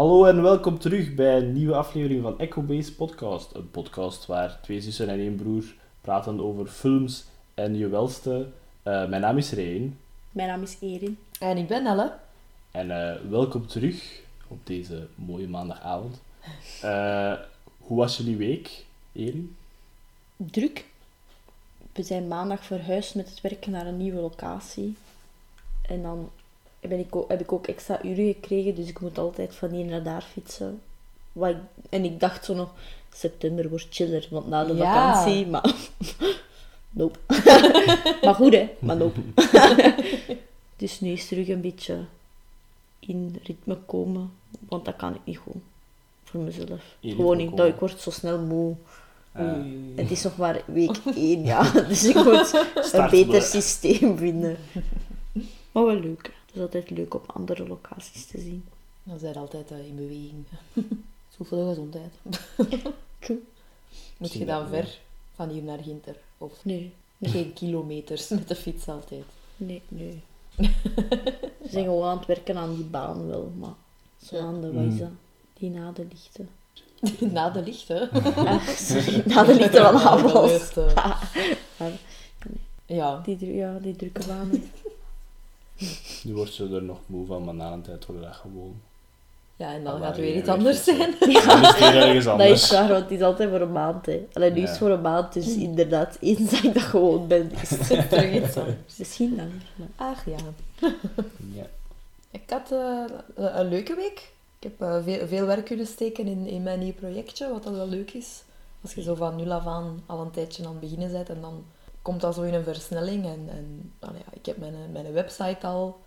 Hallo en welkom terug bij een nieuwe aflevering van Echo Base Podcast. Een podcast waar twee zussen en één broer praten over films en je welste. Eh, mijn naam is Reen Mijn naam is Erin. En ik ben Nelle. en eh, welkom terug op deze mooie maandagavond. Eh, hoe was jullie week, Erin? Druk. We zijn maandag verhuisd met het werken naar een nieuwe locatie. En dan ben ik ook, heb ik ook extra uren gekregen, dus ik moet altijd van hier naar daar fietsen. Wat ik- en ik dacht zo nog, september wordt chiller, want na de Ja. vakantie, maar... nope. maar goed, hè. Maar nope. dus nu is terug een beetje in ritme komen, want dat kan ik niet goed. Voor mezelf. In Gewoon, ik, dat, ik word zo snel moe. Het is nog maar week 1, ja. Dus ik moet een beter systeem vinden. Maar wel leuk. Het is altijd leuk op andere locaties te zien. Dan zijn altijd eh, in beweging. Zo voor de gezondheid. True. Moet je dan ver van hier naar Ginter? Of Nee, geen kilometers met de fiets altijd? nee, nee. Ze zijn gewoon aan het werken aan die baan wel, maar zo Ja. aan de, wat is dat? Die na de lichten. Na de lichten. Sorry, na de lichten van Havels. Maar Ja. Die, ja, die drukke banen. nu wordt ze er nog moe van, maar na een tijd wordt dat gewoon. Ja, en dan gaat er weer iets anders zijn. Dan is het weer ergens Dat anders. is waar, want het is altijd voor een maand. Hè. Alleen nu is Ja. het voor een maand, dus inderdaad, eens dat ik dat gewoon ben, is het Terug iets anders. misschien dan. maar- Ach ja. Ja. Ik had eh, een leuke week. Ik heb eh, veel, veel werk kunnen steken in, in mijn nieuw projectje, wat dat wel leuk is. Als je zo van nul af aan al een tijdje aan het beginnen bent en dan komt dat zo in een versnelling. En, en ja, ik heb mijn, mijn website al,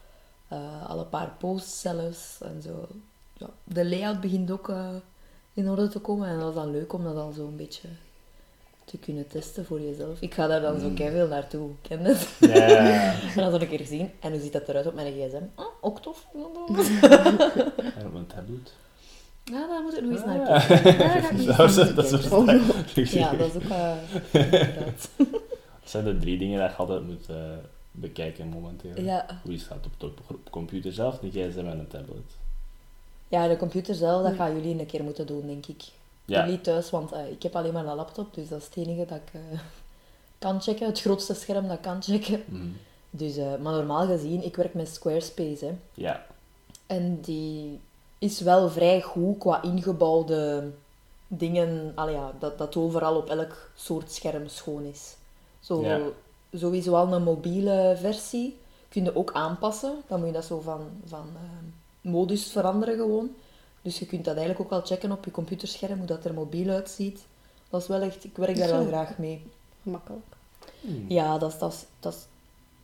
eh, al een paar posts zelfs en zo. Ja, de layout begint ook eh, in orde te komen en dat is dan leuk om dat al zo een beetje te kunnen testen voor jezelf. Ik ga daar dan zo veel naartoe, ken het? Ja, ja, ja. En dan zal ik keer zien. En hoe ziet dat eruit op mijn gsm? Ah, ook tof. En op tablet. Ja, daar moet ik nog eens Ah, naar ja. kijken. Ja, dat is ook... inderdaad. Dat zijn de drie dingen dat je altijd moet eh, bekijken momenteel. Ja. Hoe je staat op de op computer zelf, een gsm en een tablet. ja, de computer zelf, dat gaan jullie een keer moeten doen, denk ik. Ja. Jullie thuis, want eh, ik heb alleen maar een laptop, dus dat is het enige dat ik eh, kan checken. Het grootste scherm dat ik kan checken. Mhm. Dus, eh, maar normaal gezien, ik werk met Squarespace, hè. Ja. En die is wel vrij goed qua ingebouwde dingen. Allee, ja, dat, dat overal op elk soort scherm schoon is. Zo, Ja. Sowieso al een mobiele versie. Kun je ook aanpassen. Dan moet je dat zo van, van eh, modus veranderen gewoon. Dus je kunt dat eigenlijk ook wel checken op je computerscherm, hoe dat er mobiel uitziet. Dat is wel echt... Ik werk daar wel graag mee. Gemakkelijk. Ja, dat is, dat is, dat is,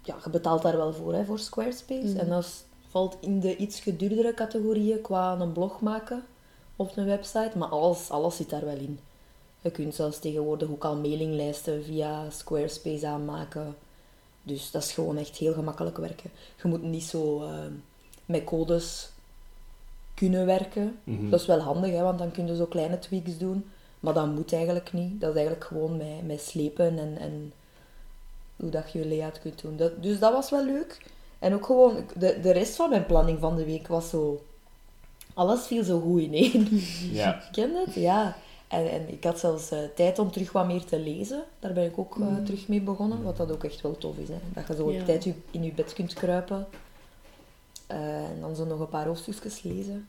ja, je betaalt daar wel voor, hè, voor Squarespace. Mhm. En dat is- valt in de iets geduurdere categorieën qua een blog maken of een website. Maar alles, alles zit daar wel in. Je kunt zelfs tegenwoordig ook al mailinglijsten via Squarespace aanmaken. Dus dat is gewoon echt heel gemakkelijk werken. Je moet niet zo eh, met codes kunnen werken. Mhm. Dat is wel handig, hè, want dan kun je zo kleine tweaks doen. Maar dat moet eigenlijk niet. Dat is eigenlijk gewoon met, met slepen en, en hoe dat je je layout kunt doen. Dat, dus dat was wel leuk. En ook gewoon, de, de rest van mijn planning van de week was zo... Alles viel zo goed ineen. Ja. Ken je het? Ja. En, en ik had zelfs eh, tijd om terug wat meer te lezen. Daar ben ik ook eh, terug mee begonnen. Wat dat ook echt wel tof is. Hè? Dat je zo op tijd in je bed kunt kruipen. Eh, en dan zo nog een paar hoofdstukjes lezen.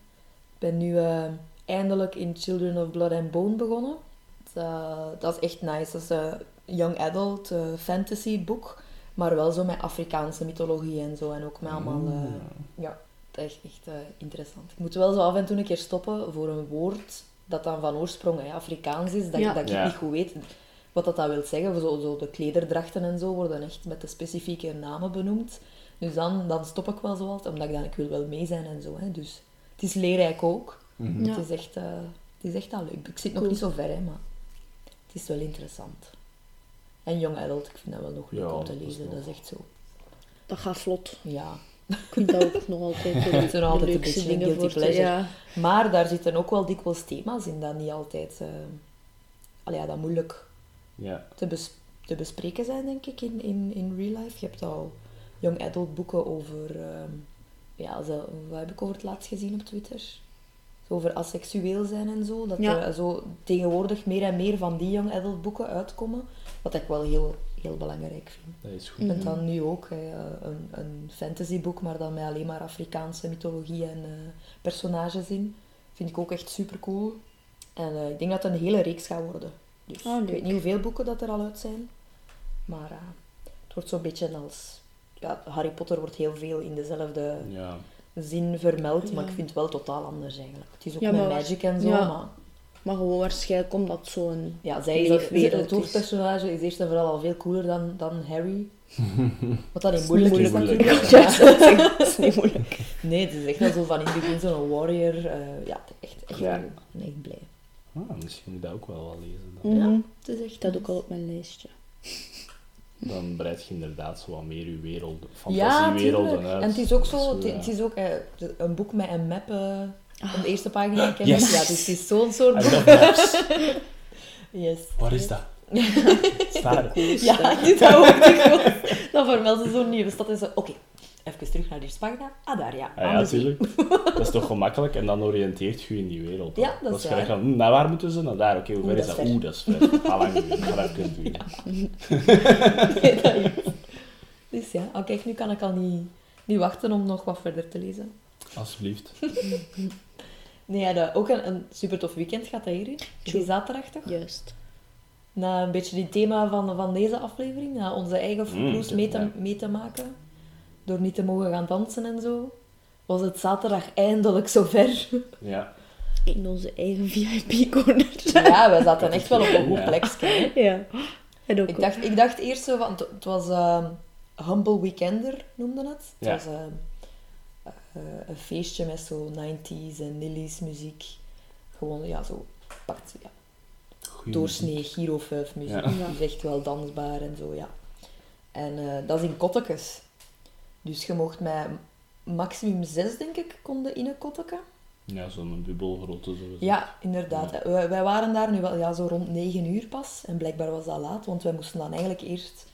Ik ben nu eh, eindelijk in Children of Blood and Bone begonnen. Dat, dat is echt nice. Dat is een young adult fantasy boek. Maar wel zo met Afrikaanse mythologie en zo. En ook met allemaal... eh, ja, dat is echt eh, interessant. Ik moet wel zo af en toe een keer stoppen voor een woord dat dan van oorsprong hè, Afrikaans is, dat, Ja. dat ik Ja. niet goed weet wat dat, dat wil zeggen. Zo, zo de klederdrachten en zo worden echt met de specifieke namen benoemd. Dus dan, dan stop ik wel zo omdat ik dan, ik wil wel mee zijn en zo. Hè. Dus het is leerrijk ook. Mhm. Ja. Het, is echt, eh, het is echt al leuk. Ik zit nog Cool. niet zo ver, hè, maar het is wel interessant. En Young Adult, ik vind dat wel nog leuk Ja, om te dat is lezen. nog- Dat is echt zo. Dat gaat vlot. Ja. Ik vind dat ook nog altijd de, Het zijn altijd een beetje een dingen guilty te... pleasure. Ja. Maar daar zitten ook wel dikwijls thema's in dat niet altijd uh, ja, dat moeilijk Ja. te, bes- te bespreken zijn, denk ik, in, in, in real life. Je hebt al young adult boeken over... ehm, ja, zo, wat heb ik over het laatst gezien op Twitter? over asexueel zijn en zo. Dat Ja. er zo tegenwoordig meer en meer van die young adult boeken uitkomen. Wat ik wel heel, heel belangrijk vind. Dat is goed. Ik Mhm. vind dan nu ook hè, een, een fantasyboek, maar dan met alleen maar Afrikaanse mythologie en eh, personages in. Vind ik ook echt super cool. En eh, ik denk dat het een hele reeks gaat worden. Dus Ah, ik weet niet hoeveel boeken dat er al uit zijn. Maar eh, het wordt zo'n beetje als... Ja, Harry Potter wordt heel veel in dezelfde Ja. zin vermeld, maar ik vind het wel totaal anders eigenlijk. Het is ook Ja, met maar- magic en zo, ja. maar... Maar gewoon waarschijnlijk omdat het zo'n... Ja, zij is het is. hoofdpersonage is eerst en vooral al veel cooler dan, dan Harry. Wat dan niet is moeilijk niet is moeilijk. Ja, dat is niet moeilijk. Nee, het is echt wel zo van in het begin zo'n warrior. eh, ja, echt, echt, Ja. ik ben echt blij. Ah, misschien moet ik dat ook wel wel lezen. Dan, Mhm. Ja, het is echt... Dat ook al op mijn lijstje. dan breid je inderdaad zo wat meer je wereld, Ja, fantasiewerelden tuurlijk. uit. En het is ook zo, Dat het, is, het ja. is ook eh, een boek met een map eh. Op de eerste pagina kennen. Yes. Ja, dus het is zo'n soort boek. Yes. Waar is dat? Staar. Ja, doe dat ook dikwijls. Dan vermelden ze zo'n nieuwe stad en zo, oké, even terug naar die eerste pagina. Ah, daar, ja. Ah, ja, natuurlijk. Dat is toch gemakkelijk en dan oriënteert je je in die wereld. Ja, dat is waar. van, hm, naar waar moeten ze? Naar daar. Oké, hoe ver Oeh, is dat dat? is ver. Oeh, dat is ver. Ga lang even duren. Nee, dat is- Dus ja, oh, kijk, nu kan ik al niet, niet wachten om nog wat verder te lezen. Alsjeblieft. Nee, ook een, een super tof weekend gaat dat hier. in. Die zaterdag toch? Juist. Na een beetje die thema van, van deze aflevering, na onze eigen footloose Mm, mee, te, ja. mee te maken, door niet te mogen gaan dansen en zo, was het zaterdag eindelijk zover. Ja. In onze eigen VIP-corner. ja, wij zaten echt wel op een goed Ja. plekje. hè. Ja. En ook Ik dacht, ik dacht eerst zo van, het- het was ehm, Humble Weekender, noemde het. Het Ja. was ehm, eh, een feestje met zo 90s en Nilly's muziek. Gewoon, ja, zo pakt, ja, Goeie doorsnee Giro 5 muziek. Ja. Die is echt wel dansbaar en zo, ja. En eh, dat is in kottekes. Dus je mocht met maximum zes, denk ik, konden in een kotteke. Ja, zo'n bubbelgrootte. Zo. Ja, inderdaad. Wij, wij waren daar nu wel ja, zo rond 9 uur pas. En blijkbaar was dat laat, want wij moesten dan eigenlijk eerst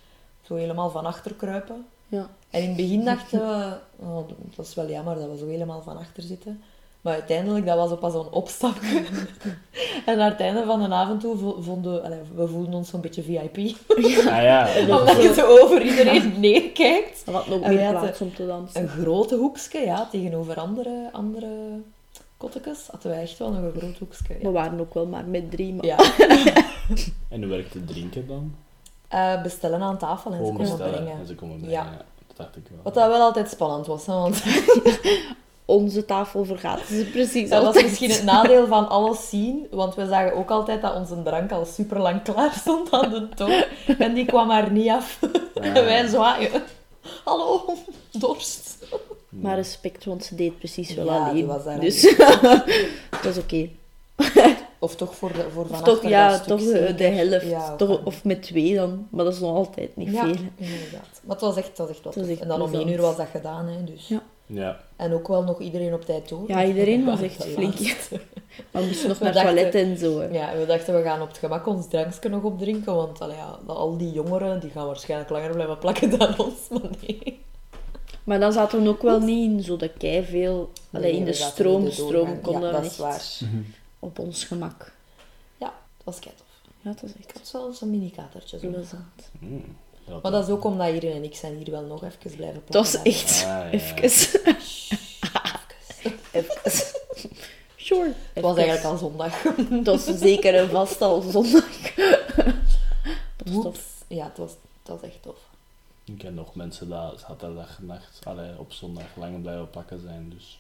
zo helemaal van achter kruipen. Ja. En in het begin dachten we, oh, dat is wel jammer dat we zo helemaal van achter zitten. Maar uiteindelijk, dat was op pas zo'n opstapje. en naar het einde van de avond toe vo- vonden allee, we voelden ons zo'n beetje VIP. Ah ja. Omdat je zo over iedereen neerkijkt. We hadden ook En meer plaats om te dansen. Een grote hoekje, ja, tegenover andere, andere kottekes hadden wij echt wel nog een groot hoekje. We Ja. waren ook wel maar met drie, maar... Ja. En hoe werkt het drinken dan? Eh, bestellen aan tafel en ze komen bestellen brengen. en ze komen brengen. Ja. Ja. Dat dacht ik wel. Wat dat wel altijd spannend was, hè, want Onze tafel vergaat ze precies dat was altijd. misschien het nadeel van alles zien, want we zagen ook altijd dat onze drank al super lang klaar stond aan de toon en die kwam maar niet af. En wij zwaaien. Hallo, dorst. Maar respect, want ze deed precies wel Ja, die alleen. was daar dus dat is oké. Of toch voor, de, voor van toch, ja, dat stuk toch de, zeker. de helft. Ja, toch, of met twee dan. Maar dat is nog altijd niet Ja, veel. inderdaad. Maar het was echt, was echt wat En dan om één uur was dat gedaan, hè, dus. Ja. Ja. En ook wel nog iedereen op tijd door. Ja, iedereen was echt flink. Maar we moesten nog We naar het toilet en zo. hè. Ja, en we dachten, we gaan op het gemak ons drankje nog opdrinken, want allee, ja, al die jongeren die gaan waarschijnlijk langer blijven plakken dan ons, maar nee. Maar dan zaten we ook wel niet in zo de kei veel. Allee, Nee, in de stroom, in de stroom konden Ja, we dat echt is waar. Op ons gemak. Ja, het was kei tof. Ja, dat is Ik echt had zelfs een mini-katertje. zo. plezant. Mm. Ja, Maar dat is ook omdat Irene en ik zijn hier wel nog even blijven plakken. Dat was daar. echt Ah, ja. even. Shh, even. Sure. Het was eigenlijk al zondag. Het was zeker een vast al zondag. Dat is. Ja, het was, het was echt tof. Ik ken nog mensen die zaterdag nacht, allee, op zondag lang blijven pakken zijn, dus dat is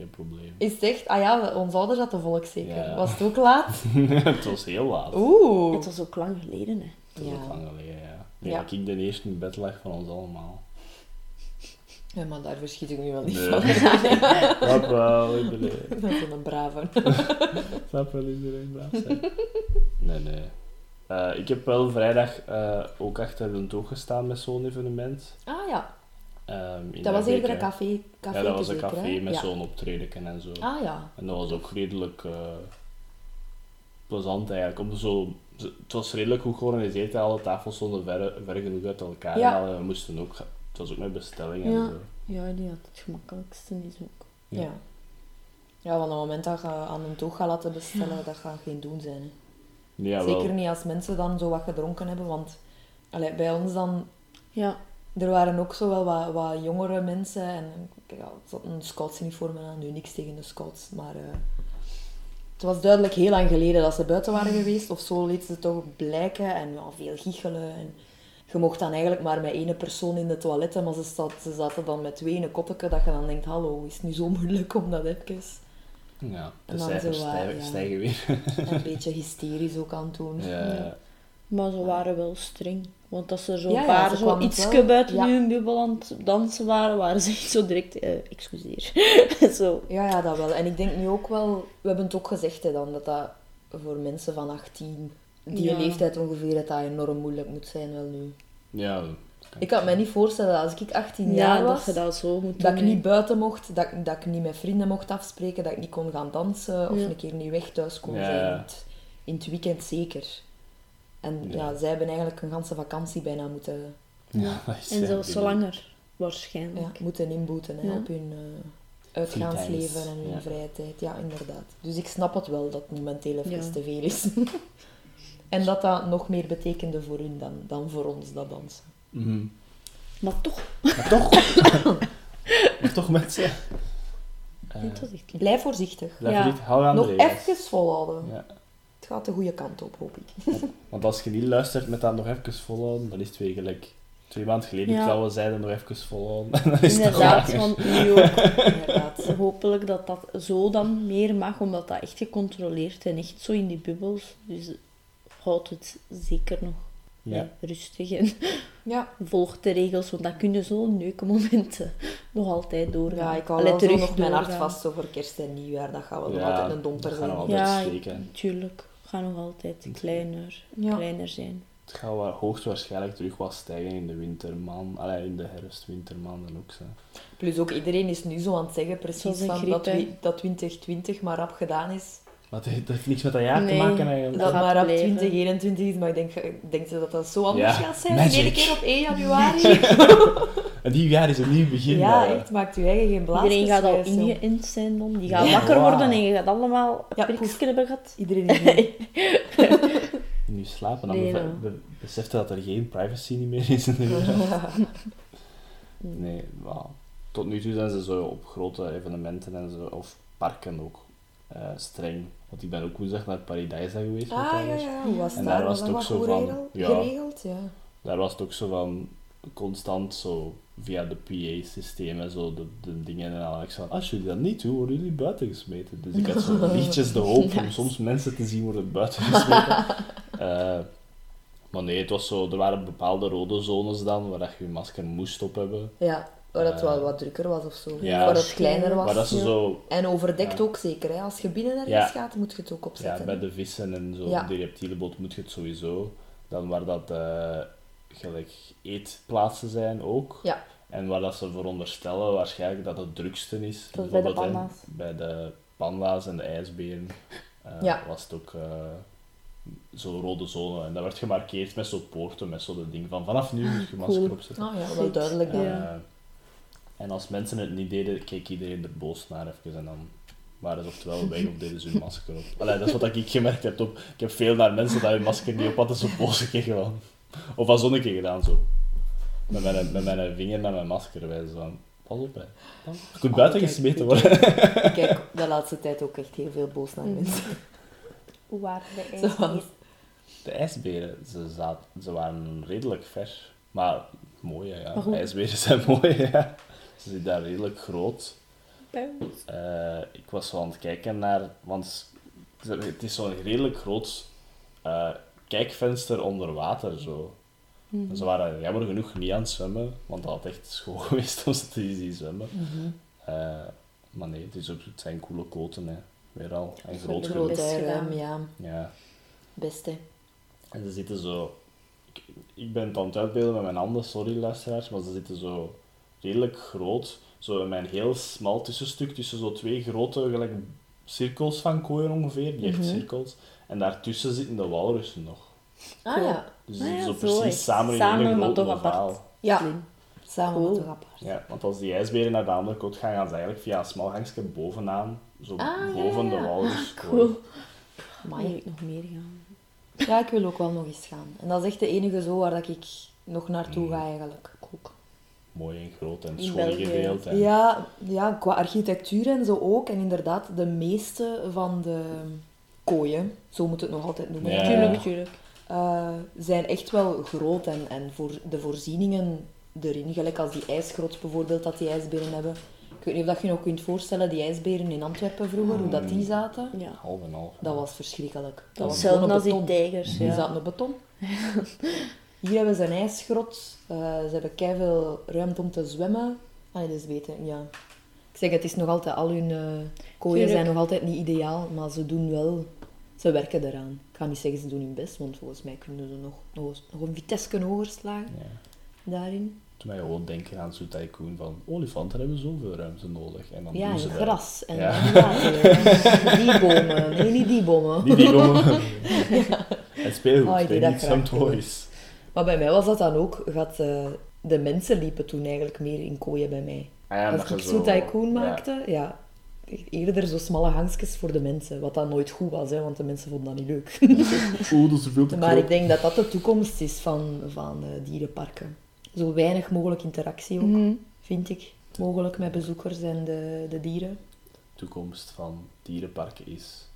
geen probleem. Is het echt? Ah ja, onze ouders hadden volk zeker. Ja. Was het ook laat? het was heel laat. Oeh. Het was ook lang geleden, hè. Het was Ja. ook lang geleden, ja. Nee, Ja. dat ik de eerste in bed lag van ons allemaal. Ja, maar daar verschiet ik nu wel niet Nee. van. Snap wel, iedereen. Dat is een brave. Snap wel, iedereen braaf zijn. Nee, nee. Eh, ik heb wel vrijdag eh, ook achter de toog gestaan met zo'n evenement. Ah ja, Ehm, in dat was eerder een café. café Ja, dat was een zeker, café hè? met ja. zo'n optreden en zo. Ah ja. En dat was ook redelijk eh, plezant eigenlijk. Om zo, het was redelijk goed georganiseerd. Alle tafels stonden ver, ver genoeg uit elkaar. Ja. En we moesten ook, het was ook met bestelling en Ja. zo. Ja, die had het gemakkelijkste is ook. Ja. ja. Ja, want op het moment dat je aan een toog gaat laten bestellen, dat gaat geen doen zijn. Hè. Ja, wel. Zeker niet als mensen dan zo wat gedronken hebben, want allee, bij ons dan, Ja, er waren ook zo wel wat, wat jongere mensen en ja, een scoutsuniform aan, nu niks tegen de scouts, maar eh, het was duidelijk heel lang geleden dat ze buiten waren geweest, of zo liet ze toch blijken en ja, veel giechelen en je mocht dan eigenlijk maar met één persoon in de toiletten, maar ze, zat, ze zaten dan met twee in een kotteke, dat je dan denkt, hallo, is het nu zo moeilijk om dat even... Ja, de En dan cijfers zo, stijgen, ja. stijgen weer. En een beetje hysterisch ook aan het doen. Ja. Maar ze waren wel streng. Want als er zo'n Ja, ja, paar ze zo iets buiten ja. hun bubbel aan het dansen waren, waren ze echt zo direct, eh, excuseer. zo. Ja, ja, dat wel. En ik denk nu ook wel, we hebben het ook gezegd hè, dan, dat dat voor mensen van 18, die Ja. leeftijd ongeveer, dat dat enorm moeilijk moet zijn wel nu. ja. Ik kan me niet voorstellen dat als ik 18 Ja, jaar dat was, je dat zo moet dat ik niet buiten mocht, dat, ik- dat ik niet met vrienden mocht afspreken, dat ik niet kon gaan dansen of Ja. een keer niet weg thuis kon Ja. zijn. In het weekend zeker. En Ja. ja. zij hebben eigenlijk een ganse vakantie bijna moeten, Ja, En zelfs die- langer, ja, waarschijnlijk. moeten inboeten hè, Ja. op hun eh, uitgaansleven en hun Ja. vrije tijd. Ja, inderdaad. Dus ik snap het wel dat het momenteel even Ja. te veel is. en dat dat nog meer betekende voor hun dan, dan voor ons, dat dansen. Mhm. Maar toch, Maar toch, maar toch mensen. Eh, leuk. Blijf voorzichtig. blijf Ja. hou aan Nog de regels. even volhouden. Ja. Het gaat de goede kant op, hoop ik. Want als je niet luistert met dat nog even volhouden, dan is het weer gelijk. Twee maanden geleden Ja. trouwens zeiden nog even volhouden. En dan is Inderdaad, want nu ook. Inderdaad. Hopelijk dat dat zo dan meer mag, omdat dat echt gecontroleerd en echt zo in die bubbels. Dus houd het zeker nog Ja. eh, rustig en Ja, volg de regels, want dat kunnen zo leuke momenten nog altijd doorgaan. ja ik hou wel zo terug nog mijn hart vast over kerst en nieuwjaar. Dat gaat wel nog altijd een domper zijn. Ja, natuurlijk. Gaat nog altijd kleiner, Ja. kleiner zijn. Het gaat wel hoogstwaarschijnlijk terug wat stijgen in de wintermaan. Allee, in de herfst-wintermaanden ook. Zo. Plus ook iedereen is nu zo aan het zeggen precies een van dat, dat 2020 maar rap gedaan is. Maar het heeft, dat heeft niks met dat jaar Nee. te maken eigenlijk. Dat maar rap blijven. 2021 is, maar ik denk, denk je dat dat zo anders Ja, gaat zijn? magic. Iedere keer op 1 januari? Een nieuw jaar is een nieuw begin. ja, echt, maakt je eigen geen blaas. Iedereen gaat al ingeënt zijn dan. Die gaat Ja, wakker wow. worden en je gaat allemaal Ja, hebben gehad. Iedereen is nu- Nu slapen, dan Nee, nou. be- beseft dat er geen privacy niet meer is in de wereld. Nee, maar tot nu toe zijn ze zo op grote evenementen en zo, of parken ook, eh, streng. Want ik ben ook woensdag naar Paradise geweest. Ah, ja, ja. Hoe was En daar was het ook zo van, geregeld? ja. geregeld? Ja. Daar was het ook zo van constant zo via de PA-systemen, zo de, de dingen. En had ik van, als jullie dat niet doen, worden jullie buiten gesmeten. Dus ik had zo lichtjes de hoop om soms mensen te zien worden buiten gesmeten. Eh, maar nee, het was zo, er waren bepaalde rode zones dan, waar dat je je masker moest op hebben. ja, waar het Eh, wel wat drukker was of zo. ja. waar het kleiner was. Dat ja. zo, En overdekt Ja. ook zeker. Hè? Als je binnen ergens Ja. gaat, moet je het ook ja, opzetten. bij hè. de vissen en zo, Ja. die reptielenboot moet je het sowieso. Dan waar dat eh, gelijk eetplaatsen zijn ook. Ja. En waar dat ze veronderstellen waarschijnlijk dat het drukste is. Bij de hè, panda's. Bij de panda's en de ijsberen eh, Ja. was het ook eh, zo'n rode zone. En dat werd gemarkeerd met zo'n poorten, met zo'n ding van vanaf nu moet je masker opzetten. Ah ja, wel duidelijk. Ja. Eh, en als mensen het niet deden, keek iedereen er boos naar even en dan waren ze oftewel weg of deden ze hun masker op. Allee, dat is wat ik gemerkt heb. Ik heb veel naar mensen dat hun masker niet op hadden, zo boos gekeken van. Of als zonnetje gedaan, zo. Met mijn, met mijn vinger naar mijn masker wijzen van, pas op hè. Je kunt buiten Oh, kijk, gesmeten worden. Ik kijk de laatste tijd ook echt heel veel boos naar Mm. mensen. Hoe waren de ijsberen? De ijsberen, ze, zaten, ze waren redelijk ver. Maar mooi, hè, ja. Maar goed. IJsberen zijn mooi, ja. Ze zijn daar redelijk groot. Eh, ik was zo aan het kijken naar, want het is zo'n redelijk groot eh, kijkvenster onder water. Zo. Mhm. En Ze waren jammer genoeg niet aan het zwemmen, want dat had echt schoon geweest om ze te zien zwemmen. Eh, maar nee, het, is ook, het zijn coole koten, hè. weer al. En groot genoeg. Gedaan. ja. Ja. Beste. En ze zitten zo... Ik, ik ben het aan het uitbeelden met mijn handen, sorry luisteraars, maar ze zitten zo redelijk groot. Zo in mijn heel smal tussenstuk tussen zo twee grote gelijk, cirkels van kooien ongeveer, echt Mhm. cirkels. En daartussen zitten de walrussen nog. Ah Cool. ja. Dus Ah ja, zo precies samen in Samen, maar grote toch apart. Ja, Slim. Samen Cool. met de apart. Ja, want als die ijsberen naar de andere kant gaan, gaan ze eigenlijk via een smal gangstje bovenaan, zo Ah, boven ja. de walrus. Cool. Amai. Maar moet ik nog meer gaan. Ja, ik wil ook wel nog eens gaan. En dat is echt de enige zo waar dat ik nog naartoe Mm. ga eigenlijk. Ook. Mooi en groot en schoon gedeeld. En... Ja, ja, qua architectuur en zo ook. En inderdaad, de meeste van de kooien, zo moet het nog altijd noemen, Ja. Tuurlijk, tuurlijk. eh, zijn echt wel groot. En, en voor de voorzieningen erin, gelijk als die ijsgrots bijvoorbeeld, dat die ijsberen hebben. Ik weet niet of dat je je nog kunt voorstellen, die ijsberen in Antwerpen vroeger, hoe dat die zaten. Ja. Half en half. Dat was verschrikkelijk. Dat, was hetzelfde als op die tijgers. Die Ja. zaten op beton. Hier hebben ze een ijsgrot. Eh, ze hebben keiveel ruimte om te zwemmen. Ah, dat is beter, ja. Ik zeg, het is nog altijd... Al hun eh kooien Tuurlijk. zijn nog altijd niet ideaal, maar ze doen wel... Ze werken eraan. Ik ga niet zeggen ze doen hun best, want volgens mij kunnen ze nog, nog, een vitesse hoger slagen Ja. daarin. Toen mij gewoon denken aan zo'n tycoon van olifanten hebben zoveel ruimte nodig. En dan Ja, doen en dat. gras en, Ja. en water. die bomen. Nee, niet die bomen. Niet die bomen. Het speelgoed, Oh, aan graag, toys. Maar bij mij was dat dan ook... Gaat, eh, de mensen liepen toen eigenlijk meer in kooien bij mij. Ah ja, Als ik zo'n zo- tycoon ja. maakte, ja. Eerder zo smalle hangstjes voor de mensen. Wat dan nooit goed was, hè, want de mensen vonden dat niet leuk. Oeh, dat is veel te maar ik denk dat dat de toekomst is van, van eh, dierenparken. Zo weinig mogelijk interactie ook, Mhm. vind ik. Mogelijk met bezoekers en de, de dieren. De toekomst van dierenparken is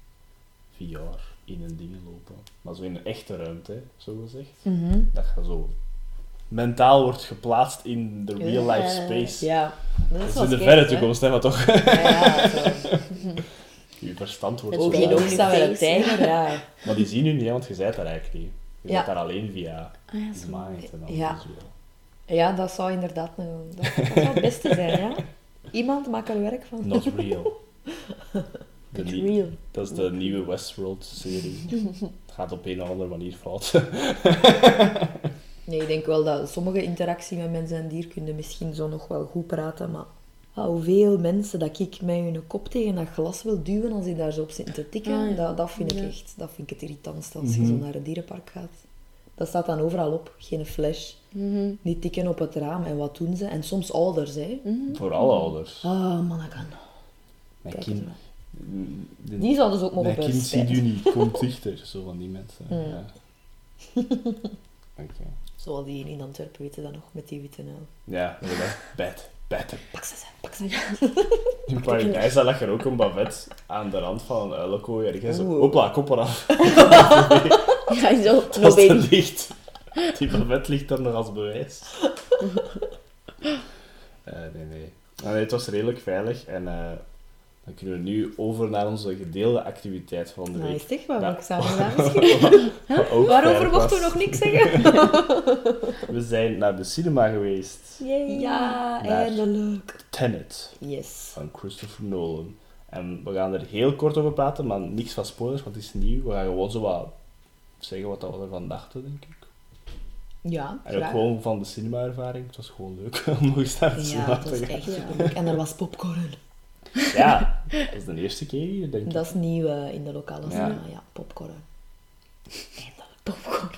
VR in een ding lopen. Maar zo in een echte ruimte, zo gezegd. Dat je zo mentaal wordt geplaatst in de real life Ja. space. Ja, dat Dat is in de verre hè. toekomst, hè, maar toch. Ja, zo. Je verstand wordt zo geen ook- face. tijger, ja. Maar die zien u niet, want je bent daar eigenlijk niet. Je Ja. bent daar alleen via Ah de mind en dan Ja. visueel. Ja, dat zou inderdaad een, dat, dat zou het beste zijn, ja. Iemand maakt er werk van. Not real. De real. Dat is de nieuwe Westworld-serie. Het gaat op een of andere manier fout. Nee, ik denk wel dat sommige interactie met mensen en dier kunnen misschien zo nog wel goed praten, maar ah, hoeveel mensen dat ik met hun kop tegen dat glas wil duwen als ik daar zo op zit te tikken, Ah, ja. dat, dat vind ik Ja. echt, dat vind ik het irritantste als je Mhm. zo naar een dierenpark gaat. Dat staat dan overal op, geen flash. Mhm. Die tikken op het raam en wat doen ze? En soms ouders, hè. Mhm. Voor alle ouders. Ah, manneken. Mijn Kijk kind, eens maar. de- Die zouden ze ook mogen mijn kind ziet u niet, komt dichter. Zo van die mensen. Mm. Ja. Oké. Zoals die in Antwerpen weten dat nog, met die witte uil. Ja, inderdaad. Bed. Pak ze, pak ze. In Paradijs lag er ook een bavet aan de rand van een uilenkooi. Ergens zo, Oeh. hopla, kop eraf. Ja, zo. Dat No is baby. dicht. Die bavet ligt er nog als bewijs. Eh, nee, nee. Ah, nee. Het was redelijk veilig. En eh, dan kunnen we nu over naar onze gedeelde activiteit van de Nou, week. is echt wat we samen gedaan misschien. Waarover mochten we nog niks zeggen? We zijn naar de cinema geweest. Ja, eindelijk. Tenet Yes. van Christopher Nolan. En we gaan er heel kort over praten, maar niks van spoilers, want het is nieuw. We gaan gewoon zo wat zeggen wat we ervan dachten, denk ik. Ja, En ook gewoon van de cinema-ervaring. Het was gewoon leuk om nog eens naar de Ja, cinema te was gaan. echt Ja. superleuk. En er was popcorn. Ja, dat is de eerste keer hier, denk ik. Dat is nieuw eh, in de lokale Ja. cinema. Ja, popcorn. Eindelijk popcorn.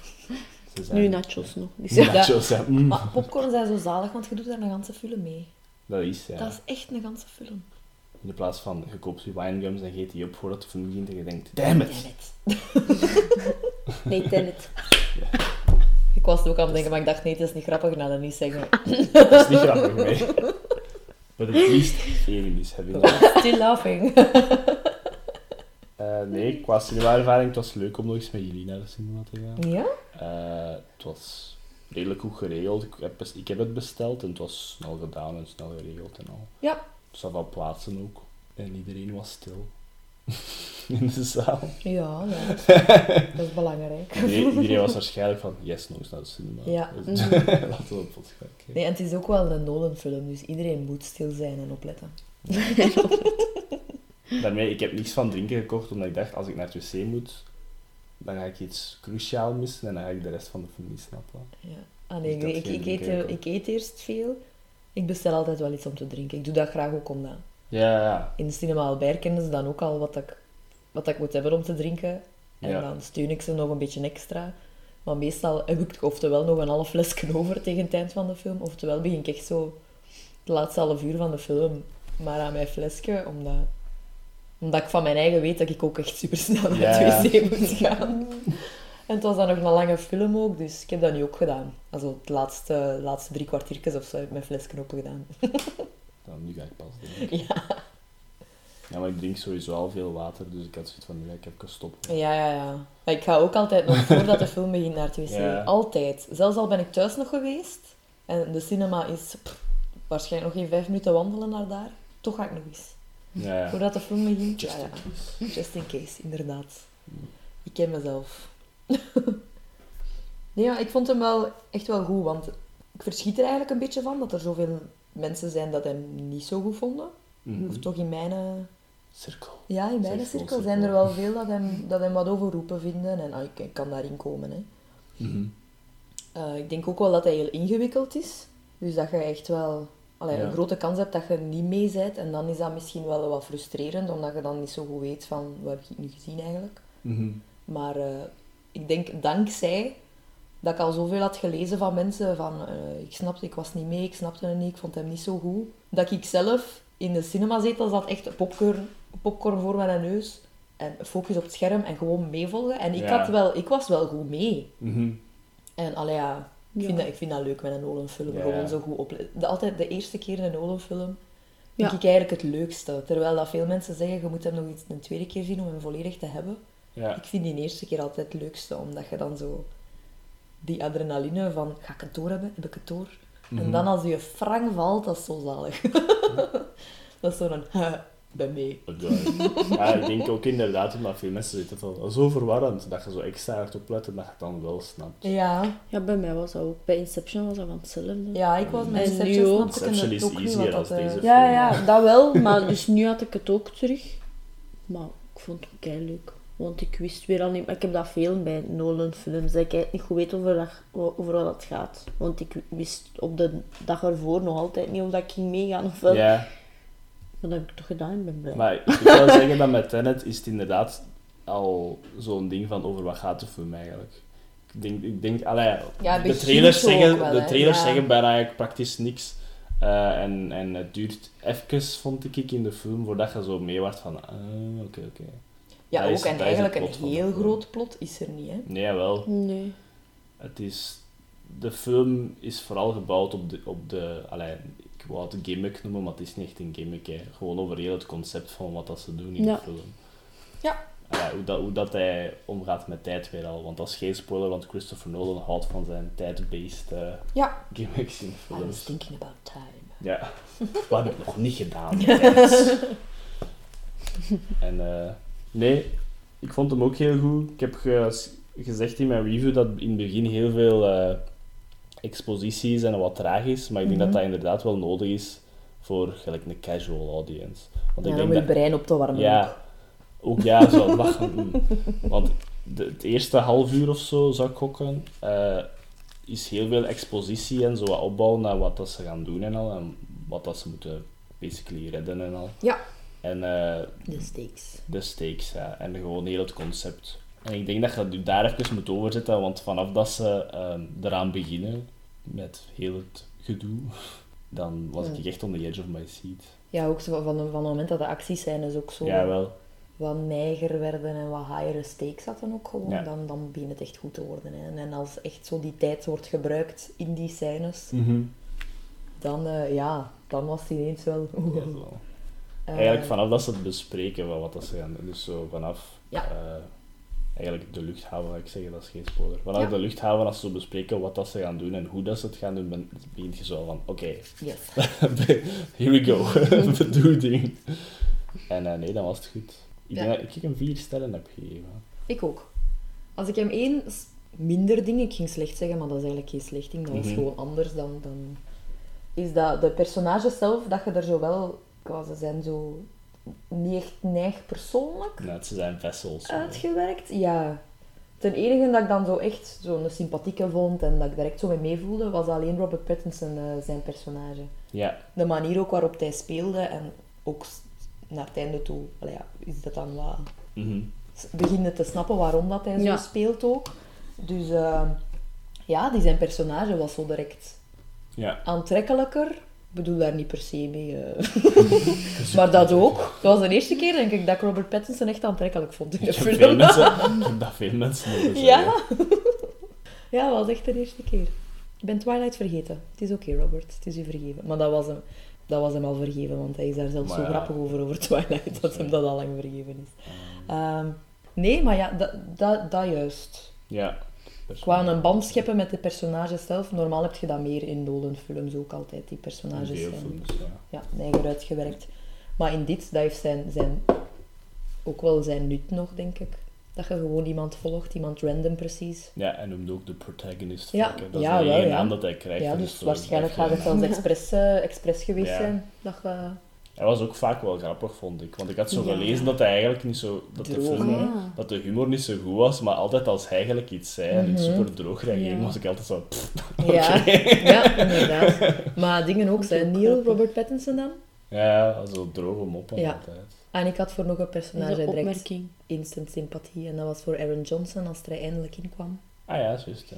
Zijn- Nu nachos nog. Dus ja. nachos, ja. Mm. Maar popcorn zijn zo zalig, want je doet daar een ganse film mee. Dat is, ja. Dat is echt een ganse film. In plaats van, je koopt je winegums en geet die op voordat de film begint en je denkt, damn it. Damn it. Nee. Ik was er ook aan het denken, maar ik dacht, nee, het is niet grappig. Ga dat niet zeggen. Dat is niet grappig, nee. But at least Erin is having Still laughing. Eh, nee, qua cinema-ervaring, het was leuk om nog eens met jullie naar de cinema te gaan. Ja? Eh, het was redelijk goed geregeld. Ik heb, ik heb het besteld en het was snel gedaan en snel geregeld en al. Ja. Er zat wel plaatsen ook. En iedereen was stil. In de zaal. Ja. Dat is belangrijk. Iedereen, iedereen was waarschijnlijk van, yes, nog eens naar de cinema. Ja. Dus, laten we op gaan kijken. Nee, en het is ook wel een Nolan-film, dus iedereen moet stil zijn en opletten. Daarmee, ik heb niets van drinken gekocht, omdat ik dacht, als ik naar het wc moet, dan ga ik iets cruciaal missen en dan ga ik de rest van de film niet snappen. Ja. Ah nee, Dus ik, dat ik, eet, eh, ik eet eerst veel. Ik bestel altijd wel iets om te drinken. Ik doe dat graag ook omdat Ja, ja. in de cinema Albert kennen ze dan ook al wat ik, wat ik moet hebben om te drinken. En Ja. dan steun ik ze nog een beetje extra. Maar meestal heb ik oftewel nog een half flesje over tegen het eind van de film, oftewel begin ik echt zo het laatste half uur van de film maar aan mijn flesje, omdat, omdat ik van mijn eigen weet dat ik ook echt super snel naar Ja. het wc moet gaan. En het was dan nog een lange film ook, dus ik heb dat nu ook gedaan. Also, het laatste, laatste drie kwartiertjes of zo heb ik mijn flesje open gedaan. Dan, nu ga ik pas drinken. Ja. Ja, maar ik drink sowieso al veel water, dus ik had zoiets van, nu ga ik even stoppen. Ja, ja, ja. Maar ik ga ook altijd nog voordat de film begint naar het wc. Ja. Altijd. Zelfs al ben ik thuis nog geweest en de cinema is pff, waarschijnlijk nog geen vijf minuten wandelen naar daar, toch ga ik nog eens. Ja, ja. Voordat de film begint. Just ja, in ja. Just in case, inderdaad. Ik ken mezelf. nee, ja, ik vond hem wel echt wel goed, want ik verschiet er eigenlijk een beetje van dat er zoveel mensen zijn dat hem niet zo goed vonden. Mhm. Of toch in mijn, eh, Cirkel. ja, in mijn cirkel cirkel. zijn er wel veel dat hem, dat hem wat overroepen vinden. En ah, ik, ik kan daarin komen. Hè. Mhm. Eh, ik denk ook wel dat hij heel ingewikkeld is. Dus dat je echt wel allee, Ja. een grote kans hebt dat je niet mee bent. En dan is dat misschien wel wat frustrerend, omdat je dan niet zo goed weet van wat heb ik nu gezien eigenlijk. Mhm. Maar eh, ik denk dankzij dat ik al zoveel had gelezen van mensen van eh, ik snapte, ik was niet mee, ik snapte het niet, ik vond hem niet zo goed. Dat ik zelf in de cinemazetel zat echt popcorn, popcorn voor mijn neus en focus op het scherm en gewoon meevolgen. En ik, Ja. had wel, ik was wel goed mee. Mhm. En allee, ja, ik, Ja. vind dat, ik vind dat leuk met een Nolan-film. Ja. Gewoon zo goed op. De, altijd de eerste keer een Nolan-film Ja. vind ik eigenlijk het leukste. Terwijl dat veel mensen zeggen, je moet hem nog iets een tweede keer zien om hem volledig te hebben. Ja. Ik vind die eerste keer altijd het leukste, omdat je dan zo die adrenaline van, ga ik het door hebben? Heb ik het door? En Mhm. dan als je frank valt, dat is zo zalig. dat is zo'n, ben mee. Ja, ik denk ook inderdaad, omdat veel mensen zitten het al zo verwarrend, dat je zo extra hard oplet en dat je het dan wel snapt. Ja, Ja, bij mij was dat ook. Bij Inception was dat van hetzelfde. ja ik was met Inception, nu ook. snapte ik Inception het is ook easier dat... eh, deze Ja, ja, dat wel. Maar dus nu had ik het ook terug. Maar ik vond het kei leuk. Want ik wist weer al niet... Ik heb dat veel bij Nolan-films. Dat ik eigenlijk niet goed weet over, dat, over wat het gaat. Want ik wist op de dag ervoor nog altijd niet of dat ik ging meegaan of wel. Ja, Maar dat heb ik toch gedaan. Ik ben blij. maar ik wel zeggen dat met Tenet is het inderdaad al zo'n ding van over wat gaat de film eigenlijk. Ik denk, ik denk allee, Ja, de trailers, zeggen, wel, de trailers Ja. zeggen bijna eigenlijk praktisch niks. Eh, en, en het duurt even, vond ik, in de film, voordat je zo mee wordt van, ah, oké, oké. Ja, Dat ook. is- en eigenlijk een heel groot plot is er niet, hè. Nee, wel. Nee. Het is... De film is vooral gebouwd op de... Op de allee, ik wou het een gimmick noemen, maar het is niet echt een gimmick. Hè. Gewoon over heel het concept van wat dat ze doen in Ja. de film. Ja. Allee, hoe, dat, hoe dat hij omgaat met tijd weer al. Want dat is geen spoiler, want Christopher Nolan houdt van zijn tijd-based eh, Ja. gimmicks in I was films. thinking about time. Ja. Wat heb ik nog niet gedaan. En eh, nee, ik vond hem ook heel goed. Ik heb ge- gezegd in mijn review dat in het begin heel veel eh, expositie is en wat traag is, maar ik denk Mhm. dat dat inderdaad wel nodig is voor gelijk een casual audience. Want Ja, ik om denk je dat, brein op te warmen. ook. ja, ook ja, zo lachen. Want de, het eerste half uur of zo, zou ik gokken, eh, is heel veel expositie en zo wat opbouwen naar wat dat ze gaan doen en al. En wat dat ze moeten basically redden en al. Ja. En eh, De stakes. de stakes, ja. En gewoon heel het concept. En ik denk dat je daar even moet overzetten, want vanaf dat ze ehm, eraan beginnen, met heel het gedoe, dan was ik echt on the edge of my seat. Ja, ook zo van, van het moment dat de actiescènes ook zo Ja, wel. wat neiger werden en wat higher stakes hadden ook gewoon, Ja. dan, dan begint het echt goed te worden. Hè. En als echt zo die tijd wordt gebruikt in die scènes, Mhm. dan, eh, ja, dan was het ineens wel... Ja, zo. Eh, Eigenlijk vanaf dat ze het bespreken, van wat dat ze gaan doen. Dus zo vanaf Ja. eh, eigenlijk de luchthaven, ga ik zeggen, dat is geen spoiler. Vanaf Ja. de luchthaven, als ze bespreken wat dat ze gaan doen en hoe dat ze het gaan doen, ben, begint je zo van, oké, Yes. here we go, bedoeling. En eh, nee, dan was het goed. Ik Ja. denk dat ik hem vier sterren heb gegeven. Ik ook. Als ik hem één minder ding, ik ging slecht zeggen, maar dat is eigenlijk geen slecht ding, dat is Mhm. gewoon anders dan, dan... Is dat de personages zelf, dat je er zo wel... ja, ze zijn zo niet echt neig persoonlijk Net, ze zijn vessels. uitgewerkt. Ja. Ten enige dat ik dan zo echt zo'n sympathieke vond en dat ik direct zo mee meevoelde, was alleen Robert Pattinson eh, zijn personage. Ja, De manier ook waarop hij speelde en ook naar het einde toe, ja, is dat dan wat mhm. s- beginnen te snappen waarom dat hij zo Ja. speelt ook. Dus eh, ja, die zijn personage was zo direct Ja. aantrekkelijker. Ik bedoel daar niet per se mee. eh. maar dat ook. Dat was de eerste keer, denk ik, dat ik Robert Pattinson echt aantrekkelijk vond in de Ik heb, film. veel mensen, ik heb dat veel mensen Ja. Ja, dat was echt de eerste keer. Ik ben Twilight vergeten. Het is oké, Robert. Het is u vergeven. Maar dat was hem, dat was hem al vergeven, want hij is daar zelfs Maar zo ja. grappig over, over Twilight, dat hem dat al lang vergeven is. Ehm, nee, maar ja, dat, dat, dat juist. Ja. Qua een band scheppen met de personages zelf, normaal heb je dat meer in Nolan-films ook altijd, die personages zijn films, ja. ja, neiger uitgewerkt. Maar in dit, dat heeft zijn, zijn, ook wel zijn nut nog, denk ik. Dat je gewoon iemand volgt, iemand random precies. Ja, en noemde ook de protagonist. Ja, vaak, dat ja, is de wel, ja. naam dat hij krijgt. Ja, de dus story. waarschijnlijk gaat het zelfs expres, eh, expres geweest zijn. Dat je... Hij was ook vaak wel grappig, vond ik. Want ik had zo Ja. gelezen dat hij eigenlijk niet zo... Dat de, Droog, film, hè? dat de humor niet zo goed was, maar altijd als hij eigenlijk iets zei en iets Mhm. super droog reageerde, Ja. was ik altijd zo... pff, Ja, ja, inderdaad. Maar dingen ook zijn. Neil. Robert Pattinson dan. ja, zo droge moppen Ja. altijd. En ik had voor nog een personage een direct instant sympathie. En dat was voor Aaron Johnson als hij eindelijk inkwam. Ah ja, juist, ja.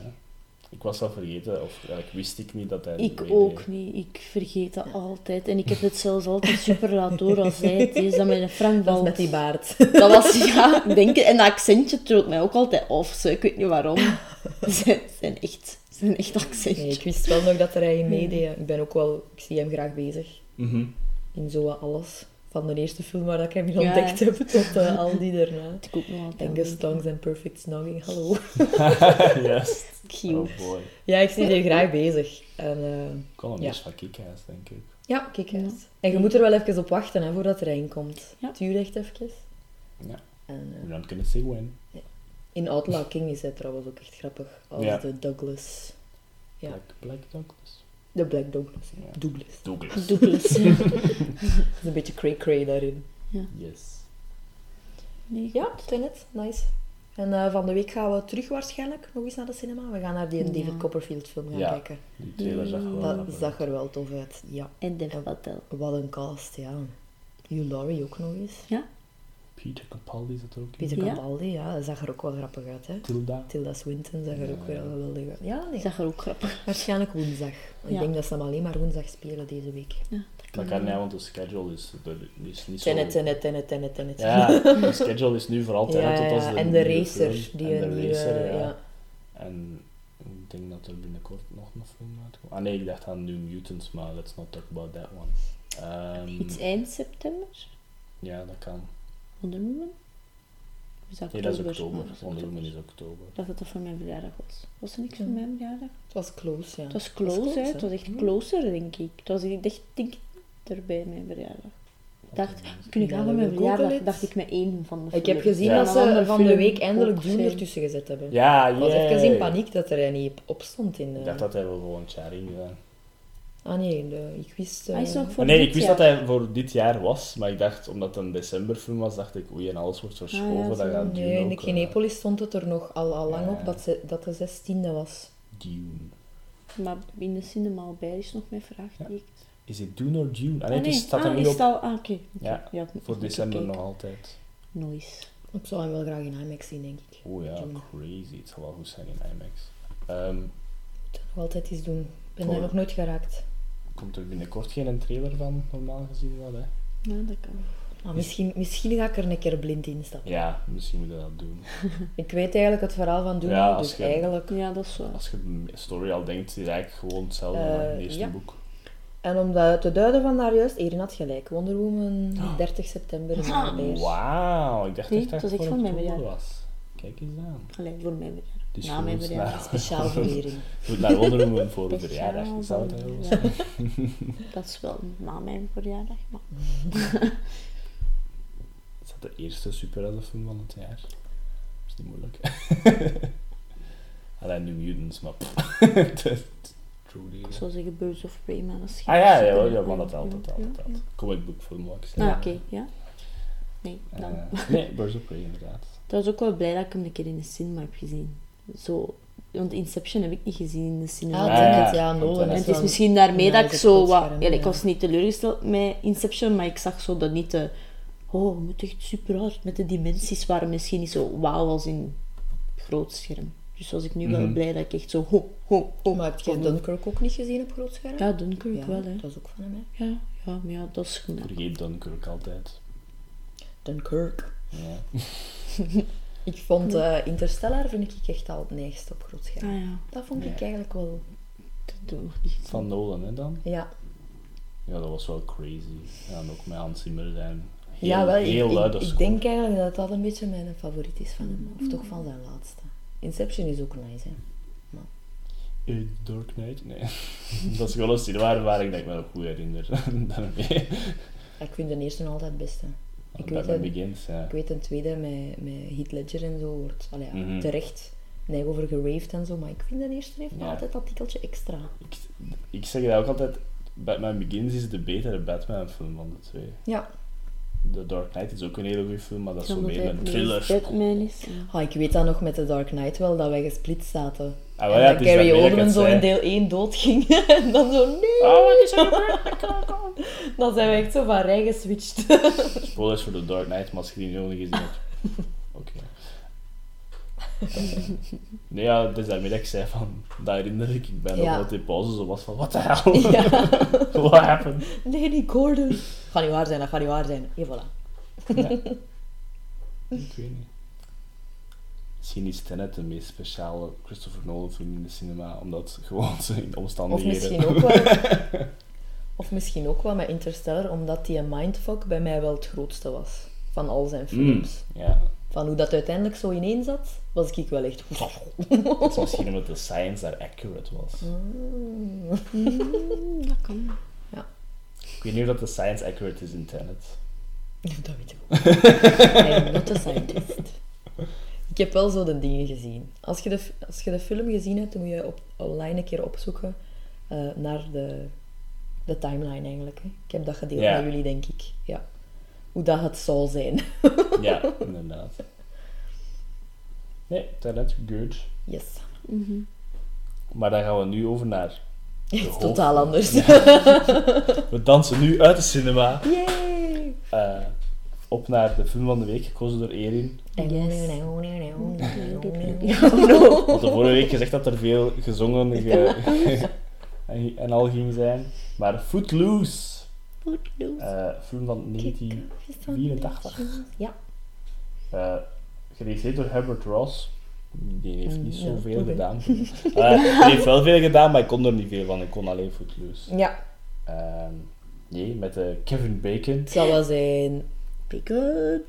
Ik was dat vergeten, of eigenlijk wist ik niet dat hij... Ik ook niet. Ik vergeet dat altijd. En ik heb het zelfs altijd super laat door als hij het is. Dat met een Frank Bal. met die baard. Dat was, ja, ik denk, en dat accentje troot mij ook altijd af. Zo. Ik weet niet waarom. Ze zijn echt, zijn echt accentjes. Nee, ik wist wel nog dat er hij in meedeed. Ik ben ook wel... Ik zie hem graag bezig. Mhm. In zo alles. Van de eerste film waar ik hem in Ja. ontdekt heb, tot eh, al die daarna. Ik ook nog altijd. Angus Tongs en Perfect Snogging, hallo. juist. Cute. Oh boy. Ja, ik zie die graag bezig. En, eh, Ik kan hem Ja. eens van Kick-Ass, denk ik. ja. Ja. En je moet er wel even op wachten hè, voordat er één komt. Ja. Het duurt echt even. Ja. En, eh, We're not gonna say when. in Outlaw King is hij trouwens ook echt grappig. Als Ja. de Douglas. Ja. Black, Black Douglas. De Black Douglas. Ja. Douglas. Douglas. Douglas. ja. Dat is een beetje cray-cray daarin. Yes. Nee, Ja, Tenet. Nice. En eh, van de week gaan we terug waarschijnlijk nog eens naar de cinema. We gaan naar die Ja. David Copperfield film gaan Ja. kijken. Die trailer zag er wel Dat zag er wel tof uit. Ja. En de. Wat een cast, ja. Hugh Laurie ook nog eens. Peter Capaldi zat er ook in. Peter Ja. Capaldi, ja. Dat zag er ook wel grappig uit, hè. Tilda. Tilda Swinton zag er ook wel geweldig uit. Ja, nee. Zag er ook grappig. Waarschijnlijk woensdag. Ik denk dat ze hem alleen maar woensdag spelen deze week. Ja, Dat kan niet, want de schedule is, is niet zo... Tenet, Tenet, Tenet, Tenet, Tenet. Ja, de schedule is nu vooral Ja, Tenet tot als de en de racer. Die en een de nieuwe, racer, ja. ja. En ik denk dat er binnenkort nog een film uitkomt. Ah nee, ik dacht aan New Mutants, maar let's not talk about that one. Ehm, Iets eind september? ja, dat kan. Wonder Woman? Dat Nee, dat is oktober? Wonder Woman oktober. is oktober. Ik dacht dat dat voor mijn verjaardag was. Was er niks voor Ja. mijn verjaardag? Het was close, ja. Het was Het close, was hè. close, Het was echt closer, denk ik. Het was echt, denk ik, erbij mijn verjaardag. Ik dacht, kun ik Ja, aan van mijn ik verjaardag, dacht ik met één van de Ik heb gezien Ja. dat ze van de film week eindelijk zijn. ertussen gezet hebben. Ja, Ik was even in paniek dat er niet op stond. In, Ik eh, dacht dat hij wel volgend jaar in zou. Ah nee, de- ik wist... eh, Hij is nog voor nee, ik wist jaar. dat hij voor dit jaar was, maar ik dacht, omdat het een decemberfilm was, dacht ik, oei, en alles wordt verschoven. Ah, ja, dat gaat Nee, in de ook, eh, Kinepolis stond het er nog al, al lang Ja. op dat, ze, dat de 16e was. Dune. Maar in de cinema al bij is nog mijn vraagteken. Is het Dune of Dune? Ah, Ah, nee, het is- staat ah, er niet is op. het al- Ah, oké. Ja, Ja, Voor december nog altijd. Nice. Ik zou hem wel graag in IMAX zien, denk ik. Oh ja, Dune. crazy. Het zal wel goed zijn in IMAX. Ehm, Ik moet nog altijd iets doen. Ik ben daar nog nooit geraakt. komt er binnenkort geen trailer van, normaal gezien wel, hè? Ja, dat kan. Maar misschien, misschien ga ik er een keer blind in stappen. Ja, misschien moeten we dat doen. Ik weet eigenlijk het verhaal van Dune, Ja, dus je- eigenlijk... Ja, dat is zo. Als je de story al denkt, is het eigenlijk gewoon hetzelfde Eh, als het eerste ja. boek. En om dat te duiden van daar juist, Erin had gelijk. Wonder Woman, Oh. 30 september is Ah. nabij. Wauw, ik dacht echt dat het echt voor van mijn was. Kijk eens aan. Alleen voor mijn. Dus je mijn naar- Speciaal voor Erin. Je moet naar Wonder Woman voor een verjaardag. Zou wel ja. Dat is wel na mijn verjaardag, maar... Is dat de eerste superheldenfilm van het jaar? Dat is niet moeilijk. Alleen New Mutants, maar... True zou zeggen Birds of Prey, maar dat is Ah ja, ja, ja, maar dat dat dat telt. ja. Comic book film, ik Ah, oké, ja. Nee, dan... Eh, nee, Birds of Prey inderdaad. Ik was ook wel blij dat ik hem een keer in de cinema heb gezien. Zo... Want Inception heb ik niet gezien in de cinema. Ah, Ja, Tenet, ja. ja, Nolan. En het is misschien daarmee dat is ik het zo wat... Ja, ik was niet teleurgesteld met Inception, maar ik zag zo dat niet de... Oh, het moet echt super hard met de dimensies waren misschien niet zo wauw als in het groot scherm. Dus was ik nu wel Mhm. blij dat ik echt zo ho, ho, ho. Maar heb je Dunkirk ook niet gezien op groot scherm? Ja, Dunkirk Ja, wel, hè. Dat is ook van hem, hè. Ja, ja, maar ja, dat is goed. Vergeet Dunkirk altijd. Dunkirk. Ja. Ik vond eh, Interstellar vind ik echt al het neigst op groot scherm. Ah ja, Dat vond ik Ja. eigenlijk wel... dat doen. Van Nolan, hè, dan? Ja, Ja, dat was wel crazy. Ja, en ook met Hans Zimmer zijn heel, ja wel. Ik, heel ik, ik denk eigenlijk dat dat een beetje mijn favoriet is van hem. Of toch van zijn laatste. Inception is ook nice, hè. Eh, Dark Knight? Nee. dat is gewoon een cinema waar ik denk me nog goed herinner. Daarmee. Ja, Ik vind de eerste altijd het beste. Ik weet Batman het. Begins, ja. Ik weet een tweede met, met Heath Ledger en zo wordt allee, ja, Mhm. terecht neig over geraved en zo, maar ik vind de eerste heeft Ja. altijd dat tikkeltje extra. Ik, ik zeg dat ook altijd. Batman Begins is de betere Batman-film van de twee. Ja. The Dark Knight is ook een hele goede film, maar dat is zo meer een thriller. Batman is. ja. Oh, ik weet dat nog met The Dark Knight wel, dat wij gesplit zaten. Ah, wel, en ja, dat het is Gary Oldman zo in deel 1 doodging. en dan zo, nee! Oh, wat is er Dan zijn we echt zo van rij geswitcht. Spoilers voor The Dark Knight, maar als je die nog niet gezien hebt. Oké. Eh, nee, ja, het is daarmee dat ik zei van, dat herinner ik. Ik ben nog Ja. dat die pauze zo was van, what the hell? ja. What happened? Nee, die Gordon. Gaat niet waar zijn, dat gaat niet waar zijn. Hier, voilà. Ja. Ik weet niet. Misschien is Tenet de meest speciale Christopher Nolan film in de cinema, omdat gewoon zo in Of omstandigheden... misschien ook wel... Of misschien ook wel met Interstellar, omdat die mindfuck bij mij wel het grootste was. Van al zijn Mm, films. ja, Van hoe dat uiteindelijk zo ineen zat, was ik wel echt... het is misschien omdat de science daar accurate was. Mm, dat kan. Ik weet niet of dat de science accurate is in Tenet. Dat weet ik ook. I am not a scientist. Ik heb wel zo de dingen gezien. Als je de, als je de film gezien hebt, dan moet je op, online een keer opzoeken eh, naar de, de timeline eigenlijk. Hè. Ik heb dat gedeeld Ja. met jullie, denk ik. Ja. Hoe dat het zal zijn. Ja, inderdaad. Nee, Tenet, good. Yes. Mhm. Maar dan gaan we nu over naar... Iets totaal anders. We dansen nu uit de cinema. Yay! eh, op naar de film van de week, gekozen door Erin. Want de vorige week gezegd dat er veel gezongen ge- en, en al ging zijn. Maar Footloose, Footloose. eh film van 1984, Ja. eh geregisseerd door Herbert Ross. Die heeft niet zoveel ja, gedaan. Eh, die heeft wel veel gedaan, maar ik kon er niet veel van. Ik kon alleen Footloose. Ja. Ehm, nee, met eh, Kevin Bacon. Het zal wel zijn... Bacon.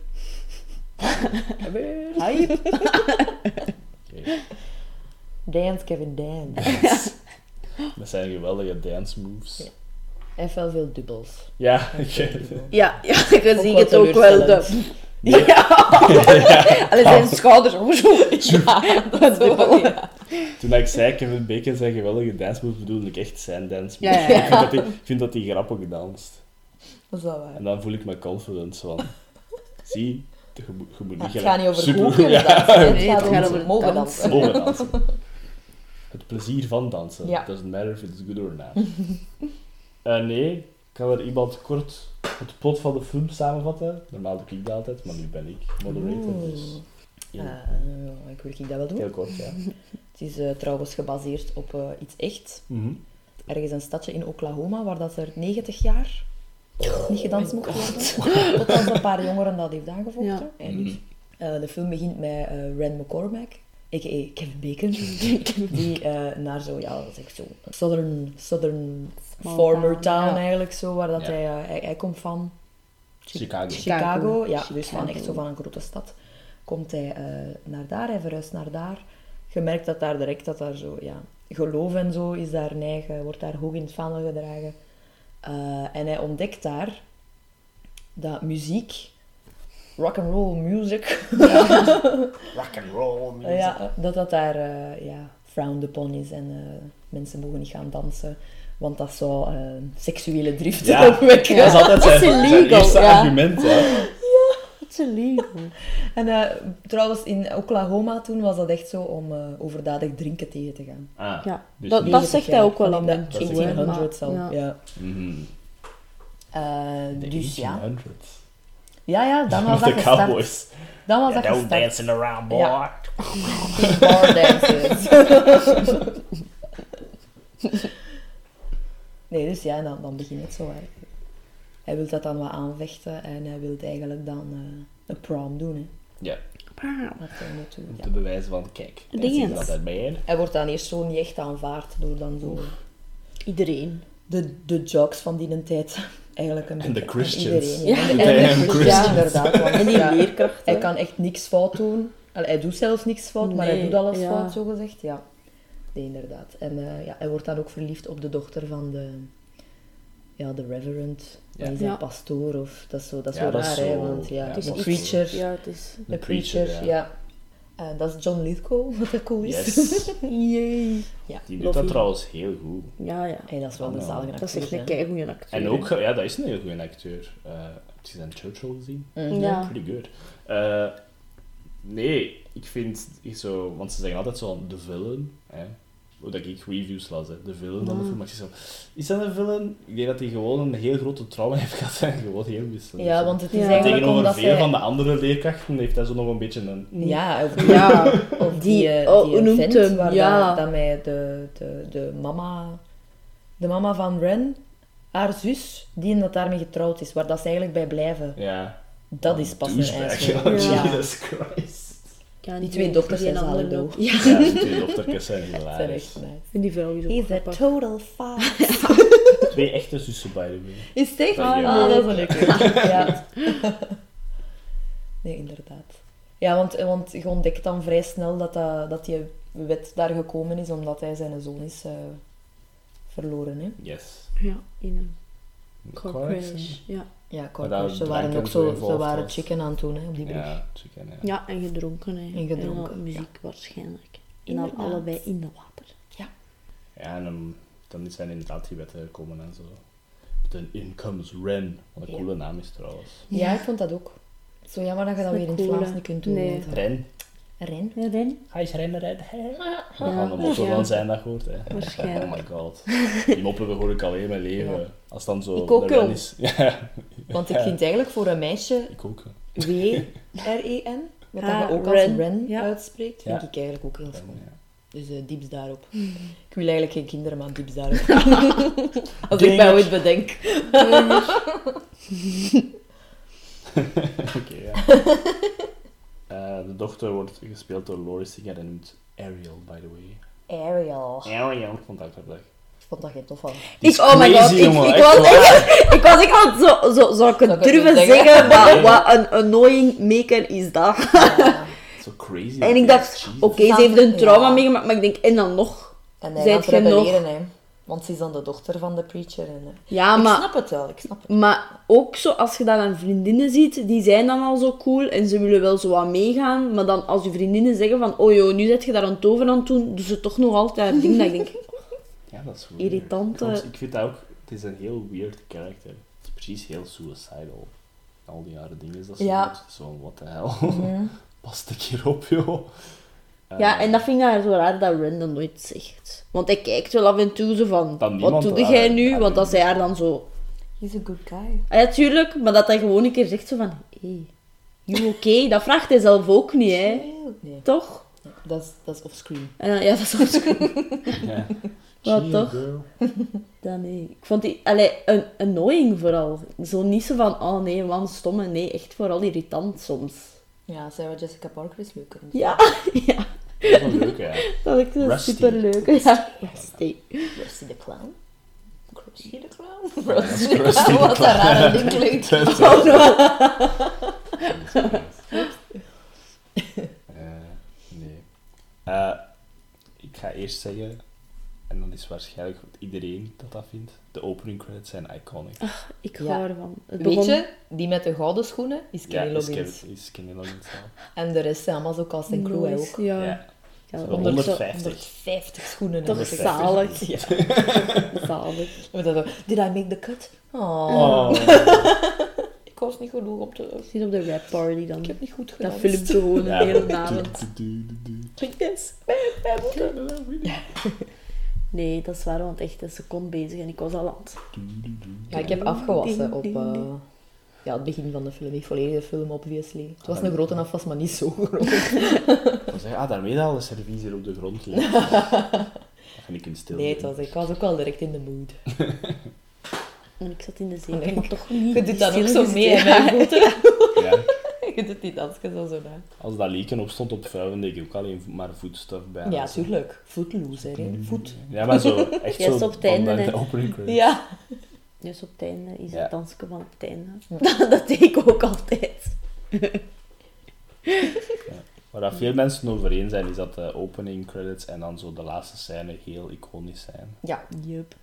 Hype. Oké. Dance, Kevin, dance. Dat zijn geweldige dance moves. Ja. Hij heeft wel veel dubbels. Ja, ik. Ja, ja, je ziet wel het ook wel. De... Ja. Allee, zijn schouders. Zo. Ja, dat is wel- Ja. Toen ik zei Kevin Bacon zijn geweldige dance moves, bedoelde ik echt zijn dance Ja, moves. ja, ja. Ik, vind dat hij, ik vind dat hij grappig danst. Dat is wel waar. En dan voel ik me confident van... Zie, je, moet- je moet niet Het gaat niet over super- hoe ja, dansen. Het Nee, gaat het gaat over mogen dansen. dansen. mogen dansen. Het plezier van dansen. Ja. It doesn't matter if it's good or not. Eh, nee, kan er iemand kort het plot van de film samenvatten? Normaal doe ik dat altijd, maar nu ben ik moderator, dus... Uh, Heel, ik wil ik dat wel doen. heel kort, ja. Het is eh, trouwens gebaseerd op eh, iets echt. Mhm. Ergens een stadje in Oklahoma, waar dat er 90 jaar niet gedanst mocht worden. Tot als een paar jongeren dat heeft aangevochten. Ja. En dus, eh, de film begint met eh Rand McCormack, a.k.a. Kevin Bacon, die eh, naar zo, ja, dat is echt zo, southern, southern Small former town, town ja. eigenlijk zo, waar dat Ja. hij, hij, hij komt van. Chicago. Chicago, ja, Chicago. dus van echt zo van een grote stad. Komt hij eh, naar daar, hij verhuist naar daar. Je merkt dat daar direct, dat daar zo, ja, geloof en zo is daar neigen, wordt daar hoog in het vaandel gedragen. Eh, en hij ontdekt daar dat muziek, rock and roll music, Rock and roll music. ja, dat dat daar eh, ja, frowned upon is en eh, mensen mogen niet gaan dansen. Want dat zou eh, seksuele drift Ja, opwekken. Dat is altijd zijn, zijn eerste ja. argument, hè. Het is illegal. En eh, trouwens, in Oklahoma toen was dat echt zo om eh, overdadig drinken tegen te gaan. Ah, Ja, dus dat, zegt hij ook wel in de hem toe, hè, 1800 maar- al. ja. Ja. Mhm. Eh, De dus ja. 1800s. Ja, ja, dan was dat de gestart. cowboys. Dan was Yeah, dat don't gestart. dancing around, boy. Ja. Bar dances. nee, dus ja, dan, dan begint het zo. Hè. Hij wil dat dan wat aanvechten en hij wil eigenlijk dan eh, een prom doen. Hè. Ja, Bam. Dat hij moet doen, om ja. te bewijzen van, kijk, Ding dat is- is altijd bij Hij wordt dan eerst zo niet echt aanvaard door dan zo Iedereen. de, de jokes van die tijd. Eigenlijk een En de Christians. Iedereen, Ja. ja. En de, De en de damn Christians, Christians. inderdaad. Want, En die ja, leerkracht. hij kan echt niks fout doen. Allee, hij doet zelfs niks fout, maar hij doet alles ja. fout, zo gezegd. Ja, nee, inderdaad. En eh, ja, hij wordt dan ook verliefd op de dochter van de, ja, de reverend. Ja. Is Ja. pastoor of dat is zo, dat is Ja, zo dat raar, hè? Want ja, Het de is iets- preacher, Ja, het is... De preacher, preacher, ja. ja. Eh, dat is John Lithgow, wat dat cool is. Yes. Jee. ja. Die doet dat you. trouwens heel goed. Ja, ja. Hey, dat is wel een zalige Dat is acteur, echt een keigoeie acteur. En ook, ja, dat is een heel goede acteur. Eh heb je zijn Churchill gezien? Mhm. Ja. Pretty good. Eh, nee, ik vind ik zo, want ze zeggen altijd zo de villain, hè, dat ik reviews las, hè, de villain van de Ah. film. Maar ik zeg zo, is dat een villain? Ik denk dat hij gewoon een heel grote trauma heeft gehad en gewoon heel misselijk. Ja, want het is Ja. eigenlijk Tegenover omdat veel hij... van de andere leerkrachten heeft hij zo nog een beetje een... Ja, of die, Ja. of die, Die- oh, die noemt hem? waar Ja. dat, mij de, de, de, mama, de mama van Ren, haar zus, die dat daarmee getrouwd is, waar dat ze eigenlijk bij blijven. Ja. Dat is pas een ja. Ja. Jesus Christ. Ja, Die twee dochters zijn zalig, ook. Ja, Ja, die twee dochtertjes zijn Dat zijn hilarisch. echt nice. en die vrouw is ook He's a total five. Twee echte zussen, by the way. Is het echt? Dat is Ah, leuk. dat is een leuke. Ja. Nee, inderdaad. Ja, want, want je ontdekt dan vrij snel dat, dat, dat die wet daar gekomen is omdat hij zijn zoon is eh, verloren. Hè? Yes. Ja, in een car crash. Ja. Ja, crash. Ze waren en ook zo zo, ze waren chicken aan het doen hè, op die brug. Ja, chicken, ja. ja, en gedronken. Hè. En gedronken, muziek waarschijnlijk. En al Inderdaad. allebei in de water. Ja, en um, dan zijn inderdaad die wetten gekomen en zo. Then in comes Ren. Wat een Ja. coole naam is trouwens. Ja, ik vond dat ook. Zo jammer dat je dat Dat weer in het. Vlaams niet kunt doen. Nee. want, Ren. Ren? Ja, Ren? Hij is Ren, Ren. Ja, Dat motto ja. van zijn dat hoort. Hè. Waarschijnlijk. Oh my god. Die moppen hoor ik alleen in mijn leven. Als dan zo Ik ook wel. Ja, Want ik vind eigenlijk voor een meisje ik ook. W-R-E-N, wat Ah, dat je ook als Ren, Ren ja. uitspreekt, vind ik eigenlijk ook heel schoon. Dus eh dieps daarop. Ik wil eigenlijk geen kinderen, maar dieps daarop. Als Ding ik mij ooit bedenk. Oké, ja. Eh, de dochter wordt gespeeld door Laurie Singer en noemt Ariel, by the way. Ariel. Ariel, ik vond dat ook leuk. Ik vond dat geen tof is Ik, oh my god, ik, jongen, ik, echt was echt, ik was echt aan zo, zo, zou ik het ik durven zeggen? maar wat een annoying maker is dat. Ja. Zo crazy. En ik dacht, oké, ze heeft een trauma Ja. meegemaakt, maar ik denk, en dan nog? En hij gaat rebelleren, hè. Want ze is dan de dochter van de preacher. En, eh, Ja, ik maar, snap het wel, ik snap het. maar ook zo, als je dan aan vriendinnen ziet, die zijn dan al zo cool en ze willen wel zo wat meegaan, maar dan als je vriendinnen zeggen van, oh joh, nu zet je daar een tover aan doen, doen ze toch nog altijd haar ding, dat ik denk, Ja, dat is weird. Irritante- Trouwens, Ik vind dat ook, het is een heel weird karakter. Het is precies heel suicidal. Al die jaren dingen dat ze Ja. doet. Zo, what the hell. Mhm. Past een keer op, joh. Eh, ja, en dat vind ik dan zo raar dat Ren dat nooit zegt. Want hij kijkt wel af en toe zo van, wat doe jij nu? Want als hij haar dan zo He's a good guy. Ah, ja, tuurlijk, maar dat hij gewoon een keer zegt zo van... Hé, hey, you oké? Dat vraagt hij zelf ook niet, hè? Nee, Toch? dat is, dat is offscreen. En dan, ja, dat is ook Ja. Wat toch? nee. Ik vond die... Allee, een annoying vooral. Zo niet zo van, oh nee, man, stomme. Nee, echt vooral irritant soms. Ja, Sarah Jessica Parker is leuker. Ja, ja. Dat is wel leuk, hè. Dat ik zo Rusty. superleuk. Ja, Rusty. Rusty the Clown. Rusty the Clown? dat is Rusty the Clown, wat een rare ding klinkt. Oh no. Eh, nee. Eh, ik ga eerst zeggen, en dan is waarschijnlijk iedereen dat dat vindt, de opening credits zijn iconic. Ik Ja. hou ervan. Het Weet begon- je, die met de gouden schoenen is ja, Kenny is Loggins. Is Kenny Loggins zelf. En de rest zijn allemaal zo cast en crew Nice, ook. Ja. Ja. Ja, Zo honderd- 150. 150 schoenen. Toch zalig. Ja. Zalig. Dat Did I make the cut? Oh, Oh. ik was niet genoeg om te... Zit op de rap party dan. Ik heb niet goed Dat gedaan. filmt gewoon Ja. de hele avond. Nee, dat is waar, want echt een seconde bezig en ik was al aan het... Ja, ik heb afgewassen op, eh, Ja, het begin van de film, niet volledig de film, obviously. Het was een grote afwas, maar niet zo groot. Dan zeg je, ah, daarmee dat al de servies hier op de grond ligt. Dat ga ik in stil Nee, het was, ik was ook wel direct in de mood. En ik zat in de zetel, Nee. maar toch niet. Je doet dat ook zo mee, hè, voeten. Ja, Je doet die dansjes al zo na. als dat leken opstond op vuil, deed ik ook alleen maar voetstuff bij. Ja, tuurlijk. Footloose, hè. Voet. Ja, maar zo, echt Ja, zo op het einde. Ja. Dus op het einde is Ja. het dansje van het einde. dat deed ik ook altijd. Waar dat veel mensen over eens zijn, is dat de opening credits en dan zo de laatste scène heel iconisch zijn. Ja. Yup.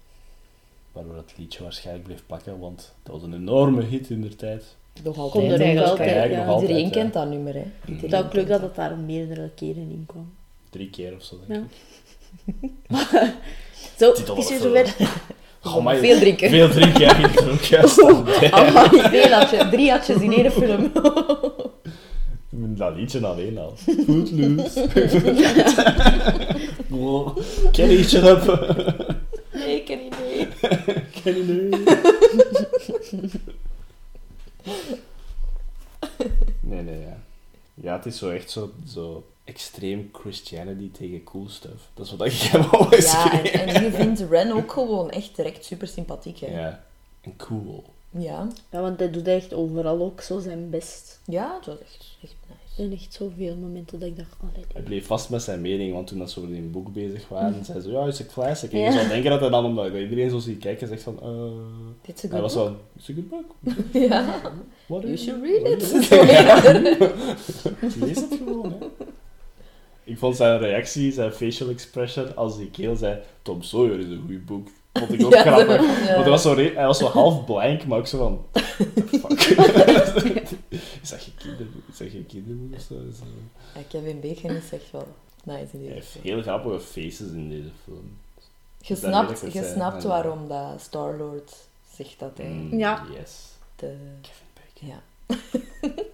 Waardoor het liedje waarschijnlijk bleef plakken, want dat was een enorme hit in de tijd. Nog Komt altijd er ook eigenlijk. altijd, ja. nog altijd, Iedereen ja. kent dat nummer, hè. Iedereen Het is ook leuk dat het daar meerdere keren in kwam. Drie keer of zo, denk Ja. ik. Zo, is er de zover. Maar- Veel drinken. Veel drinken, ja, ik er ook juist veel atje, drie atjes in één film. Dat liedje alleen al. Footloose. Wow. Kenny, shut up. Nee, ik ken niet mee. Kenny, nee. Nee, nee, ja. Ja, het is zo echt zo, zo extreem Christianity tegen cool stuff. Dat is wat ik heb always Ja, en, je vindt Ren ook gewoon echt direct super sympathiek, hè. Ja, en cool. Ja. Ja, want hij doet echt overal ook zo zijn best. Ja, het was echt, echt nice. Er zijn echt zoveel momenten dat ik dacht, allee, Hij bleef vast met zijn mening, want toen dat ze over die boek bezig waren, zei ze, ja, is een classic. En Ja. je zou denken dat hij dan, omdat iedereen zo ziet kijken, zegt van, eh... Dit is een Hij was good wel, it's a good book. Ja. What You should it? read it. Zo. Lees het gewoon, hè. Ik vond zijn reactie, zijn facial expression, als die keel zei, Tom Sawyer is een goed boek. Vond ik ook Ja, grappig. ja. Want hij was, zo hij was zo half blank, maar ook zo van... Fuck. is dat geen kinderboek? Is dat geen kinderboek of zo? Ja, Kevin Bacon is echt wel nice in Hij deze heeft film. heel grappige faces in deze film. Je snapt, je zijn. snapt Ja. waarom dat Star-Lord zegt dat hij Mm, Ja. Yes. de... Kevin Bacon. Ja.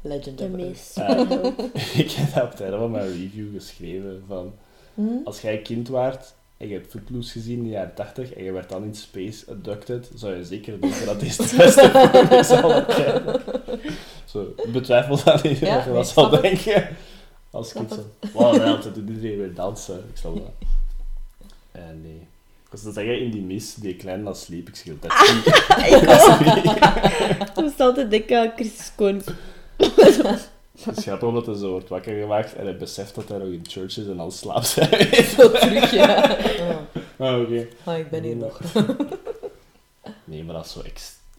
Legend de of Earth. meest. Eh, ik heb dat op het einde van mijn review geschreven van... Hm? Als jij kind waart en je hebt Footloose gezien in de jaren 80 en je werd dan in space abducted, zou je zeker denken dat dit de beste is aller tijden. Zo, ik betwijfel dat niet, Ja, dat je dat zal het. denken. Als Snap kind zo, wow, dat doet iedereen weer dansen. Ik snap dat. Eh, nee. Ik was te zeggen, in die mis, die kleine dat sliep, ik zeg dat Ik moest altijd denken aan Chris Koning. Grappig omdat hij zo wordt wakker gemaakt en hij beseft dat hij nog in church is en dan slaapt hij. Zo terug, ja. Ah, oké. oh, ik ben hier nog. Nee, maar dat is zo.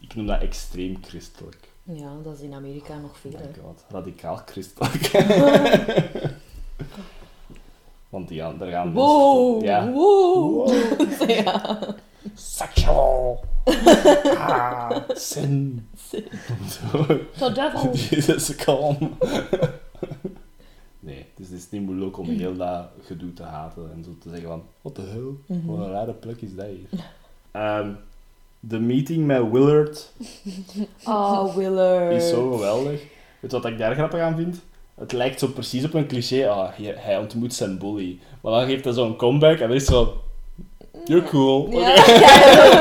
Ik noem dat extreem christelijk. Ja, dat is in Amerika nog veel, Oh my god, radicaal christelijk. Want die gaan, gaan Wow, mensen... Ja. wow. Wow. ja. Sexual. ah, sin. The devil. Jesus, calm. Nee, dus het is niet moeilijk om heel dat gedoe te haten en zo te zeggen van, what the hell, Mhm. wat een rare plek is dat hier. Ehm, de meeting met Willard Oh, Willard. is zo geweldig. Weet je wat ik daar grappig aan vind? Het lijkt zo precies op een cliché, ah, hij, hij ontmoet zijn bully. Maar dan geeft hij zo'n comeback en dan is zo, you're cool. Ja.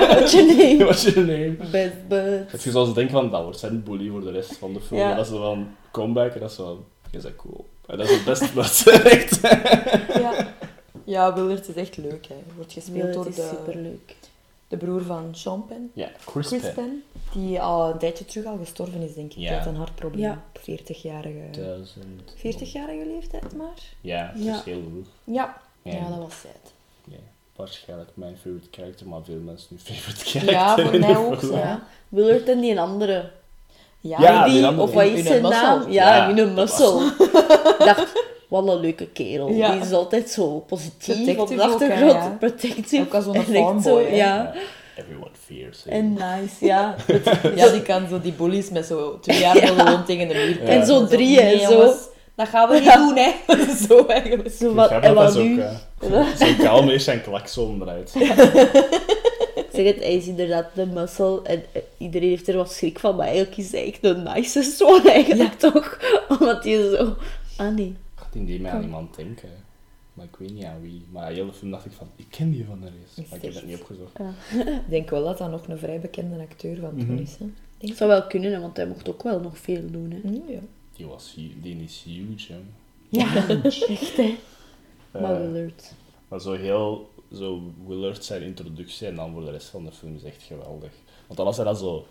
What's your name? What's your name? Best bud. Dat je zoals denkt van, dat wordt zijn bully voor de rest van de film. Ja. Dat is zo van, comeback en dat is zo, je bent cool. En dat is het beste wat ze zegt. Ja. ja, Willard is echt leuk, hè. Wordt gespeeld Het door is de, superleuk. de broer van Sean Penn. Ja, Chris, Chris Penn. Penn. Die al een tijdje terug al gestorven is, denk ik. Ja. Hij had een hartprobleem. Ja. 40-jarige... Duizend. 40-jarige leeftijd maar. Ja, het Ja. is heel vroeg. Ja. Ja. Ja, dat was sad. Waarschijnlijk mijn favorite character, maar veel mensen nu favorite character. Ja, voor mij ook. Ja. Ja. Willard en die andere. Ja, Ja, die, die andere. of wat is zijn een naam? Ja, Ja, in een muscle. Ik dacht, wat een leuke kerel. Ja. Die is altijd zo positief Protective op de ook, hè, achtergrond. Protective. Ook als zo'n En echt farmboy, zo. Ja. Ja. Everyone fears him. En nice, ja. Ja, die kan zo die bullies met zo twee jaar Ja. gewoon tegen de muur. En zo drie, nee, zo. Dat gaan we niet doen, hè. zo eigenlijk. Zo Ik wat, heb en dat wat dat nu? eh, Zo'n kalm is zijn klakson eruit. Ik zeg het, hij is inderdaad de muscle en eh, iedereen heeft er wat schrik van, maar eigenlijk is hij echt de nicest one eigenlijk toch? Omdat hij zo... Ah nee. Ik had in die mij aan iemand denken. Maar ik weet niet aan wie. Maar heel de film dacht ik van, ik ken die van de race. Maar ik heb het niet opgezocht. Ik denk wel dat dat nog een vrij bekende acteur van toen Mhm. is. Hè. Het zou wel kunnen, want hij mocht ook wel nog veel doen. Hè. Mm, ja. Die, was, die is huge, jong. Ja, echt hè. Maar Eh, Willard. Maar zo heel, zo Willard zijn introductie en dan voor de rest van de film is echt geweldig. Want dan als hij dan zo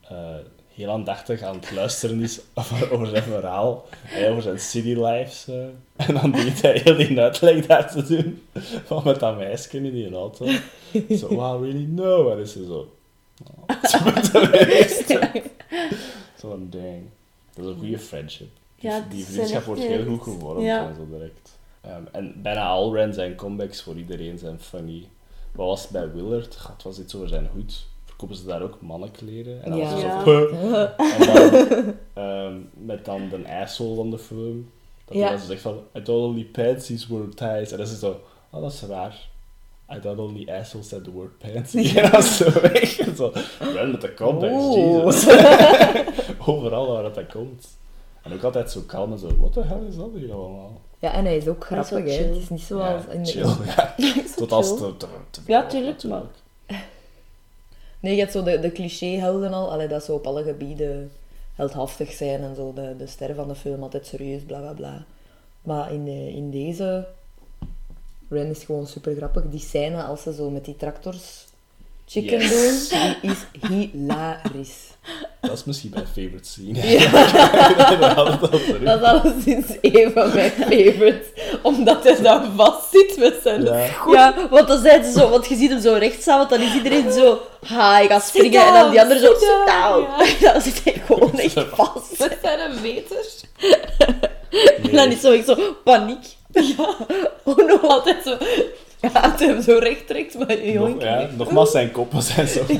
eh, heel aandachtig aan het luisteren is over, over zijn verhaal, en over zijn city lives, eh, en dan begint hij heel die uitleg daar te doen, van met dat meisje in die auto. Zo, wow, really? No. En dan is ze zo... Oh, zo met de meeste. Zo'n ding. Dat is een goede friendship. Die, Ja, vriendschap wordt heel heel goed gevormd Ja. en zo direct. Ehm, en bijna al Ren zijn comebacks voor iedereen zijn funny. Wat was het bij Willard? Het was iets over zijn hoed. Verkopen ze daar ook mannenkleren? En dan was het zo... "Huh?" En dan ehm, met dan de asshole van de film. Dat Ja. hij dan zo zegt van... I thought only panties were ties. En dan is het zo... Oh, dat is raar. I thought only assholes said the word dan is zo weg. En zo... Met de context, Oeh. Jesus. Overal waar dat, dat komt. En ook altijd zo kalm en zo... What the hell is dat hier allemaal? ja, en hij is ook grappig, hè. Het is niet zoals... Ja, in de- chill, ja. Tot als te, te, te Ja, tuurlijk, natuurlijk. Nee, je hebt zo de, de cliché-helden al. Allee, dat ze op alle gebieden heldhaftig zijn en zo. De, de ster van de film altijd serieus, bla bla bla. Maar in, de, in deze... Ren is gewoon super grappig. Die scène als ze zo met die tractors chicken Yes. doen, die is hilarisch. Dat is misschien mijn favorite scene. Ja. Dat had het al terug. Dat is alleszins een van mijn favorites. Omdat hij dan vastzit met zijn Ja. want dan zijn ze zo, want je ziet hem zo recht staan, want dan is iedereen zo, ha, ik ga springen, en dan die down, andere zo, sit down. dan zit hij gewoon echt vast. Met zijn veters. En dan is zo, ik zo, paniek. Ja. Oh no. Altijd zo... Ja, dat hij hem zo recht trekt, maar Nog, jongen. ja, nogmaals, zijn koppen zijn zo.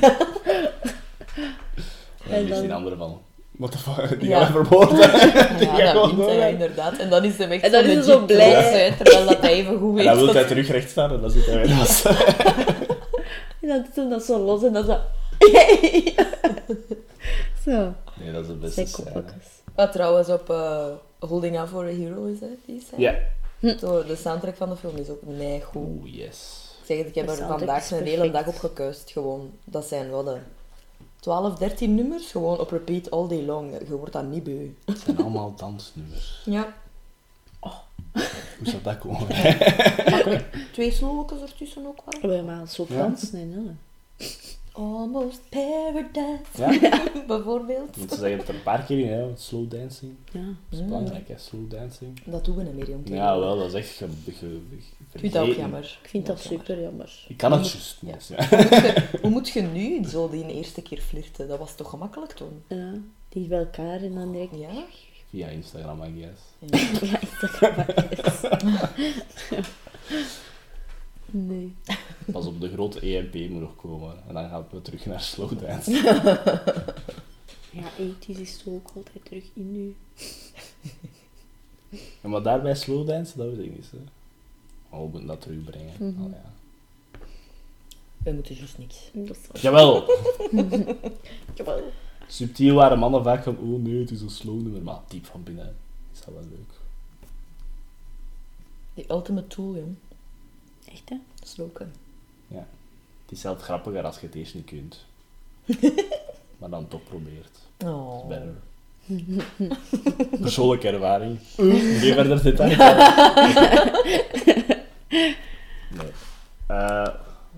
En En dan die andere van... What the fuck, die Ja. gaan we. Die gaan Ja, dat gewoon wint hij, inderdaad. En dan is hij echt En dan zo is hij zo blij. uit, terwijl dat hij even goed weet En dan wil dat- hij terug recht staan en dan zit hij weer. En dan doet hij dat zo los en dan zo... zo, Nee, dat is het beste. Wat trouwens op eh, Holding Out for a Hero is, hè, die scène. Ja. Zo, de soundtrack van de film is ook nee goed. Oeh, yes. Ik zeg het, ik heb De er vandaag een hele dag op gekuist. Gewoon, dat zijn wel de 12, 13 nummers, gewoon op repeat all day long. Je wordt dat niet beu. Het zijn allemaal dansnummers. Ja. Hoe zou dat komen? Makkelijk. Twee slowetjes ertussen ook wel. Oh, ja, maar zo Ja. Frans, nee, nee. Almost Paradise, Ja? bijvoorbeeld. Mensen zeggen het er een paar keer in, hè. Slow dancing. Ja. Dat is belangrijk, hè. Slow dancing. Dat doen we niet meer, jongen. Ja, wel, dat is echt ge, ge, ge- Ik vind dat ook jammer. Ik vind dat super jammer. Ik kan het Ja. juist Ja. niet. Ja. Hoe moet je nu zo die eerste keer flirten? Dat was toch gemakkelijk toen? Ja, die bij elkaar en dan direct... Ja? Via Instagram, I guess. Ja. Ja, Instagram Nee. Pas op de grote EMP moet nog komen. En dan gaan we terug naar slow dance. Ja, ethisch is zo ook altijd terug in nu. Ja, maar daarbij slow dance, dat weet ik niet. Hè. We moeten dat terugbrengen. Mhm. Oh, ja. We moeten juist niks. Dat is wel... Jawel! Jawel. Subtiel waren mannen vaak van, oh nee, het is een slow nummer. Maar diep van binnen is dat wel leuk. The ultimate tool, jong. Echt, hè? Sloken. Het is zelfs grappiger als je het eerst niet kunt. maar dan toch probeert. Oh. Better. Persoonlijke ervaring. Geen verder details. nee. Eh,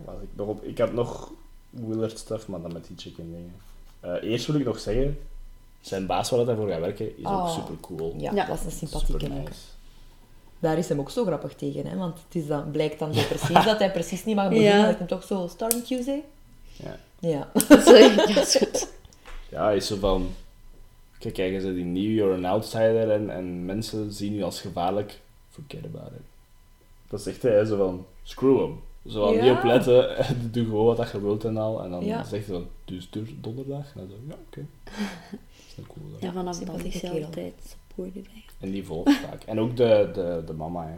wat ik, nog op, ik had nog Willard stuff, maar dan met die chicken dingen. Eh, eerst wil ik nog zeggen, zijn baas waar hij voor gaat werken is ook Oh. super cool. Ja, Ja. dat is een sympathieke nice. Daar is hem ook zo grappig tegen, hè? want het is dan, blijkt dan zo precies dat hij precies niet mag beginnen. Ja. Dat hem toch zo, Storm Tuesday? Ja. Ja. Sorry, ja, is goed. ja, hij is zo van... Kijk, kijk, je bent die nieuw, you're an outsider en, en mensen zien je als gevaarlijk. Forget about it. Dat zegt hij, hè, zo van, screw hem. Zo van, Ja. niet opletten, doe gewoon wat dat je wilt en al. En dan Ja. zegt hij van, dus donderdag? En dan zo, ja, oké. Dat is een cool. Ja, vanaf dan Sympathieke is altijd En die volgt vaak. En ook de, de, de mama, hè.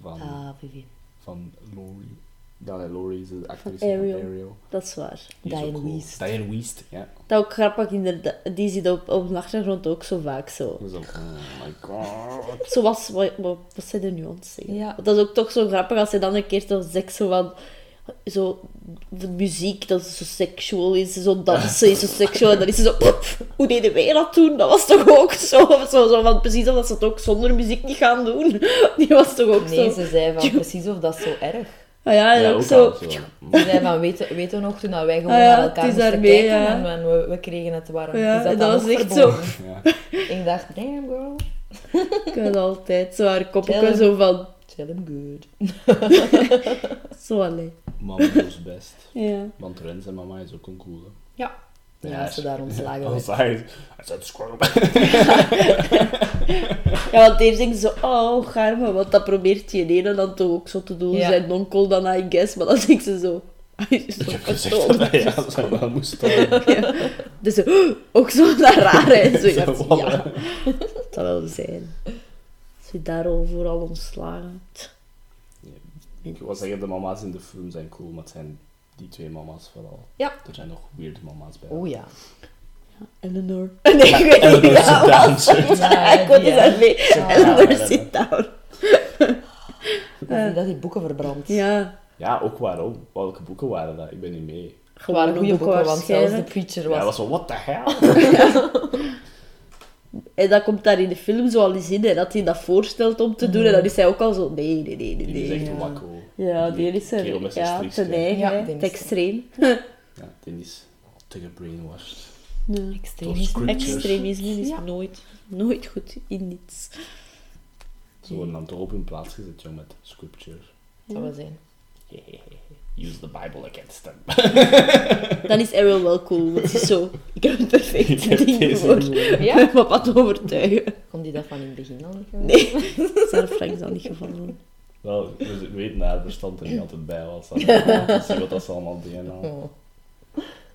Van, Ah, Vivian. van Laurie. Nee, Laurie is de actrice Van van Ariel. Dat is waar. Die is Diane cool. Wiest. Diane Wiest, ja. Dat ook grappig, inderdaad. Die zit op, op de achtergrond ook zo vaak zo. Ook, oh my god. Zoals, wat, wat, wat zei er nu aan het zeggen? Ja. Dat is ook toch zo grappig als hij dan een keer toch zegt zo van... zo de muziek dat zo seksueel is, zo dansen is zo seksueel. En dan is ze zo, "Oep, hoe deden wij dat toen? Dat was toch ook zo? Zo, zo van, precies of dat ze het ook zonder muziek niet gaan doen. Die was toch ook Nee, zo... ze zei van precies of dat is zo erg. Ah ja, en Ja, ook ook zo... zo. Ze zei van, weten, weten we nog toen dat wij gewoon Ah ja, naar elkaar het is moesten daarmee, kijken ja. en, en we, we kregen het warm. Ja, is dat en dat was echt verboden? Ja. Ik dacht, damn girl, Ik had altijd zo haar zo van... him good. Zo alleen. Mama is best. Ja. Want Rens en mama is ook een coole. Ja. Ja, als ze daar ontslagen werd. zei hij, zei, squirrel. Ja, want eerst denk ze zo, oh, garme, want dat probeert je ene dan toch ook zo te doen. Ja. Zijn onkel dan, I guess, maar dan denkt ze zo... hij is Ik zo heb gezegd vertoond. dat hij ja, zo wel moest doen. Ja. Dus zo, oh, ook zo naar raar, hè. Zo, ja, dat zal wel zijn. Als je daar al vooral ontslagen. Ik wil zeggen, de mama's in de film zijn cool, maar het zijn die twee mama's vooral. Ja. Er zijn nog weird mama's bij. Oh ja. Eleanor. Nee, ik weet Eleanor niet. sit Ja, down. Ja, Ik die, dus. Ja, Eleanor, ja, sit down. Dat die, die boeken verbrand. Ja. Ja, ook waarom? Welke boeken waren dat? Ik ben niet mee. Waren goede boeken, want zelfs de preacher Ja, was... hij was zo, what the hell? En dat komt daar in de film zo al eens in, hè, dat hij dat voorstelt om te doen. En dan is hij ook al zo, nee, nee, nee, nee. Die is echt ja. wakko. Ja, die is er. Ja, die het is- extreem. Ja, die is te gebrainwashed. Ja. Extremisme. Is Ja. nooit, nooit goed in niets. Ze worden dan toch op hun plaats gezet, jong, met scripture. zou wel zijn. Use the Bible against them. Dan is Errol wel cool, want hij is zo... Ik heb het Ik perfecte ding voor. Ik Ja? papa te overtuigen. Kon die dat van in het begin al niet? Nee, zelf Frank zal niet gevallen. Wel, we weten dat haar verstand er niet altijd bij was. Dan zie je wat dat ze allemaal deden. dan. Oh.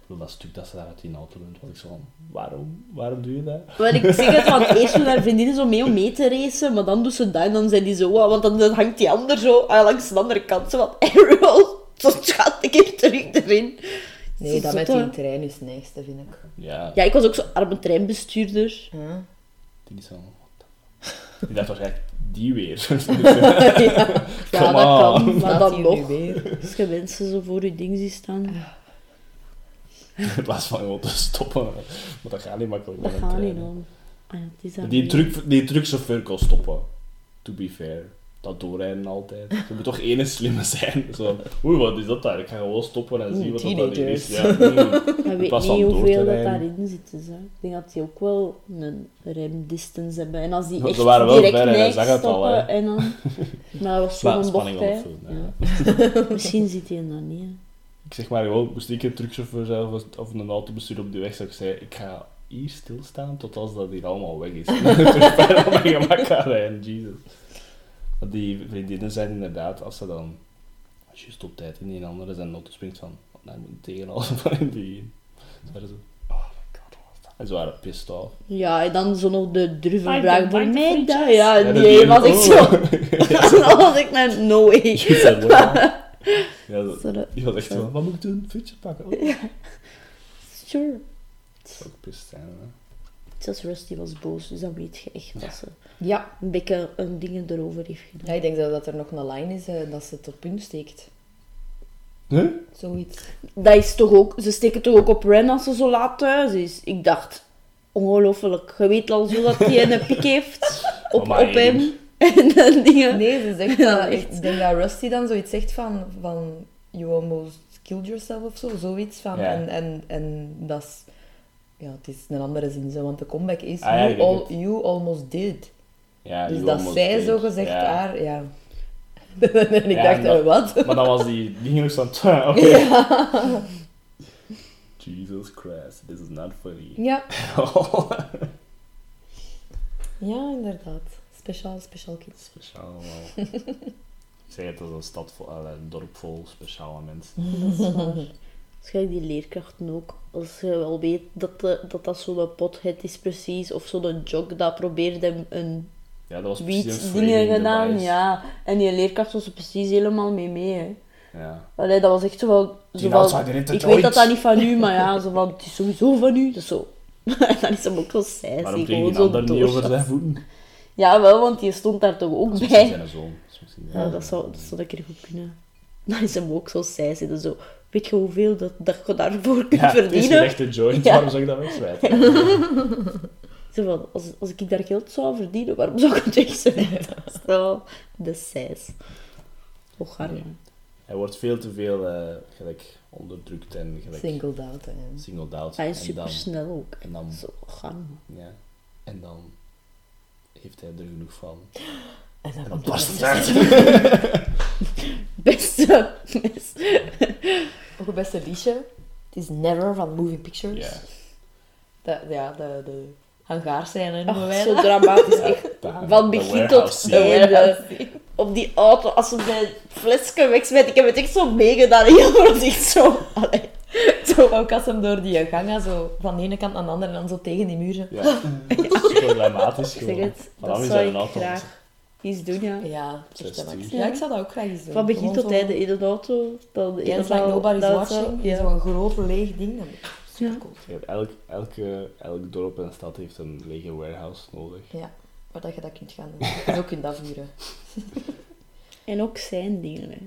Ik dat stuk dat ze daar uit die auto doet, was ik zo van, waarom? Waarom doe je dat? Maar ik zeg het, want eerst doen haar vriendinnen zo mee om mee te racen, maar dan doet ze dat en dan zijn die zo, want dan, dan hangt die ander zo ah, langs de andere kant, zo van, Errol, zo schat ik even terug erin. Nee, dat met die trein is het nichtste, vind ik. Ja, Ja, ik was ook zo arme treinbestuurder. Huh? die is? Ik dacht waarschijnlijk, die weer. ja, ja, dat kan, maar dan nog. Als je mensen zo voor je ding ziet staan, In plaats van gewoon te stoppen. Maar dat gaat niet makkelijk dat gaat niet om. Ah, het dat Die, truck, die truckchauffeur kon stoppen. To be fair. Dat doorrijden altijd. Je moet toch ene slimme zijn. Zo, oei, wat is dat daar? Ik ga gewoon stoppen en zien wat dat is. Ja. Je weet niet hoeveel dat daarin zit. Dus, hè. Ik denk dat die ook wel een remdistance hebben. En als die Ze echt waren wel direct ver, neig Zag het al, hè. en dan... Maar dat was zo'n bocht, hè. ja. Misschien zit hij dan niet, hè. Ik zeg maar gewoon, moest ik een truckchauffeur zijn of, of een autobestuurder op die weg, zou ik zeggen, ik ga hier stilstaan tot als dat hier allemaal weg is. Terug op mijn gemak gaan rijden, Jesus. Die vriendinnen zijn inderdaad, als ze dan juist op tijd in een andere zijn auto springt van, nou, ik moet tegenhouden van in die... Ze waren zo, oh my god, wat was dat? En ze waren pissed off. Ja, en dan zo nog de I druvenbraak don't voor mij. Ja, Ja, nee, die- was ik oh. zo... Dan was ik naar no way. Je. Ja, dat- die was echt zo, wat moet ik doen? Fietsje pakken? Oh. Sure. Dat zou ook pissed zijn, hè. Zelfs Rusty was boos, dus dan weet je echt dat ze Ja. een beetje een dingen erover heeft gedaan. ja, ik denk dat er nog een line is eh, dat ze het op hun steekt. Huh? Zoiets. Dat is toch ook... Ze steken toch ook op Ren als ze zo laat thuis is. Ik dacht, ongelooflijk. Je weet al zo dat hij een pik heeft op, op hem. En dan dingen... Nee, ze zegt Ja, dan, echt. ik denk dat Rusty dan zoiets zegt van, van you almost killed yourself of zo, zoiets van. Ja. En, en, en dat is, ja, het is een andere zin zo, want de comeback is Ah, ja, you, you almost did. Ja, dus you dat zij did. zo gezegd Ja. haar, ja. en ik dacht, en dat- wat? Maar dan was die ding van, oké. Jesus Christ, this is not funny. Ja, ja, inderdaad. Speciaal, speciaal kids. Speciaal wel. Ik zeg het als een stad vol, een dorp vol speciale mensen. Dat is waar. Waarschijnlijk die leerkrachten ook. Als je wel weet dat de, dat, dat zo'n pothead is precies, of zo'n jog dat probeert hem een Ja, dat was precies een dingen gedaan. device. Ja. En die leerkracht was er precies helemaal mee mee. Hè. Ja. Allee, dat was echt zo wel... Zo van, ik weet dat dat niet van u, maar ja, zo van, het is sowieso van u. Dat is zo. en dan is hem ook zo sassy, Waarom kreeg zo ander niet over zijn voeten? Ja, wel, want die stond daar toch ook Dat is misschien bij. zijn zoon. Dat is misschien- Ja, dat zou, dat zou ik er goed kunnen. dan is hem ook zo saai zitten. Zo, weet je hoeveel dat, dat je daarvoor kunt Ja, het is verdienen? een echte joint, Ja. waarom zou ik dat wegsmijten? Zo van, als, als ik daar geld zou verdienen, waarom zou ik het is wel de. Och, arme. Nee. Hij wordt veel te veel eh, gelijk onderdrukt en gelijk Singled out. Hè. singled out. Hij is en super snel ook. en dan, Zo, arme. ja, en dan heeft hij er genoeg van. En dan En het het uit. Beste. beste. Ook het beste liedje. Het is Never van Moving Pictures. Ja, De, ja, de, de hangaarscène noemen wij zo dat. dramatisch. Echt. Van begin tot einde. Op die auto, als ze zijn flesje wegsmijt. Ik heb het echt zo meegedaan. Heel wordt echt zo... Allee. Zo. Ook als hem door die gangen zo van de ene kant naar de andere en dan zo tegen die muren. Ja, super dramatisch Ik zeg het, dat is zou ik een auto. graag eens doen, ja. Ja, echt, ik zou dat ook graag eens doen. Van begin tot einde in de auto. Dan like nobody's watching. Ja. Zo'n groot leeg ding. Dat is super Ja. cool. Je hebt Elk, elke, elk dorp en stad heeft een lege warehouse nodig. Ja, waar dat je dat kunt gaan doen. En ook kunt afvuren. En ook zijn dingen, hè.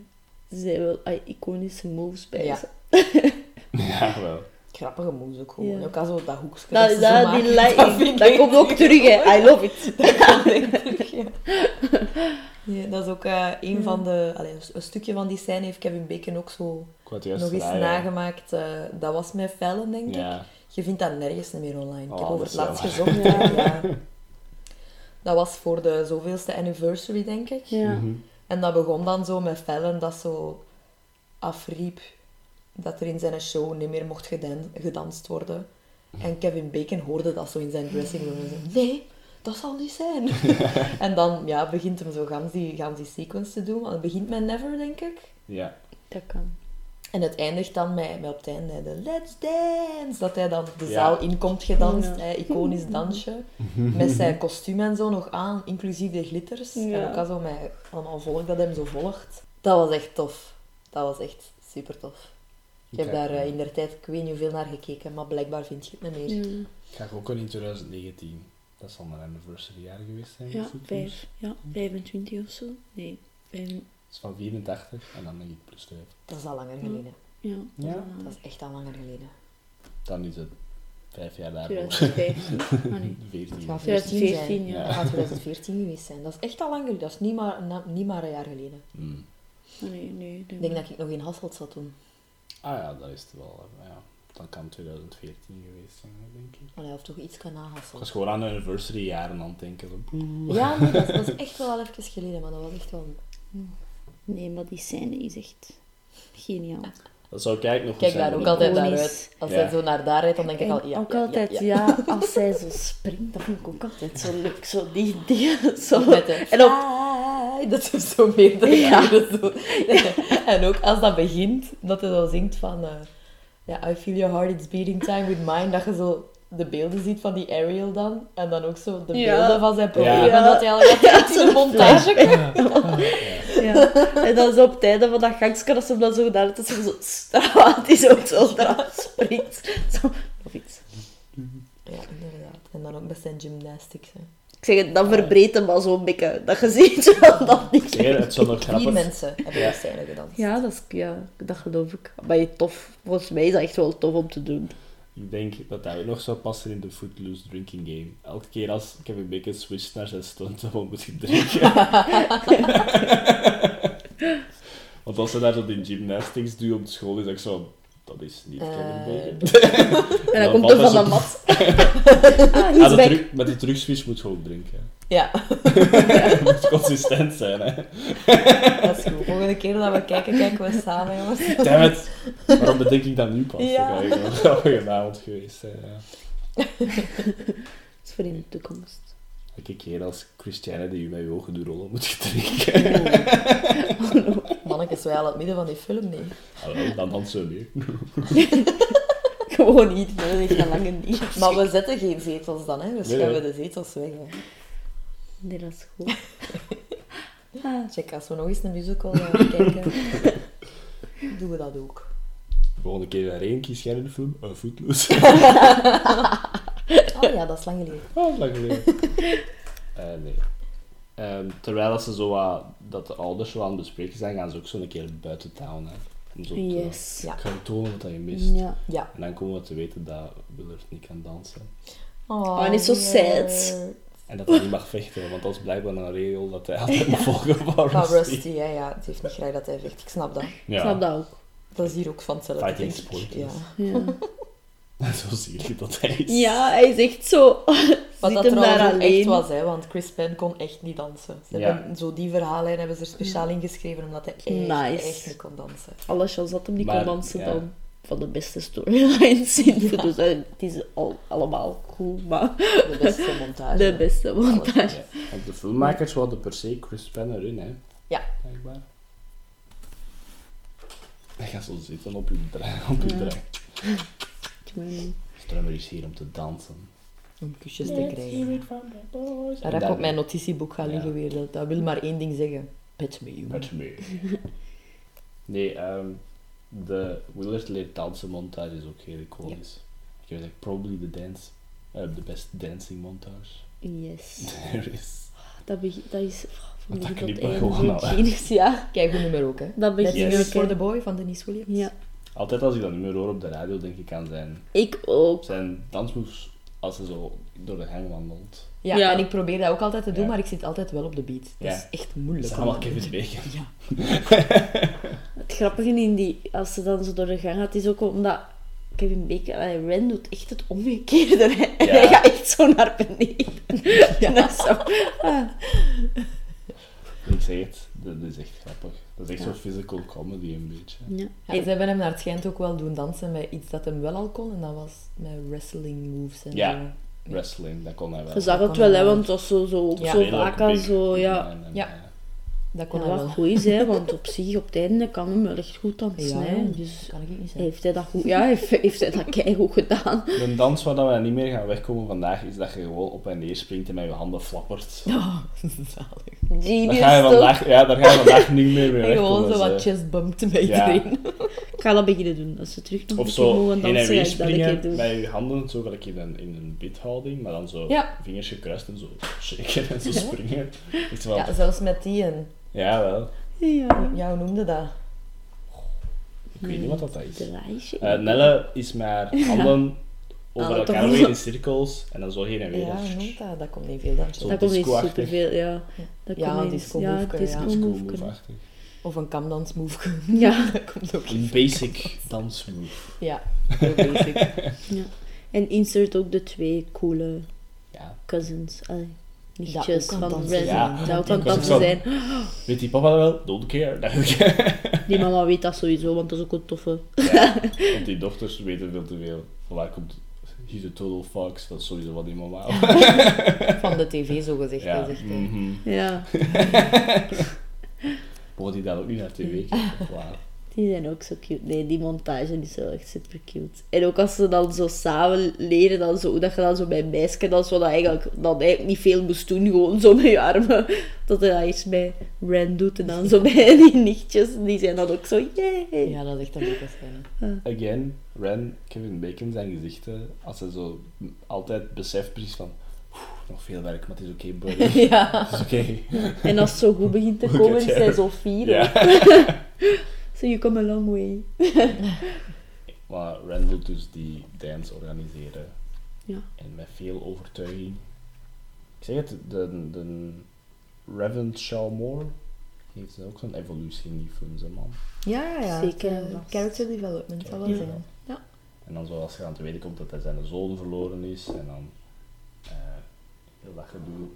Ze zijn wel iconische moves bij Ja. ze. Ja, wel. Grappige moves ook gewoon. Ja. Ook al zo dat hoekje. Dat, dat, maken, die dat vind dat ik komt ook terug, hè. I love it. Dat komt echt terug, ja. Ja, dat is ook eh, een Ja. van de... Allee, een stukje van die scène heeft Kevin Bacon ook zo nog eens vragen. nagemaakt. eh, dat was met Fallon, denk ik. Je vindt dat nergens meer online. ik heb Oh, over dat het laatst gezocht. Ja, ja. Dat was voor de zoveelste anniversary, denk ik. Ja. Mhm. En dat begon dan zo met Fallon dat zo afriep dat er in zijn show niet meer mocht gedan- gedanst worden. En Kevin Bacon hoorde dat zo in zijn dressing room en zei, nee, dat zal niet zijn. en dan ja, begint hem zo gans die, gans die sequence te doen. Want het begint met Never, denk ik. ja. Dat kan. En het eindigt dan met, met op het einde de Let's Dance. Dat hij dan de Ja. zaal inkomt gedanst. Ja. hè, iconisch dansje. Met zijn kostuum en zo nog aan, inclusief de glitters. Ja. En ook al zo met allemaal volk dat hem zo volgt. Dat was echt tof. Dat was echt super tof. Ik heb daar eh, in der tijd, ik weet niet hoeveel naar gekeken, maar blijkbaar vind je het niet meer. Ja, Ik ga ook al in 2019. Dat zal mijn anniversary jaar geweest zijn. ja, vijf, ja, 25 of zo. Nee, vijf, Dat is van 84 en dan denk ik plus 5. Dat is al langer geleden. ja. Ja? Dat is echt al langer geleden. Dan is het vijf jaar daarvoor. 2015. Ah, nee. 14. Het gaat 2014, 2014 zijn. ja. Dat gaat 2014 geweest zijn. Dat is echt al lang geleden. Dat is niet maar, na- niet maar een jaar geleden. Mm. Ah, nee, nee. Ik denk dat ik nog in Hasselt zat toen. Ah ja, dat is het wel. Ja. Dan kan 2014 geweest zijn, denk ik. Allee, of toch iets kan na Ik was gewoon aan de anniversary jaren aan het denken. Zo. Ja, nee, dat, dat is echt wel al even geleden, maar dat was echt wel... Nee, maar die scène is echt geniaal. Dat zou ik eigenlijk nog Kijk daar ook altijd naar uit. Als Ja. hij zo naar daar rijdt, dan denk ik En al... Ja, ook ja, altijd, ja, ja, ja. als zij zo springt, dat vind ik ook altijd zo leuk. Zo die dingen, zo. En op, dat is zo meerdere Ja. keren zo. En ook als dat begint, dat hij zo zingt van... eh, ja, I feel your heart, it's beating time with mine. Dat je zo de beelden ziet van die Ariel dan. En dan ook zo de Ja. beelden van zijn problemen. Ja. Dat hij al gaat de montage ja. En dan zo op het einde van dat gangske, dat ze hem dan zo gedaan heeft, dat ze zo dramatisch ook zo eraf springt. Zo, of iets. Ja, inderdaad. En dan ook met zijn gymnastics. Hè. Ik zeg het, dan verbreedt hem wel zo'n beetje. Dat je ziet dat dat niet Zeg, het zou nog grappig mensen hebben die scène gedanst. Ja, dat, is, ja, dat geloof ik. Maar je tof. Volgens mij is dat echt wel tof om te doen. Ik denk dat dat nog zou passen in de Footloose drinking game. Elke keer als Kevin Bacon switcht naar zijn stunt, dan moet hij drinken. Want als ze daar zo die gymnastics doen op school, is dat zo... Dat is niet Eh, Kevin Bacon. En dan komt er van de mat. ah, Ah, de terug, met terugswitch moet je ook drinken. Ja, Het moet consistent zijn, hè. dat is goed. Volgende keer dat we kijken, kijken we samen, jongens. Damn it. Waarom bedenk ik dat nu pas? Ja. Dat een goedenavond geweest zijn, ja. Dat is voor in de toekomst. Elke keer als Christiane die je met je ogen doet rollen, moet je drinken. Mannetjes, wij al het midden van die film, nee. Hallo, dan dansen we nu. Gewoon niet, dat is echt een lange niet. Maar we zetten geen zetels dan, hè. We schuiven de zetels weg, hè. Nee, dat is goed. Ah, Check, als we nog eens een musical gaan kijken, doen we dat ook. De volgende keer daarheen, kies jij in de film? Uh, Footloose. Oh ja, dat is lang geleden. Oh, lang geleden. Eh, nee. Ehm, terwijl ze zo wat, dat de ouders zo aan het bespreken zijn, gaan ze ook zo een keer buiten town. Hè. Om zo te, Yes. Ja. Ik ga je tonen wat je mist. Ja. Ja. En dan komen we te weten dat Willard niet kan dansen. Oh, en is zo Willard. sad. En dat hij niet mag vechten, want dat is blijkbaar een regel dat hij altijd moet volgen van Van Rusty. Rusty, ja, ja. Het heeft niet graag dat hij vecht. Ik snap dat. Ja, Ik snap dat ook. Dat is hier ook van hetzelfde, Fighting denk ik. sport, Ja. dus. Ja, zo zielig dat hij is. ja hij is echt zo... Wat dat hem daar trouwens ook echt alleen. was, hè, want Chris Penn kon echt niet dansen. Ze Ja. hebben zo die verhalen hebben ze er speciaal ingeschreven, omdat hij echt, Nice. echt niet kon dansen. Alle chance dat hem niet Maar, kon dansen ja. dan van de beste storylines in. Dus eh, het is al, allemaal cool, maar De beste montage. de beste montage. Ja, de filmmakers wilden per se Chris Penn erin, hè. Ja. Blijkbaar. Hij gaat zo zitten op uw draai. Op uw Ja. draai. Strummer is hier om te dansen. Om kusjes te krijgen. En Dat ik op mijn notitieboek ga Ja. liggen weer. Dat, dat wil maar één ding zeggen. Pet me, you. Met me. Nee, ehm, de Willard leert dansen montage is ook heel iconisch. Ik like, probably the dance, uh, the best dancing montage Yes. there is. Dat, dat is oh, van Dat knippen gewoon al, genius, ja. Kijk, goed nummer ook, hè. Dat Met begin Yes. Yes. ik, for hè. the Boy van Denise Williams. Ja, Altijd als ik dat nummer hoor op de radio, denk ik aan zijn, ik ook. zijn dansmoves als hij zo door de gang wandelt. Ja, Ja. en ik probeer dat ook altijd te doen, Ja. maar ik zit altijd wel op de beat. Dat Ja. is echt Dat moeilijk. is allemaal Kevin Bacon. Ja. Het grappige in die, als ze dan zo door de gang gaat, is ook omdat Kevin Bacon, allee, Ren doet echt het omgekeerde. Hij gaat echt zo naar beneden. Ja. Dat zo. Ik zeg het, dat is echt grappig. Dat is echt Ja. zo'n physical comedy een beetje. Ja. Ja, ze hebben hem naar het schijnt ook wel doen dansen met iets dat hem wel al kon, en dat was met wrestling moves en Ja. zo. Wrestling, dat kon hij wel. Je zag dat het wel, hè, want het was zo, zo, ook Ja. zo vaak al zo, ja. En- en- Ja. Ja. Dat kon Ja, wat wel. goed is, hè, want op zich, op het einde kan hem wel echt goed dansen. Ja, hè. Dus kan ik niet zeggen. heeft hij dat goed, ja, heeft, heeft hij dat keigoed gedaan. Een dans waar dat we niet meer gaan wegkomen vandaag is dat je gewoon op en neer springt en met je handen flappert. Oh, zalig. Daar Genius, ga je toch? vandaag, ja, daar ga je vandaag niet meer mee En gewoon wegkomen. zo wat ze. chest bumped met Ja. iedereen. Ik ga dat beginnen doen. Als ze terug nog Of een keer zo mogen dat een keer springen met je handen, zo gelijk in een, in een bidhouding, maar dan zo Ja. vingers gekruist en zo shaken en zo springen. Ja, zelfs met die en... ja, wel. Ja. Ja, hoe noemde dat? Ik weet niet wat dat is. Eh, Nelle is met handen over Ah, elkaar toch in cirkels en dan zo heen en weer. Ja, hoe noemt dat? Dat komt niet veel. Zo dat komt niet disco-achtig. superveel, ja. Dat Ja, komt niet- ja, moveje, ja. disco moveje. Disco-move-achtig. Of een kamdansmove. Ja. dat komt ook Een basic dansmove. Ja, heel basic. ja. En insert ook de twee coole Ja. cousins. Allee, Dat aan van zijn. Dat ook Ja. aan het dansen Zo. zijn. Weet die papa dat wel? Don't care. Dat ik. Die mama weet dat sowieso, want dat is ook een toffe. Ja, want die dochters weten veel te veel. Vandaar komt He's a total fox, dat is sowieso wat die mama Van de tv, zo gezegd. Ja, Zegt hij. mhm. Ja, die dat ook niet naar tv kijken? Wauw. Die zijn ook zo cute. Nee, die montage is wel echt super cute. En ook als ze dan zo samen leren, dan zo, hoe dat je dan zo bij een meisje, dan zo dat eigenlijk, dan eigenlijk niet veel moest doen, gewoon zo met je armen. Dat hij dat eerst bij Ren doet en dan zo bij die nichtjes, die zijn dan ook zo, yay. Ja, dat is echt een leuke scène. Again, Ren, Kevin Bacon, zijn gezichten, als hij zo altijd beseft precies van "Oeh, nog veel werk, maar het is oké, buddy. Ja. Het is oké. En als het zo goed begint te komen, is hij zo fier. Ja. So you come a long way. Maar Ren wil dus die dance organiseren. Ja. En met veel overtuiging. Ik zeg het, de, de Reverend Shaw Moore heeft ook zo'n evolutie in die films, hè, man. Ja, ja, ja. Zeker Het, eh. Character development zal wel zijn. Ja. En dan zoals je aan te weten komt dat hij zijn zoon verloren is. En dan eh, heel dat gedoe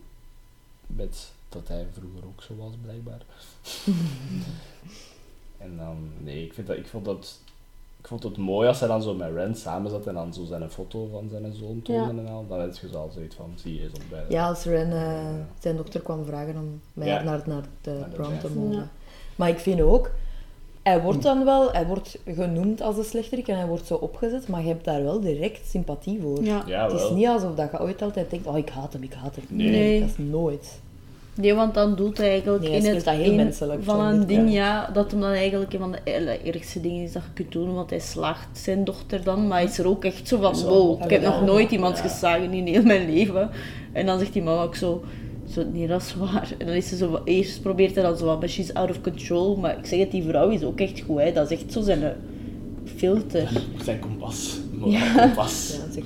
met dat hij vroeger ook zo was, blijkbaar. en dan, nee, ik, vind dat, ik vond dat... Ik vond het mooi als hij dan zo met Ren samen zat en dan zo zijn foto van zijn zoon toonde en al. Dan heb je zo al zoiets van, zie je, is op bij. Ja, als Ren eh, zijn dokter kwam vragen om mij Ja. naar, naar de Naar de prom te mogen. Ja. Maar ik vind ook, hij wordt dan wel, hij wordt genoemd als de slechterik en hij wordt zo opgezet, maar je hebt daar wel direct sympathie voor. Ja. Ja, Het is niet alsof dat je ooit altijd denkt, oh ik haat hem, ik haat hem. Nee. Nee. dat is nooit. Nee, want dan doet hij eigenlijk Nee, in het dat heel menselijk, van een ding, ja. ja, dat hem dan eigenlijk een van de ergste dingen is dat je kunt doen, want hij slaagt zijn dochter dan, maar hij is er ook echt zo van, wow, ik heb nog nooit iemand Ja. geslagen in heel mijn leven. En dan zegt die mama ook zo, Zo, nee, dat is waar. En dan is ze zo, eerst probeert hij dan zo wat, she's out of control. Maar ik zeg het, die vrouw is ook echt goed, hè. Dat is echt zo zijn eh, filter. Zijn kompas. Ja. kompas. Ja,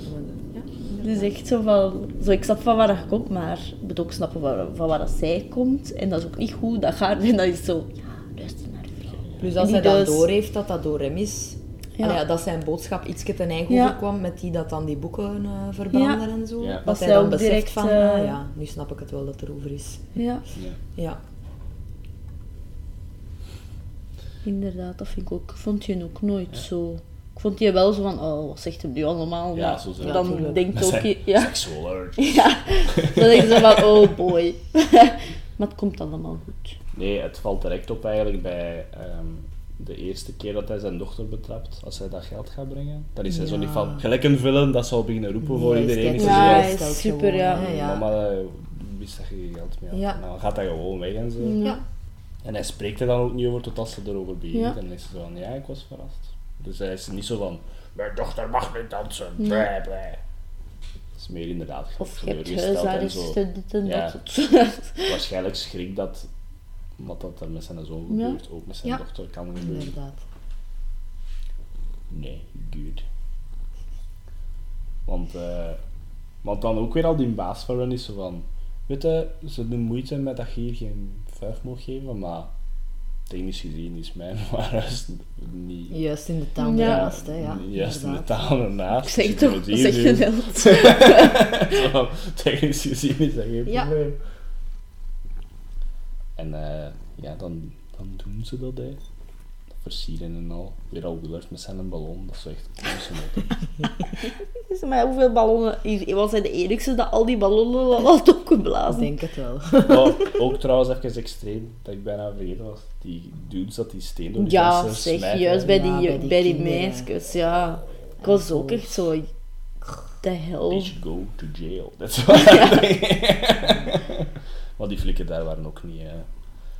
is echt zo van, zo, ik snap van waar dat komt, maar ik moet ook snappen van, van waar dat zij komt. En dat is ook niet goed. Dat gaat, en dat is zo, ja, luister naar de vrouw. Plus als hij dan dus- doorheeft dat dat door hem is. Ja. Allee, dat zijn boodschap iets ten eigen Ja. overkwam met die dat dan die boeken eh, verbranden en zo. Ja. Dat, Dat hij zij dan beseft direct, van, eh, ah ja, nu snap ik het wel dat er over is. Ja, Ja. Ja. inderdaad, dat vind ik ook. Ik vond je ook nooit zo... Vond je wel zo van, oh, wat zegt hem nu allemaal? Ja, Maar zo zijn dan denkt ook je... Ja, Sexual urge. ja. Dan denk je zo van, oh boy. maar het komt allemaal goed. Nee, het valt direct op eigenlijk bij ehm, de eerste keer dat hij zijn dochter betrapt, als hij dat geld gaat brengen. Dan is hij zo Ja. niet van, gelijk een film, dat zal beginnen roepen voor iedereen. Is Ja, stelt super, ja. ja. Mama, eh, wist dat je geen geld meer had. Ja. Dan gaat hij gewoon weg en zo. Ja. En hij spreekt er dan ook niet over tot als ze erover begint. Ja. En dan is ze zo van, ja, ik was verrast. Dus hij is niet zo van, mijn dochter mag niet dansen, Ja. blij, blij. Het is meer inderdaad Of teleurgesteld en zo. huisarresten, dit en Ja. dat. Waarschijnlijk schrik dat, wat dat er met zijn zoon Ja. gebeurt, ook met zijn Ja. dochter kan gebeuren. Inderdaad. Nee, good. Want, eh, want dan ook weer al die baas van is zo van, weet je, ze doen moeite met dat je hier geen vijf mag geven, maar technisch gezien is mijn huis niet... Juist in de taal Ja. ernaast, hè. Ja, Juist in de inderdaad. taal ernaast. Ik zeg dus toch, zeg je. Zo van, Technisch gezien is dat geen Ja. probleem. En eh, ja, dan, dan doen ze dat, hè. Dat versieren en al. Weer al Willard met zijn ballon, dat is echt constant. Maar hoeveel ballonnen... Hier was hij de enigste dat al die ballonnen had Ik opgeblazen. denk het wel. Oh, ook trouwens even extreem, dat ik bijna vergeten was. Die dudes dat die steen door die Ja, zeg, smijten. juist bij die, Ja, bij die, meisjes, ja. Ik was ook echt zo... De hel. They should go to jail. That's what I think. Maar die flikken daar waren ook niet... eh.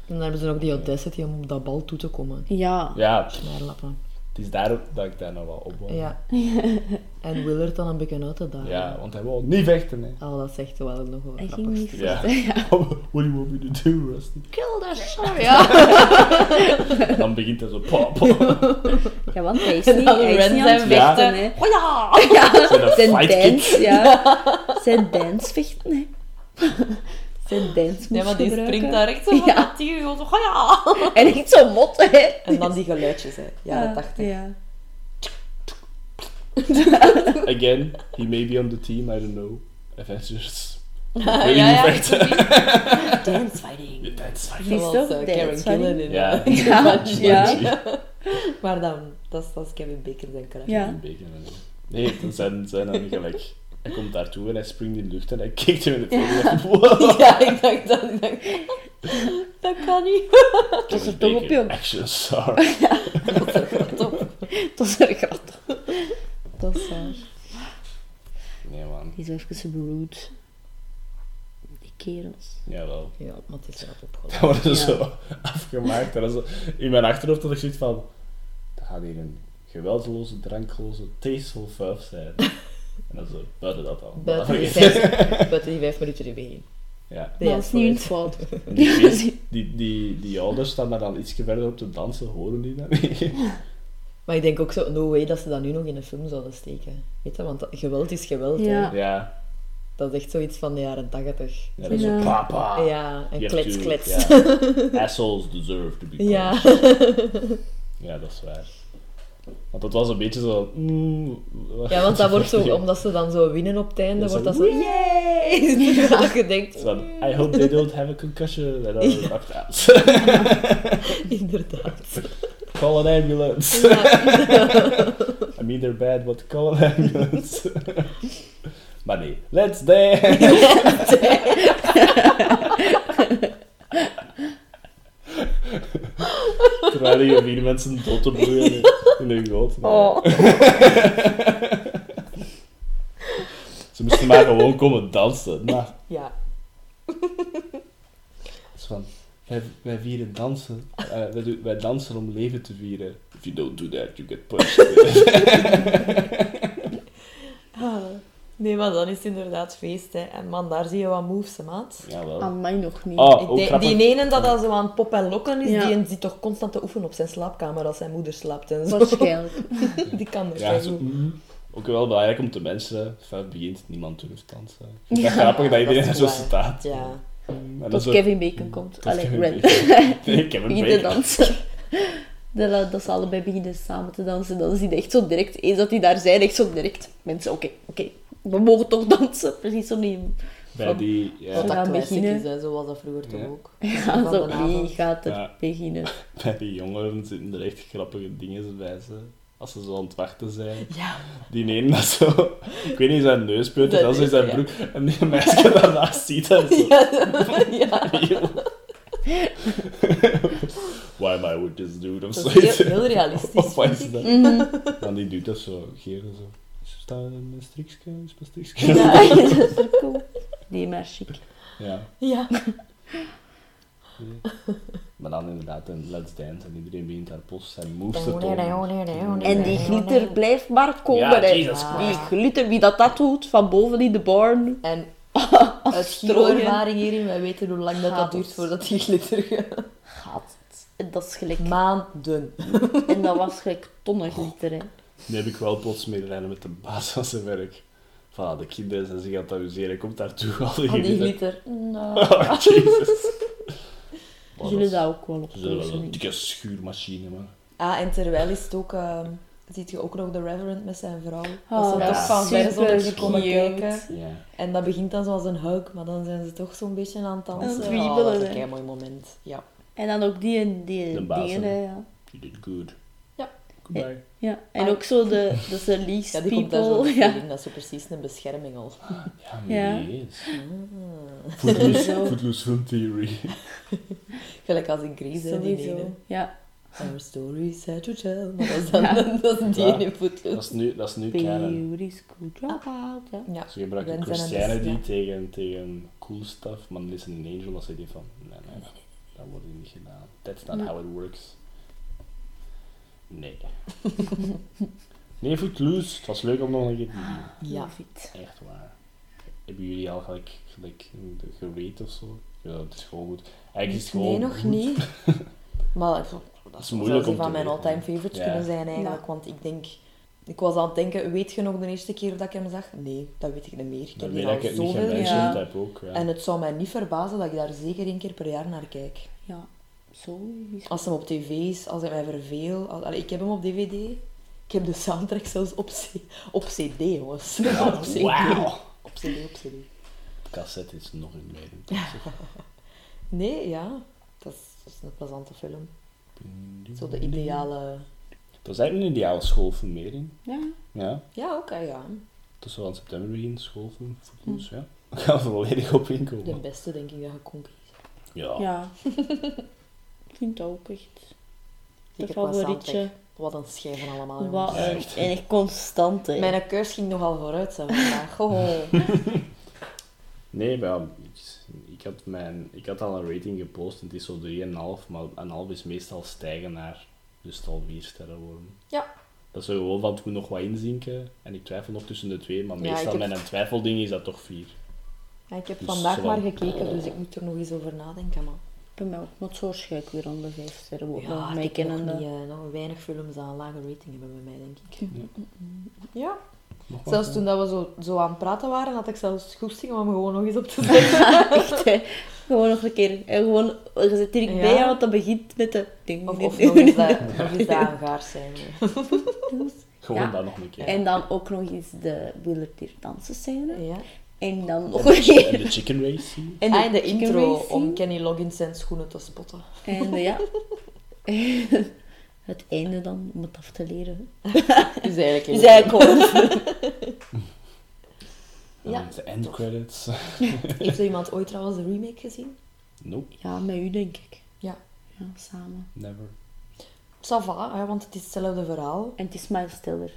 En dan hebben ze nog die audacity om op dat bal toe te komen. Ja. Ja, Smaarlappen. het is daar ook dat ik daar nog wel op wou. Ja. En Willard dan een beetje uit te dagen. Ja, want hij wou niet vechten, hè. Oh, dat zegt wel nog wel Hij ging niet Ja. vechten, ja. What do you want me to do, Rusty? Kill that shark! Ja. En dan begint hij zo... Pa, pa. Ja, want hij is niet, dan hij is Ren niet aan het zijn vechten, hè. Oh ja! Zijn Zijn dance, ja. Zijn dance vechten, hè. Zijn dance Nee, maar die gebruiken. springt daar echt zo van Ja. dat die gewoon zo, oh ja! En echt zo mot, hè. En dan die geluidjes, hè. Jaren 80. Ja. Again, he may be on the team, I don't know. Avengers. Ja, ja? Dance fighting. That's fine. Die is Zoals toch eh, dance Karen fighting? Killen in Ja. eh, Ja. Maar dan, dat is, dat is Kevin Bacon zijn karakter. Ja. Een beetje, eh, Nee, dan zijn, zijn dan gelijk. Hij komt daartoe en hij springt in de lucht en hij kijkt hem in het. Wow. Ja, ik dacht dat. Ik dacht, dat kan niet. Dat is er toch op, joh. Action star. Dat is erg grappig. Dat is waar. Nee, man. Die is even rude. Die kerels. Jawel. Ja, maar het is erop Dat opgelost. wordt er Ja. zo afgemaakt. En zo, in mijn achterhoofd had ik zoiets van... Dat gaat hier een geweldloze, drankloze, tasteful fuif zijn. En dan zo, buiten dat al. Buiten die, vijf, buiten die vijf minuten in het begin. Ja. Dat is niet hun vooruit. fout. Die, die, die, die ouders staan daar dan iets verder op te dansen, horen die dat niet? Maar ik denk ook zo, no way dat ze dat nu nog in een film zouden steken. Weet je, want geweld is geweld. Ja. Hè. Ja. Dat is echt zoiets van de jaren tachtig. Ja, dat is Ja. zo papa. Ja, en klets, to- klets. ja. Assholes deserve to be Ja. punished. Ja, dat is waar. Want dat was een beetje zo... mm, Ja, want dat wordt zo, Ja. omdat ze dan zo winnen op het einde, Ja, wordt dat zo, yay! Dat je denkt, I hope they don't have a concussion. Are knocked out. inderdaad. Call an ambulance. Ja. I mean, they're bad, but call an ambulance. maar nee, let's dance. Terwijl je vier mensen dood te bloeien in- hun goot. Oh. Ze moesten maar gewoon komen dansen. Maar, ja. is van, wij, wij vieren dansen. Eh, wij, doen- wij dansen om leven te vieren. If you don't do that, you get punched. Ah. Nee, maar dan is het inderdaad feest, hè. En man, daar zie je wat moves, hè, maat. Jawel. Aan mij nog niet. Oh, Ik ook denk- grappig. die ene dat dat zo aan pop en lokken is, Ja. die zit toch constant te oefenen op zijn slaapkamer als zijn moeder slaapt en zo. Waarschijnlijk. Die kan er Ja, zo, mm. Ook wel belangrijk om te mensen, vijf begint, niemand durft dansen. Ik vind dat grappig dat iedereen is zo waar. staat. Ja. Mm, Tot zo- Kevin Bacon komt. tot Allee, Kevin. Bacon. Nee, Kevin beginnen Bacon. dansen. Dat, dat ze allebei beginnen samen te dansen. Dan zie je echt zo direct, eens dat die daar zijn, echt zo direct. Mensen, oké, oké, we mogen toch dansen. Precies zo niet. Bij die, Wat ja, Van- dat beginnen. is, hè. zo was dat vroeger toch Ja. ook. Ja, Van zo, wie gaat er Ja. beginnen? bij die jongeren zitten er echt grappige dingen bij ze. Als ze zo aan het wachten zijn. Ja. Die ene dat zo, ik weet niet, zijn neus Dat in is- zijn ja. broek. En die meisje daarnaast ziet dat zo. ja. Why am I with this dude? Of zoiets. is heel, heel realistisch. Of wat is dat? Mhm. Dan die doet dat zo, geren zo. Is dat een strikske? Is dat een strikske? Ja, dat is wel cool. Die maar chic. Ja. Ja. Maar dan inderdaad een Let's Dance en iedereen begint haar post zijn moves te tonen. En die glitter blijft maar komen. Ja, hè. Jesus die glitter, wie dat dat doet, van boven in de barn. En Als uit. Giro-ervaring hierin, wij weten hoe lang dat, dat duurt voordat die glitter Gaat het. En dat is gelijk. Maanden. En dat was gelijk tonnen glitter. Hè. Nu heb ik wel plots medelijden met de baas van zijn werk. Van de kinderen zijn zich aan het amuseren, komt daartoe al die Van die glitter. glitter. Nou. Oh, Jesus. Maar Zullen dat dat ook wel Ze oplossen. een dikke schuurmachine, maar... Ah, en terwijl is het ook... ehm ziet je ook nog de Reverend met zijn vrouw. dat Oh, ze dat toch is van ver super zonnetje komen kijken. Ja. En dat begint dan zoals een hug, maar dan zijn ze toch zo'n beetje aan het dansen. Oh, dat is een kei mooi moment. Ja. En dan ook die, die De baas, dingen. Ja. You did good. Ja. Goodbye. ja. En Ah. ook zo de, de Celeste ja, die komt daar zo people. in. Ja. Dat is zo precies een bescherming al. Ja, Ja. nee eens. Ah. Footloose, footloose film theory. Gelijk als in Grease, hè, die ene. Ja. Our story sad to tell. Maar dat is dan dat is die Ja. in Footloose. Dat is nu, dat is nu canon. Beauty school dropout. Ja. Ja. Ze gebruiken Christianity ja. tegen, tegen cool stuff, maar dan is het een angel als ze die van, nee, nee, dat wordt niet gedaan. That's not how it works. Nee. nee, Footloose. Het was leuk om nog een keer te zien. Ja. Love it. Echt waar. Hebben jullie al gelijk, gelijk gerate of zo? Ja, het is gewoon goed. Eigenlijk is het gewoon Nee, nog goed. niet. Maar dat is zou moeilijk om een van te mijn all-time favorites Ja. kunnen zijn eigenlijk. Ja. Want ik denk... Ik was aan het denken, weet je nog de eerste keer dat ik hem zag? Nee, dat weet ik niet meer. Ik Dan heb weet die ik al zoveel. Ja. heb ook. Ja. En het zou mij niet verbazen dat ik daar zeker één keer per jaar naar kijk. Ja. Zo is Als hem op tv is, als hij mij verveel. Als, allee, ik heb hem op dvd. Ik heb de soundtrack zelfs op, C, op cd, jongens. op cd. Wauw. Op cd, op cd. Cassette is nog een intensief. Nee, ja. Dat is, dat is een plezante film. Zo de ideale... Dat is eigenlijk een ideale schoolfilm meer in. Ja. Ja. Ja, oké, ja. Het is wel in september begin, schoolfilm, Footloose, ja. Daar gaan we volledig op De inkomen. beste, denk ik, dat je kon kiezen. Ja. Ja. Ik vind dat ook echt. De favorietje. Wat een schijf van allemaal. Wat een, echt. en echt constant, hè. Mijn keus ging nogal vooruit zo vandaag. Oh. Nee, maar ik, ik, had mijn, ik had al een rating gepost en het is zo 3,5, maar een half is meestal stijgen naar, dus het zal 4 sterren worden. Ja. Dat is zo gewoon van, het moet nog wat inzinken en ik twijfel nog tussen de twee, maar Ja, meestal heb- met een twijfelding is dat toch 4. Ja, ik heb Dus vandaag zowel- maar gekeken, dus ik moet er nog eens over nadenken. Maar... Bij mij ook. Maar zo ga ik weer de vijf sterren. Ja, mij ik heb nog, kennende. niet, eh, nog weinig films aan lage rating hebben bij mij, denk ik. Ja. Nog Zelfs toen dat we zo, zo aan het praten waren, had ik zelfs goesting om hem gewoon nog eens op te zetten. Echt, hè. Gewoon nog een keer. En gewoon, je zit direct Ja. bij jou, want dat begint met de... ding, Of, of nog eens dat, nog eens dat aangaard zijn. Gewoon Ja. dat nog een keer. En dan ook nog eens de Wielertier dansen scène. Ja. En dan nog een keer... En de chicken race. En Ah, en de chicken intro om. Kenny Loggins zijn schoenen te spotten. En eh, ja. het einde dan, om het af te leren. Is eigenlijk Is eigenlijk Ja, de end credits. Heeft er iemand ooit trouwens de remake gezien? Nope, Ja, met u denk ik. Ja. Ja, samen. never. Ça va, hè, want het is hetzelfde verhaal. En het is Miles Teller.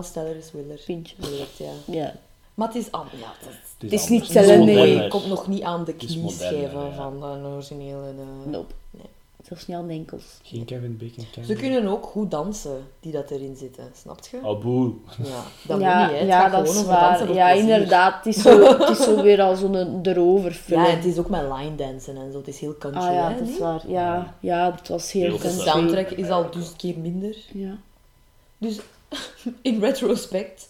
Steller is Willer. Vind je? Willard, ja. Ja. Maar het is anders. Ja, het is- Het is anders. niet hetzelfde, nee. komt nog niet aan de knieschijven ja. van de originele. eh, Nope. Zelfs niet aan de enkels. Geen Kevin Bacon. Ze kunnen ook goed dansen, die dat erin zitten. Snap je? Oh, boe. Ja, dat ja, moet niet, hè. Het ja gaat dat is waar. Ja, plezier. inderdaad. Het is, zo, het is zo weer al zo'n erover film. Ja, het is ook met line dansen en zo. Het is heel country, ah ja, hè, dat is waar. Ja, ja het was heel Heel De country. soundtrack is al duizend keer minder. Ja. Dus in retrospect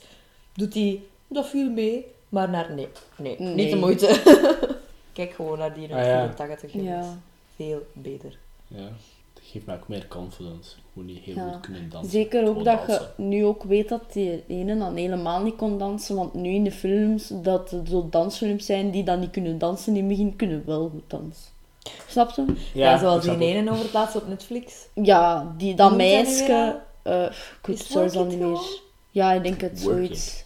doet hij dat viel mee, maar naar nee, nee, Nee. niet de moeite. Kijk gewoon naar die Ah, ja. 84 Ja. Veel beter. Ja. Dat geeft mij ook meer confidence. Gewoon niet heel Ja. goed kunnen dansen. Zeker ook dat je nu ook weet dat die ene dan helemaal niet kon dansen. Want nu in de films, dat het zo dansfilms zijn die dan niet kunnen dansen, in het begin kunnen wel goed dansen. Snap je? Ja, zoals die ene over het laatst op Netflix. Ja, die, dat Hoe die meisje... eh, ik weet Is het Work niet meer. Ja, ik denk het zoiets.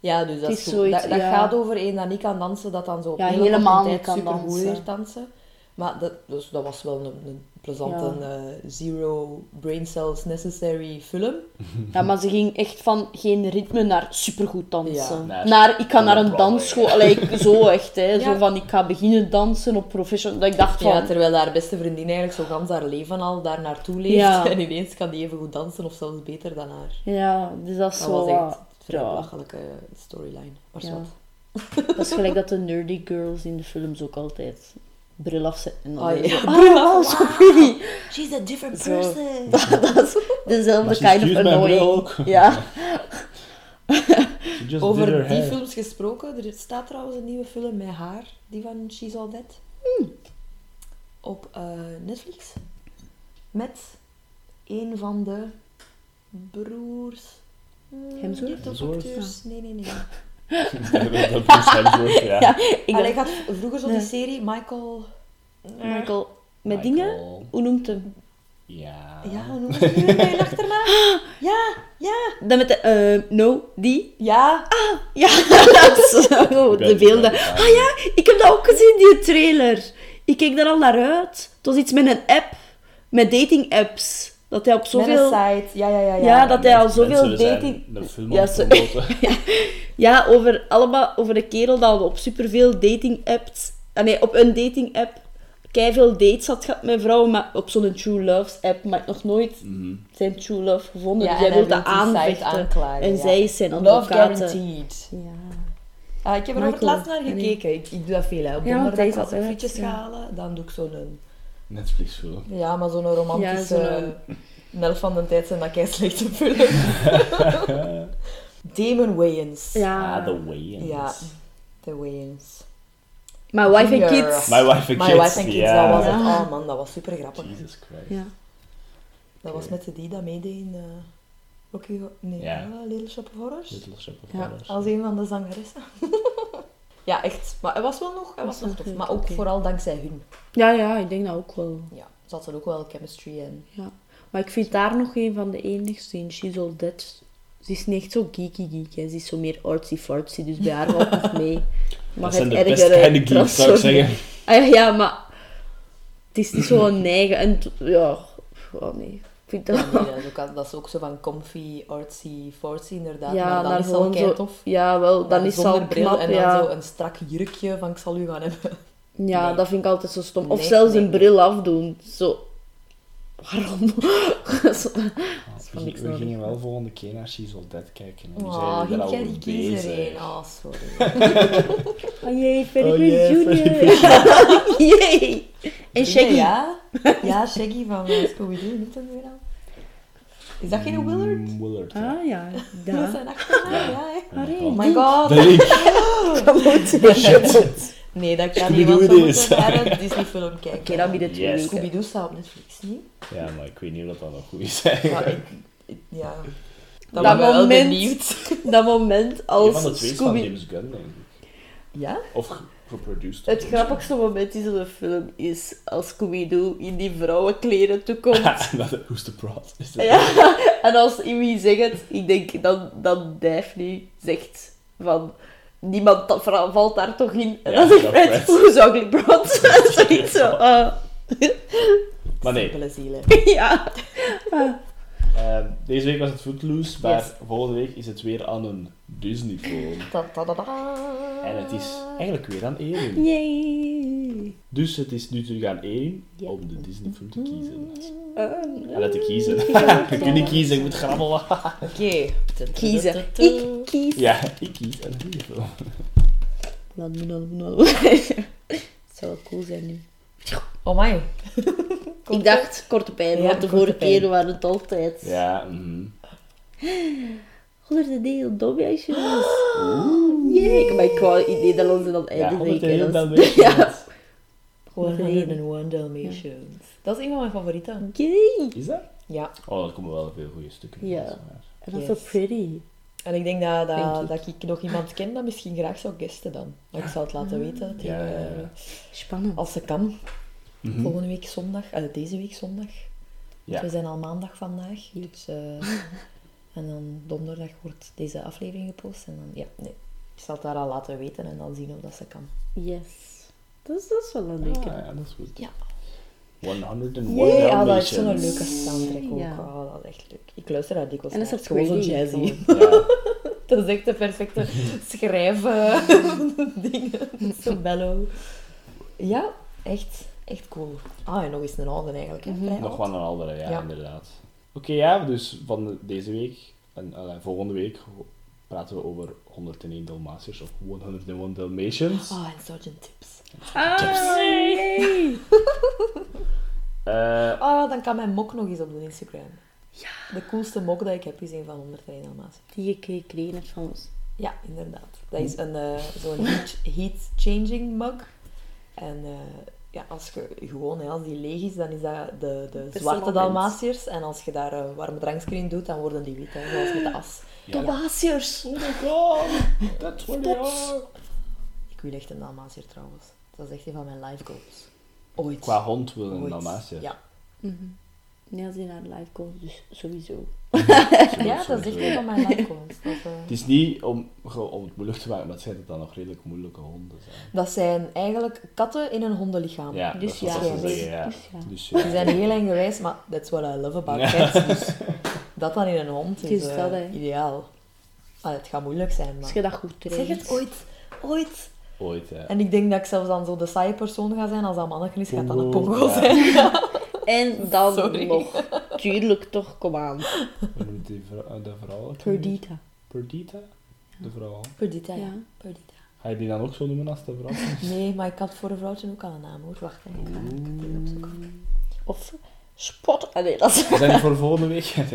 Ja, dus dat, is zoiets, dat, dat ja. gaat over een dat niet kan dansen, dat dan zo op Ja, hele helemaal niet tijd kan supergoed dansen. leert dansen. Maar dat, dus dat was wel een, een plezante Ja. eh, zero brain cells necessary film. Ja, maar ze ging echt van geen ritme naar supergoed dansen. Ja. Naar- Naar, ik ga naar een dansschool. Ik- zo echt, hè. Zo van, ik ga beginnen dansen op professional. Dat ik dacht van... Ja, terwijl haar beste vriendin eigenlijk zo gans haar leven al daar naartoe leeft. Ja. En ineens kan die even goed dansen of zelfs beter dan haar. Ja, dus dat is Dat zo... was echt vrij ja. belachelijke storyline. Maar Ja. Dat is gelijk dat de nerdy girls in de films ook altijd bril afzetten. En dan Oh, zo, ja. oh, wow, so pretty. She's a different Zo. person. dat is dezelfde kind of bril annoying. ook. Ja. Over her die hair. films gesproken, er staat trouwens een nieuwe film met haar, die van She's All Dead. Op eh, Netflix. Met een van de broers. Hmm, Hemsworth? niet acteurs. Nee, nee, nee. dat dat Bruce Hemsworth, ja. ja, ik Allee, gaat vroeger zo Nee. die serie Michael. Michael... Met Michael. dingen? Hoe noemt hem? Ja. Ja, hoe noemt mijn achternaam? Ja, ja, Dat met de... eh, no, die? ja. Ja, dat is zo, de beelden. Ah ja, ik heb dat ook gezien, die trailer. Ik keek daar al naar uit. Het was iets met een app. Met dating apps. Dat hij op Met zoveel... een site. Ja, ja, ja. ja. Ja, dat hij al zoveel dating... Ja, zo-. Ja, over, allemaal, over de kerel dat op superveel dating apps... Ah, nee, op een dating app veel dates had gehad met vrouwen, maar op zo'n True Loves app, maar nog nooit Mhm. zijn True Love gevonden. Ja, dus wilde wil aanvechten. aanklagen, en ja. zij is zijn Love guaranteed. Ja. Ah, ik heb er over het laatst naar nee. gekeken. Ik, ik doe dat veel, hè. Op Ja, donderdag als ik frietjes ga halen, dan doe ik zo'n... Netflix film. Ja, maar zo'n romantische... Ja, van de tijd zijn dat kei slechte film. Damon Wayans. Ja. Ah, The Wayans. Ja, The Wayans. My wife and kids. My Wife and My Kids. Wife and Kids, ja. dat was het. Oh man, dat was super grappig. Jesus Christ. Ja. Dat was met de die dat meedeed in... eh Rocky... Ho- Nee, Ja. eh, Little Shop of Horrors. Little Shop of Ja, Horrors. Als een van de zangeressen. ja, echt. Maar hij was wel nog, hij was nog tof. Maar ook vooral dankzij hun. ja, ja, ik denk dat ook wel. Ja, ze hadden ook wel chemistry en... Ja. Maar ik vind daar nog een van de enigste in She's All Dead. Ze is niet echt zo geeky geek, hè. ze is zo meer artsy-fartsy, dus bij haar valt nog mee. Maar Dat zijn de het best of geeks, zou ik zeggen. Ah, ja, maar het is niet zo een neigen. En ja, oh nee. Vind dat... Ja, nee, dat, is ook, al- dat is ook zo van comfy, artsy, fartsy inderdaad. Ja, maar dan is al gewoon kei zo- tof. Ja, wel, dan is het al bril knap, en dan ja. zo een strak jurkje van ik zal u gaan hebben. Ja, Nee. dat vind ik altijd zo stom. Of Nee, zelfs een bril afdoen. Zo... Waarom? We, niks we nodig. gingen wel volgende keer naar She's All Dead kijken. En Oh, ging jij al die kiezer bezig. heen? Oh, sorry. Oh jee, Freddie Oh Prinze jee, Jr. Jee. En Shaggy. Ja, ja Shaggy van uh, Scooby-Doo, niet dat weer al? Is dat geen Willard? Mm, Willard, ja. Ah ja, Dat is ja. zijn achternaam, ja. Allee, Oh my god. De link. Shit. Nee, dat kan niet, want we Scooby-Doo moeten naar een Disney-film kijken. Oké, dan bieden twee Yes. Scooby-Doo staat op Netflix, niet? Ja, maar ik weet niet of dat nog goed is. Maar ik, ik- ja... Dat wel moment- benieuwd. Dat moment Een als van de twee is van Scooby... James Gunn, denk ik. Ja? Of ge- geproduced. Het grappigste moment in zo'n film is als Scooby-Doo in die vrouwenkleren toekomt. Dat- Who's the dat- Ja, en als Iwi zegt het, ik denk dan, dan Daphne zegt van niemand dat valt daar toch in. En Ja, dan zegt dat Fred, Fred. hoe zou ik brand? Zoiets zo. ah. Maar nee, Simpele zielen. ja. Eh, deze week was het Footloose, maar Yes. volgende week is het weer aan een Disney-film. En het is eigenlijk weer aan Erin. Yay. Dus het is nu terug aan één Ja. om de Disney film te kiezen. Eh, En te kiezen. Je kunt niet kiezen, je moet grabbelen. Oké. Kiezen. Ik kies. ja, ik kies een goede film. Laat me dan nou. Het zou wel cool zijn nu. Oh my. Ik dacht korte pijn, Ja, want de vorige pijn. keer waren het altijd Ja, mhm. honderden deel dommeisjes. Jee, maar ik wou in Nederlands en dan Ja, eindigen. 101 dat is- Dalmatians. Ja. 101 Dalmatians. Dat is een van mijn favorieten. Yay. Is dat? Ja. Oh, er komen wel veel goede stukken in. Ja. dat. En dat is Yes. zo pretty. En ik denk dat, dat, ik. dat ik nog iemand ken dat misschien graag zou guesten dan. Maar ik zal het laten weten tegen, Ja, ja, ja. eh, Spannend. als ze kan. Mhm. Volgende week zondag, eh, deze week zondag. Ja. We zijn al maandag vandaag. Dus, eh, en dan donderdag wordt deze aflevering gepost. En dan, ja, nee. Ik zal het daar al laten weten en dan zien of dat ze kan. Yes. Dat is, dat is wel een leuke. Ah, ja, dat is goed. Ja. 101 Jee, ja, dat is zo'n leuke soundtrack ook. Ja. Oh, dat is echt leuk. Ik luister daar dikwijls En dat naar. is gewoon zo jazzy. Ja. Dat is echt de perfecte schrijven dingen. Zo bellow. Ja, echt, echt cool. Ah, en nog eens een andere eigenlijk. hè. Mhm. Nog wel een andere, ja, Ja. inderdaad. Oké, ja, dus van de- deze week en volgende week praten we over 101 Dalmatiërs of 101 Dalmatians. Ah, en Sergeant Tips. Ah, yay. Eh, Ah, dan kan mijn mok nog eens op de Instagram. Ja. De coolste mok dat ik heb is een van 101 Dalmatiërs. Die je gekregen hebt van ons. Ja, inderdaad. Dat is een, eh, zo'n heat, heat changing mug. En eh, ja, als je gewoon, hè, als die leeg is, dan is dat de, de zwarte. Dalmatiërs. En als je daar een warme drankje in doet, dan worden die wit, hè, zoals met de as. Ja. Dalmatiërs. oh my god, that's what they are. Ik wil echt een Dalmatiër trouwens. Dat is echt een van mijn life goals. Ooit. Qua hond wil een Ooit. Dalmatiër. Ja. Mhm. Nee, als je naar de live komt, dus sowieso. ja, dat is echt van mijn. Dat, eh, Het is niet om, om het moeilijk te maken, maar het zijn dat dan nog redelijk moeilijke honden zijn. dat zijn eigenlijk katten in een hondenlichaam. Ja, Dus dat is wat ja, ze dus- zeggen, ja. dus ja. Dus Die zijn heel eng geweest, maar that's what I love about Ja. cats. Dus dat dan in een hond Het is is eh, dat, ideaal. Ah, het gaat moeilijk zijn, Als maar... je dat goed traint. Zeg het ooit. Ooit. Ooit, ja. En ik denk dat ik zelfs dan zo de saaie persoon ga zijn. Als dat mannetje is, gaat dat een Pongo, zijn. En dan Sorry. nog. Tuurlijk toch, kom aan. Hoe noemt die vrou- eh, de vrouw? Perdita. Perdita? De vrouw. Perdita, ja. Ja. Perdita. Ga je die dan ook zo noemen als de vrouw? Nee, maar ik had voor een vrouwtje ook al een naam hoor. Wacht, ik ga ik ga die opzoeken. Of spot. Ah, nee, dat is... We zijn voor volgende week.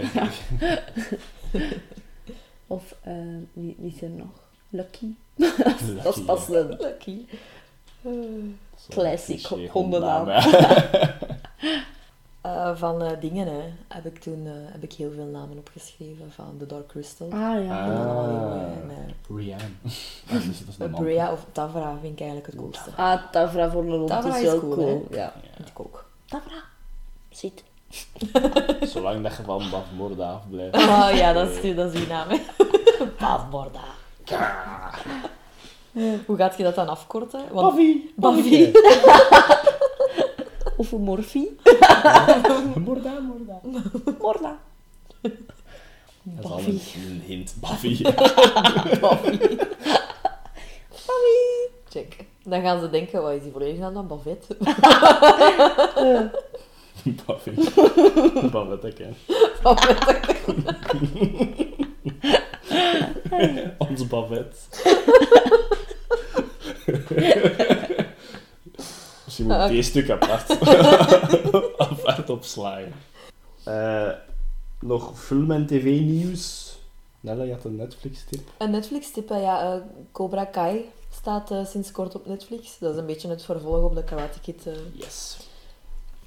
Of, eh, wie, wie is er nog? Lucky. Lucky, Dat is pas een Lucky. Eh, classic hondennaam. Ja. eh, van eh, dingen hè, heb ik toen eh, heb ik heel veel namen opgeschreven. Van The Dark Crystal. Ah ja. En dan Ah. heel, eh, en, Rianne. Ah, dat is of Tavra vind ik eigenlijk het coolste. Ah, Tavra voor een hond Tavra is wel cool, cool. Ja. Vind ik ook. Tavra. Zit. Zolang dat je van Bafmoorde afblijft. Oh ja, dat is, dat is die naam. hè. Paasborda. Hoe gaat je dat dan afkorten? Want Buffy! Buffy. Of een morfie. Morda, morda. Morla. Dat is al een, een hint. Buffy. Buffy. Check. Dan gaan ze denken, wat is die volledig naam dan? Bavette? Buffy. Bavette, ken. Onze Bavette. Misschien moet ik deze stuk apart, apart opslagen. Eh, nog film- en tv-nieuws. Nella, je had een Netflix-tip. Een Netflix-tip, ja. eh, Cobra Kai staat eh, sinds kort op Netflix. Dat is een beetje het vervolg op de Karate Kid. eh, Yes.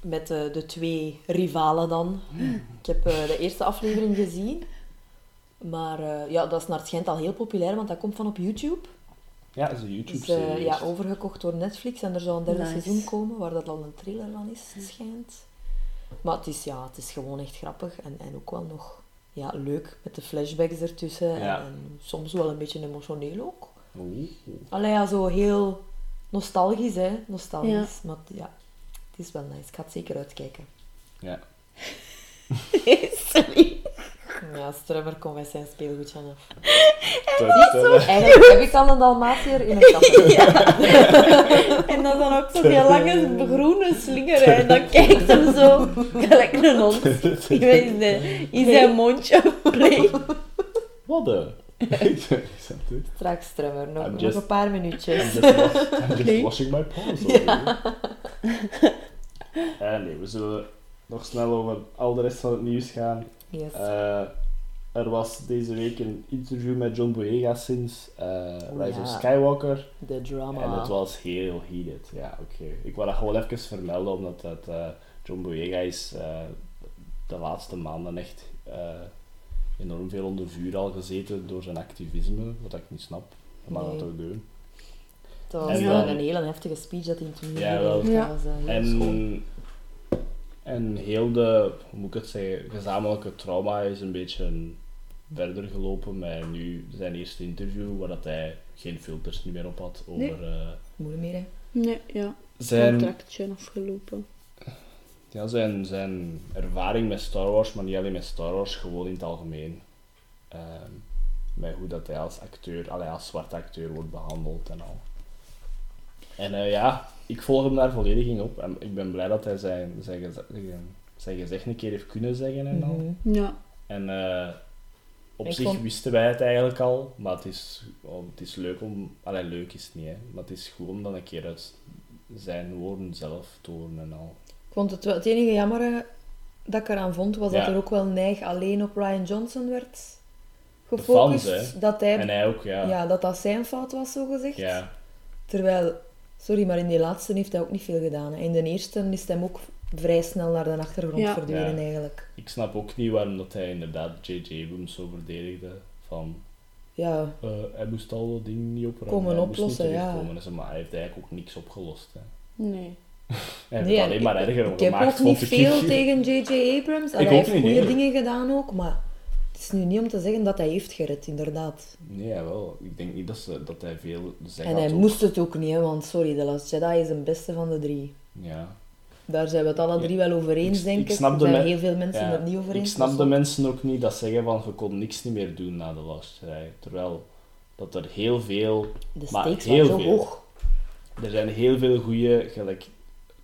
met de twee rivalen dan. Ik heb de eerste aflevering gezien. Maar eh, ja, dat is naar het schijnt al heel populair, want dat komt van op YouTube. Ja, dat is een YouTube-serie. eh, ja, overgekocht door Netflix en er zou een derde Nice. seizoen komen, waar dat al een trailer van is, schijnt. Maar het is, ja, het is gewoon echt grappig en, en ook wel nog ja, leuk met de flashbacks ertussen. Ja. En, en soms wel een beetje emotioneel ook. Oeh. Allee, ja, zo heel nostalgisch, hè. Nostalgisch. Maar het- ja, het is wel nice. Ik ga het zeker uitkijken. Ja. Sorry. Ja, Strummer kon met zijn speelgoedje af. Tudu. Eigenlijk heb ik al een Dalmatier in een kapper. En dan, dan ook zo die lange groene slinger. En dan kijkt hem zo, gelijk een hond, in zijn- in zijn mondje play. Wat de? Straks Strummer, nog, I'm nog een paar I'm minuutjes. just, wa- I'm just Nee. washing my paws. already. Eh, nee, we zullen nog snel over al de rest van het nieuws gaan. Yes. Eh, er was deze week een interview met John Boyega sinds eh, Oh, Rise of. Skywalker. De drama. En het was heel heated. Ja, oké. Ik wou dat gewoon even vermelden, omdat dat, eh, John Boyega is eh, de laatste maanden echt eh, enorm veel onder vuur al gezeten door zijn activisme, wat ik niet snap. Maar Nee. dat ook doen. Het was En wel dan- een hele heftige speech dat hij toen Ja, wel. Dat Ja. was heel schoon. En, heel de, hoe moet ik het zeggen, gezamenlijke trauma is een beetje verder gelopen met nu zijn eerste interview, waar dat hij geen filters niet meer op had over Nee. eh, Moeilijk meer, hè. Nee, ja. zijn, Contractje afgelopen. ja, zijn, zijn ervaring met Star Wars, maar niet alleen met Star Wars, gewoon in het algemeen. Ehm, met hoe dat hij als acteur, allee, als zwarte acteur wordt behandeld en al. En eh, ja, ik volg hem daar volledig in op. En ik ben blij dat hij zijn, zijn, geze- zijn gezegd een keer heeft kunnen zeggen en al. Mhm. Ja. En eh, op Ik zich vond- wisten wij het eigenlijk al, maar het is, oh, het is leuk om... Allee, leuk is het niet, hè. Maar het is goed om dan een keer uit zijn woorden zelf te horen en al. Ik vond het wel... Het enige jammer dat ik eraan vond, was Ja. dat er ook wel neig alleen op Ryan Johnson werd fans, gefocust. hè. dat hij... En hij ook, ja. ja. dat dat zijn fout was, zo gezegd. Ja, Terwijl... Sorry, maar in die laatste heeft hij ook niet veel gedaan. hè. In de eerste is hij hem ook vrij snel naar de achtergrond Ja. verdwenen, Ja. eigenlijk. ik snap ook niet waarom dat hij inderdaad J.J. Abrams zo verdedigde. Van, Ja, eh, hij moest al dat ding niet opruimen. Komen hij oplossen, ja. Maar hij heeft eigenlijk ook niks opgelost. Hè. Nee. Hij heeft Nee, het alleen maar ik- erger Ik heb gemaakt, ook niet veel tegen J.J. Abrams. Allee, hij heeft niet, goede dingen gedaan ook, maar het is nu niet om te zeggen dat hij heeft gered, inderdaad. Nee, wel. Ik denk niet dat, ze, dat hij veel zeggen En hij ook. moest het ook niet, hè, want sorry, The Last Jedi is de beste van de drie. Ja. Daar zijn we het alle drie wel over eens, Ik- denk ik ik. snap Er de zijn heel veel mensen Ja, het niet over Ik eens. snap maar de mensen ook niet dat zeggen van je kon niks niet meer doen na de Last Jedi. Terwijl dat er heel veel, De maar stakes heel zo veel. hoog. er zijn heel veel goede gelijk,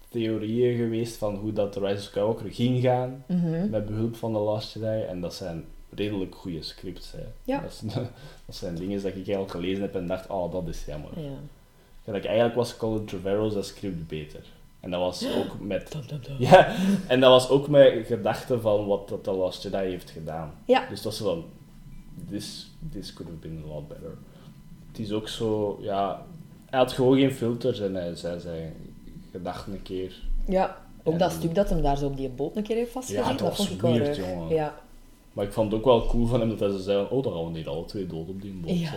theorieën geweest van hoe dat de Rise of Skywalker ging gaan Mhm. met behulp van de Last Jedi. En dat zijn redelijk goede scripts. Hè. Ja. Dat, is- dat zijn dingen dat ik eigenlijk gelezen heb en dacht, oh dat is jammer. Ja. Eigenlijk was Colin Trevorrow zijn script beter. En dat was ook met... Ja, en dat was ook met gedachten van wat dat de Last Jedi heeft gedaan. Ja. Dus dat is van, this, this could have been a lot better. Het is ook zo, ja, hij had gewoon geen filters en hij zei zijn gedachten een keer. ja, ook En- dat stuk dat hem daar zo op die boot een keer heeft vastgezet, Ja, dat dat, was vond ik wel weird, erg. jongen. Ja. Maar ik vond het ook wel cool van hem dat hij zo zei, oh, dan gaan we niet alle twee dood op die boot. Ja.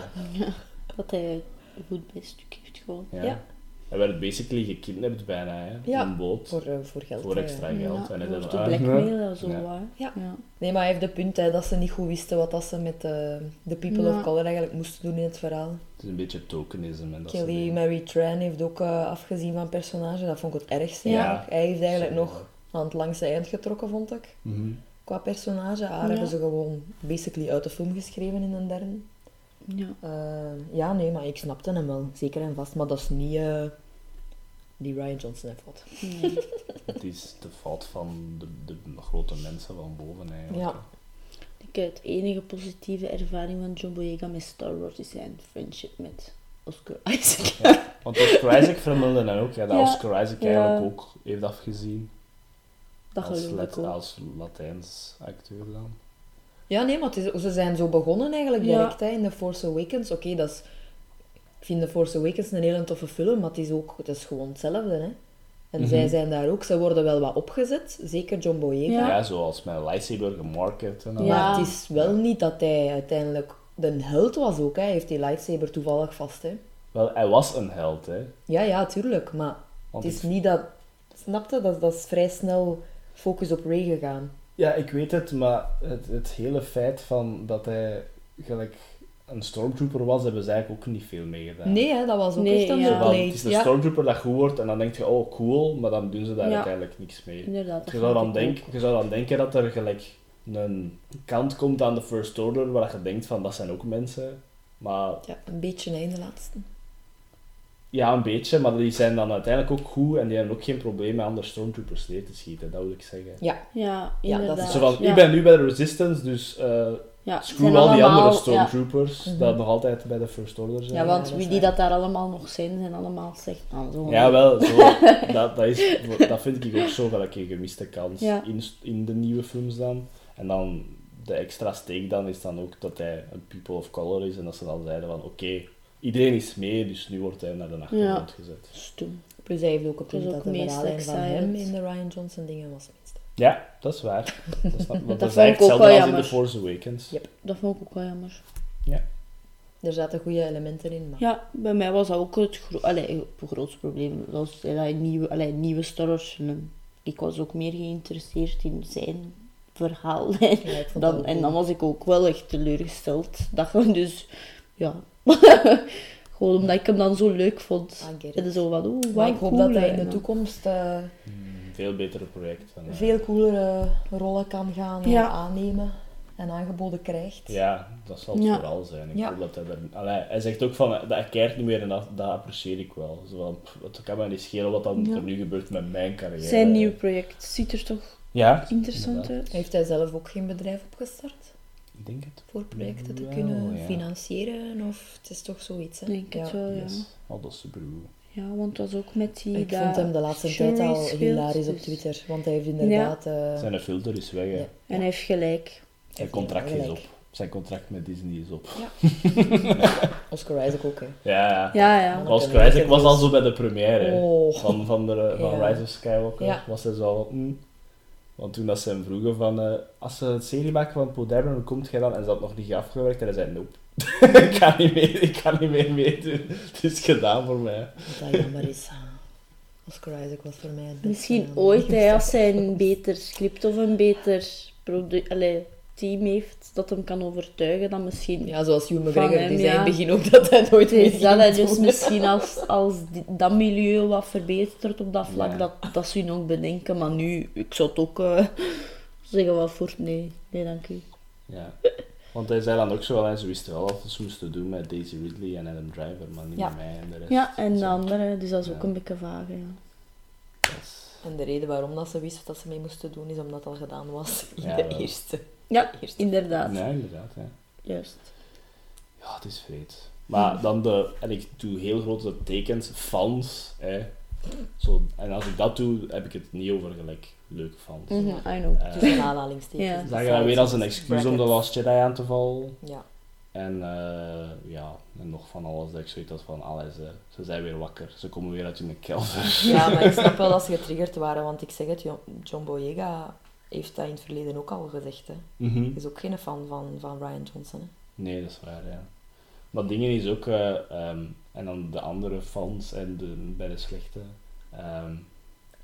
Dat hij goed bij stuk heeft gewoon. Ja. Ja. Hij werd basically gekidnapt bijna, hè, Ja, een boot. Voor, eh, voor geld. Voor eh. extra geld. Ja, en hij zei te van, ah, zo Ja. waar. Ja. ja. Nee, maar hij heeft de punt hè, dat ze niet goed wisten wat dat ze met eh, de people Ja. of color eigenlijk moesten doen in het verhaal. Het is een beetje tokenisme en dat soort Kelly. Mary Tran heeft ook eh, afgezien van personage. Dat vond ik het ergste Ja. Hij heeft eigenlijk nog aan het langste eind getrokken, vond ik. Mhm. Qua personage. Haar Ja. hebben ze gewoon basically uit de film geschreven in een derde. Ja. Eh, ja, nee, maar ik snapte hem wel. Zeker en vast. Maar dat is niet eh, die Ryan Johnson heeft wat. Nee. Het is de fout van de, de grote mensen van boven eigenlijk. Ja. Ik denk het enige positieve ervaring van John Boyega met Star Wars is zijn friendship met Oscar Isaac. Ja. Want Oscar Isaac vermeldde dan ook, ja, dat Ja. Oscar Isaac Ja. eigenlijk ook heeft afgezien. Dat als, geloof ik Lat- ook. als Latijns acteur dan. Ja, nee, maar is, ze zijn zo begonnen eigenlijk Ja. direct hè, in The Force Awakens. Oké, dat is... Ik vind The Force Awakens een hele toffe film, maar het is ook het is gewoon hetzelfde. Hè. En Mhm. zij zijn daar ook, ze worden wel wat opgezet, zeker John Boyega. Ja. Ja, zoals met lightsaber gemarket en al. Ja. Maar het is wel niet dat hij uiteindelijk de held was ook. Hè. Hij heeft die lightsaber toevallig vast. Hè. Wel, hij was een held, hè. Ja, ja, tuurlijk. Maar Want het is ik- niet dat... Snapte? Dat, dat is vrij snel focus op Ray gegaan. Ja, ik weet het, maar het, het hele feit van dat hij gelijk een stormtrooper was, hebben ze eigenlijk ook niet veel mee gedaan. Nee, hè, dat was ook Nee, echt ja. Zo van, underplayed. het is een Ja. stormtrooper dat goed wordt en dan denk je, oh cool, maar dan doen ze daar Ja. uiteindelijk niks mee. Inderdaad. Je zou, dan denk, je zou dan denken dat er gelijk een kant komt aan de First Order waar je denkt van dat zijn ook mensen. Maar Ja, een beetje in de laatste. Ja, een beetje, maar die zijn dan uiteindelijk ook goed en die hebben ook geen probleem met andere stormtroopers neer te schieten, dat wil ik zeggen. Ja, Ja, Ja, dat is ja. ik ben nu bij de Resistance, dus eh ja, screw zijn al die andere stormtroopers, Mhm. dat nog altijd bij de First Order zijn. Ja, want wie die dat daar allemaal nog zijn, zijn allemaal slecht aan. Zo. Ja, wel, zo, dat, dat, is, dat vind ik ook zo wel een keer gemiste kans Ja. in, in de nieuwe films dan. En dan de extra steek dan is dan ook dat hij een people of color is en dat ze dan zeiden van oké, iedereen is mee, dus nu wordt hij naar de achtergrond gezet. Stom. plus hij heeft ook een Dat is punt ook dat de meest verhaallijn van excited. hem in de Ryan Johnson dingen was minst. Ja, dat is waar. Dat, is vond ik eigenlijk ook hetzelfde wel als in jammer. The Force Awakens. Ja. Dat vond ik ook wel jammer. Er zaten goede elementen in, maar Ja, bij mij was dat ook het, gro allee, het grootste probleem. Dat was allee, nieuwe, allee, nieuwe Star Wars film. Ik was ook meer geïnteresseerd in zijn verhaallijn. ja, Dan, ook en dan was ik ook wel echt teleurgesteld. Dat gewoon dus, ja. gewoon omdat ik hem dan zo leuk vond. I get it. En zo van, oeh, Maar wat ik hoop cool, dat hij in de toekomst eh, Hmm, veel betere project. Dan, eh, veel coolere rollen kan gaan eh, Ja. aannemen en aangeboden krijgt. Ja, dat zal het Ja. vooral zijn. Ik Ja. hoop dat hij er... Allee, hij zegt ook van, dat hij keert niet meer en dat, dat apprecieer ik wel. Zo van, pff, het kan mij niet schelen wat dan Ja. er nu gebeurt met mijn carrière. Zijn nieuw project ziet er toch Ja, interessant inderdaad. uit. Heeft hij zelf ook geen bedrijf opgestart Ik denk het. voor projecten te Wel, kunnen ja. financieren? Of het is toch zoiets, hè? Denk het wel, ja. Yes. Dat Subaru. Ja, want dat was ook met die... Ik vind hem de laatste tijd al speelt, hilarisch op dus- Twitter. Want hij heeft inderdaad... eh, Zijn filter is weg, hè. Ja. En hij heeft gelijk. Zijn contract is op. Zijn contract met Disney is op. Oscar Isaac ook, hè. Ja, ja. Ja, ja. Oscar Isaac was al zo bij de première. Oh. Van, van, de, van Ja. Rise of Skywalker Ja. was hij zo... mm. Want toen dat ze hem vroegen van... eh, als ze een serie maken van Poe Dameron, hoe komt jij dan? En ze had nog niet afgewerkt. En hij zei, nope. ik, kan niet meer, ik kan niet meer meedoen. Het is gedaan voor mij. Wat dat jammer is. Oscar Isaac was voor mij het beste, Misschien ooit, hè, als hij een beter script of een beter produ- allee, team heeft dat hem kan overtuigen, dan misschien... Ja, zoals Hugh Van McGregor, hem, die zei in ja. het begin ook dat hij nooit Het meer is dat hij ging dus doen. misschien als, als die- dat milieu wat verbetert op dat vlak, Ja. dat, dat ze nog bedenken. Maar nu, ik zou het ook eh, zeggen wat voor... Nee, nee, dank u. Ja. Want hij zei dan ook zo wel, en ze wisten wel wat ze moesten doen met Daisy Ridley en Adam Driver, maar niet Ja. met mij en de rest. Ja, en de Zo, andere, dus dat is ook een beetje vage, ja. dat is- En de reden waarom dat ze wist wat ze mee moesten doen, is omdat het al gedaan was in Ja, de wel. eerste. Ja, inderdaad. Ja, inderdaad. Ja. Juist. Ja, het is vreed. Maar dan de... En ik doe heel grote tekens, fans, hè. Zo, en als ik dat doe, heb ik het niet over gelijk leuke fans. Mhm, I know. Eh, Tussen aanhalingstekens. Ja. Zag je dat weer als een excuus om de. Last Jedi aan te vallen? Ja. En eh, ja, en nog van alles dat ik zoiets had van, allee, ze, ze zijn weer wakker. Ze komen weer uit hun kelder. ja, maar ik snap wel dat ze getriggerd waren, want ik zeg het, Jo- John Boyega heeft dat in het verleden ook al gezegd. Hè. Mhm. Hij is ook geen fan van, van Ryan Johnson. Hè. Nee, dat is waar, ja. Maar dingen is ook, eh, ehm, en dan de andere fans en de, bij de slechte, ehm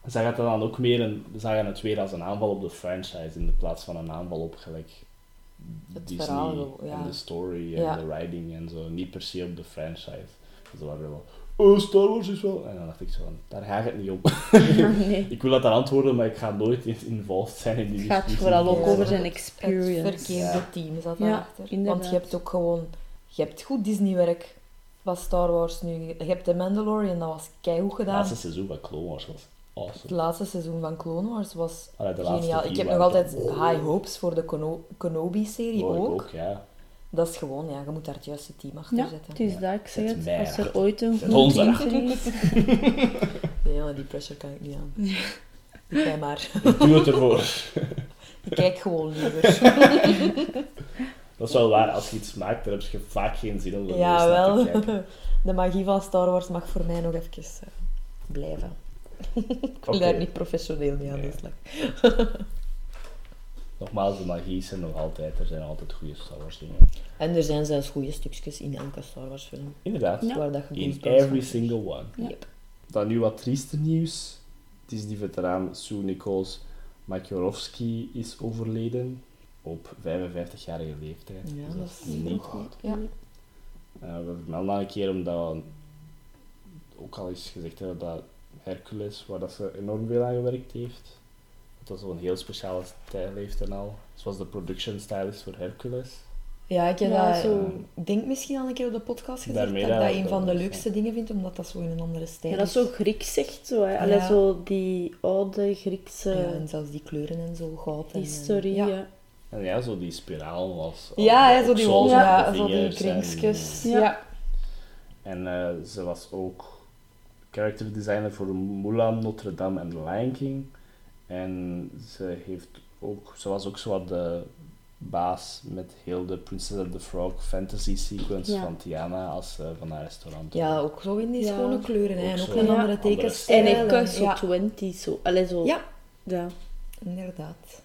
zagen het dan ook meer een, zagen het weer als een aanval op de franchise in plaats van een aanval op gelijk Het Disney verhaal, ja. en de story en Ja. de writing en zo. Niet per se op de franchise. Dus ze waren wel, oh, Star Wars is wel... En dan dacht ik zo van, daar gaat het niet om. nee. ik wil dat dan antwoorden, maar ik ga nooit in- involved zijn in die Het gaat discussie. vooral ook over zijn Het verkeerde Ja. team zat daarachter. Want je hebt ook gewoon... Je hebt goed Disney-werk van Star Wars nu. Je hebt The Mandalorian, dat was keigoed Het gedaan. laatste seizoen van Clone Wars was Het awesome. laatste seizoen van Clone Wars was Allee, geniaal. Ik heb nog altijd high hopes voor de Keno- Kenobi-serie ook. ook, ja. Dat is gewoon, ja, je moet daar het juiste team achter Ja, zetten. het is dat, ik zeg het. Als er ooit een goed ons team erachter. is. Nee, maar die pressure kan ik niet aan. Ik kijk maar. Ik doe het ervoor. Ik kijk gewoon liever. Dat is wel waar, als je iets maakt, dan heb je vaak geen zin om Ja, wel. De magie van Star Wars mag voor mij nog even eh, blijven. Ik wil daar niet professioneel mee aan de slag. Nogmaals, de magie is er nog altijd. Er zijn altijd goede Star Wars dingen. En er zijn zelfs goede stukjes in elke Star Wars film. Inderdaad. Ja. Waar dat je In every single one. Ja. Yep. Dan nu wat trieste nieuws. Disney-veteraan Sue Nichols Majorovsky is overleden op 55-jarige leeftijd. Ja, Dus dat is niet goed. Ja. Eh, we vermelden dat een keer omdat ook al is gezegd hè, dat Hercules, waar dat ze enorm veel aan gewerkt heeft, Het was zo'n heel speciale stijl heeft en al. Was de production stylist voor Hercules. Ja, ik heb Ja, dat, zo. ik denk misschien al een keer op de podcast gezegd, Daarmee dat ik dat- dat een van de is, leukste dingen vind, omdat dat zo in een andere stijl Ja, dat is zo Grieks echt zo. Hè. Allee, Ja. zo die oude Griekse Ja, en zelfs die kleuren en zo, goud en... historie. Ja, ja. En ja, zo die spiraal was. ja, ook zo die zoals wolven, ja, de zo die en- kringsjes. Ja. Ja. En eh, ze was ook character designer voor Mulan, Notre Dame en The Lion King. En ze, heeft ook, ze was ook zo wat de baas met heel de Princess of the Frog fantasy sequence Ja. van Tiana als van haar restaurant. ja, ook zo in die Ja. schone kleuren. Ook En ook een andere tekenstijl. En ik en- zo. 20 zo. Allee, zo. Ja. Ja. inderdaad.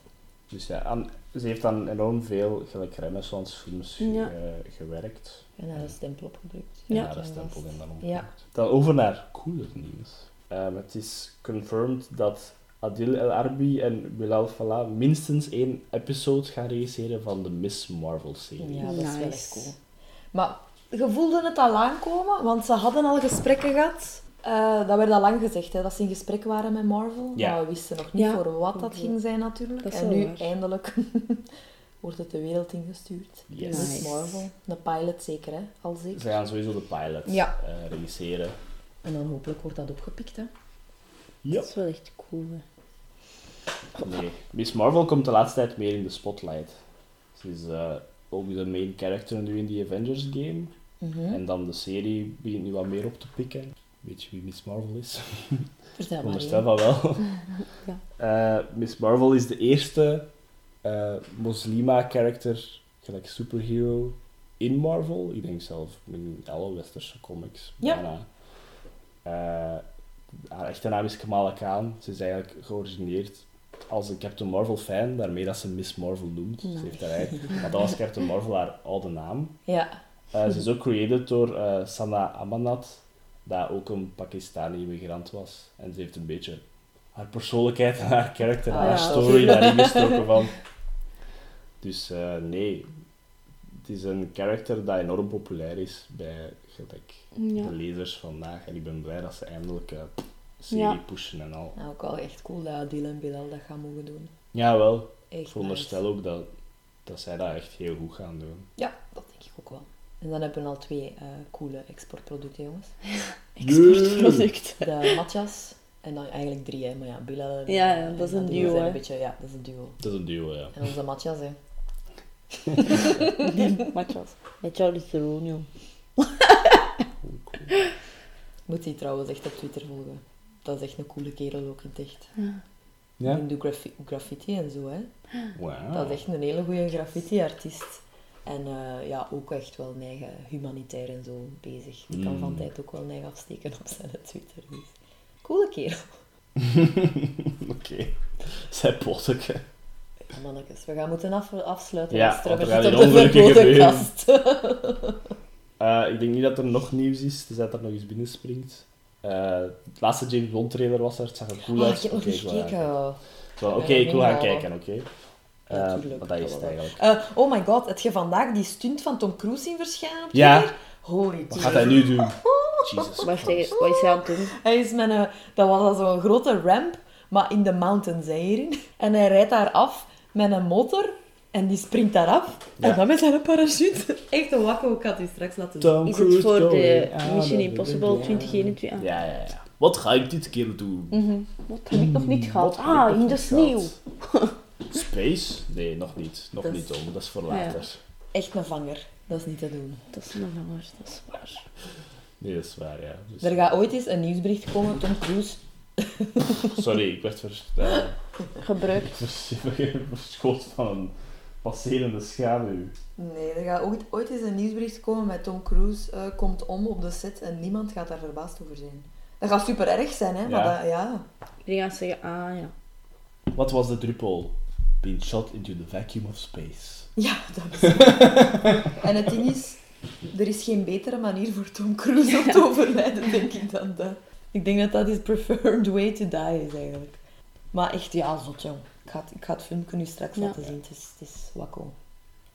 Dus ja, aan- ze heeft dan enorm veel gelijk renaissance films Ja. ge- gewerkt. En daar is stempel op gedrukt. En Ja. daar is stempel in dan Ja. opgeplakt. Dan over naar cooler nieuws. Ehm, het is confirmed dat Adil El Arbi en Bilal Fallah minstens één episode gaan regisseren van de Miss Marvel-serie. Ja, dat is wel Nice. echt cool. Maar je voelde het al aankomen, want ze hadden al gesprekken gehad. Eh, dat werd al lang gezegd, hè, dat ze in gesprek waren met Marvel. Ja. Maar we wisten nog niet Ja. voor wat dat ging zijn natuurlijk. En nu waar. eindelijk wordt het de wereld ingestuurd. Yes. Miss. Marvel. Een pilot zeker, hè? Al zeker. Ze gaan sowieso de pilot Ja. eh, regisseren. En dan hopelijk wordt dat opgepikt, hè? Ja. Dat is wel echt cool. Hè. Nee, Miss Marvel komt de laatste tijd meer in de spotlight. Ze is eh, ook de main character nu in die Avengers game. Mhm. En dan de serie begint nu wat meer op te pikken. Weet je wie Miss Marvel is? Vertel Ik maar. onderstel van wel. Ja. Eh, Miss Marvel is de eerste eh moslima-character, gelijk superhero, in Marvel. Ik denk zelf in alle westerse comics. Ja. bijna. Haar echte naam is Kamala Khan. Ze is eigenlijk georigineerd als een Captain Marvel fan, daarmee dat ze Miss Marvel noemt. Ze heeft haar eigen, maar dat was Captain Marvel haar oude naam. Ja. Eh, ze is ook created door eh, Sana Amanat, dat ook een Pakistani-immigrant was. En ze heeft een beetje haar persoonlijkheid en haar karakter en Ah, haar ja, story daarin gestoken van. Dus eh, nee, het is een karakter dat enorm populair is bij gelijk, Ja. de lezers vandaag. En ik ben blij dat ze eindelijk eh serie Ja. pushen en al. Nou, ook wel echt cool dat Dylan en Bilal dat gaan mogen doen. Jawel, Echt ik veronderstel nice. ook dat, dat zij dat echt heel goed gaan doen. Ja, dat denk ik ook wel. En dan hebben we al twee eh, coole exportproducten, jongens. Exportproduct. De matjas. En dan eigenlijk drie, hè. Maar ja, Bilal en Ja, dat is een duo, hè. Een beetje, ja, dat is een duo. Dat is een duo, ja. En onze matjas, hè. Joh. Cool, cool. Moet hij trouwens echt op Twitter volgen. Dat is echt een coole kerel ook in het echt. Ja? Die doet graffi- graffiti en zo, hè. Wauw. Dat is echt een hele goede graffiti-artiest. En eh, ja, ook echt wel eigen humanitair en zo bezig. Die kan Mm. van tijd ook wel een eigen afsteken op zijn Twitter. Dus. Coole kerel. Oké. Zij. Ja, mannetjes, we gaan moeten af, afsluiten. Ja, er op de verboden kast. Eh, ik denk niet dat er nog nieuws is, dus dat er nog eens binnenspringt. Eh het laatste James Bond trailer was er, het zag er cool Ah, uit. ik heb nog Oké, niet ik wil gekeken. gaan- Zo, Oké, Ja, ik wil gaan minimaal. kijken, oké. Ja, Eh, dat is dat het eigenlijk. Eh, oh my god, heb je vandaag die stunt van Tom Cruise zien verschijnen op Ja. Holy Wat gaat hij nu doen? Jesus wat is hij aan het doen? Hij is met een... Dat was al zo'n grote ramp, maar in de mountains hè, hierin. En hij rijdt daar af met een motor en die springt daar af. Ja. En dan met zijn parachute. Echt een wakko, ik ga het u straks laten zien. Tom Is het voor de going Mission of Impossible the 2021? Ja, ja, ja. Wat ga ik dit keer doen? Mhm. Wat heb ik nog niet gehad? Heb ik Ah, in de sneeuw. gehad? Space? Nee, nog niet. Nog Dat is- niet om. Dat is voor Ja. later. Echt een vanger. Dat is niet te doen. Dat is nog waar, dat is waar. Nee, dat is waar, ja. Dus- Er gaat ooit eens een nieuwsbericht komen, Tom Cruise... Sorry, ik werd vers, eh, Gebruikt. vers- verschoten van een passerende schaduw. Nee, er gaat ooit, ooit eens een nieuwsbericht komen met Tom Cruise eh, komt om op de set en niemand gaat daar verbaasd over zijn. Dat gaat super erg zijn, hè? Maar Ja. dat, ja. Die gaan zeggen, ah ja. Wat was de druppel? Being shot into the vacuum of space. Ja, dat is het. En het ding is, er is geen betere manier voor Tom Cruise om te overlijden, denk ik, dan dat. Ik denk dat dat his preferred way to die is, eigenlijk. Maar echt, ja, zot, jong. Ik ga het, ik ga het filmpje nu straks Ja. laten zien. Het is, het is wakko.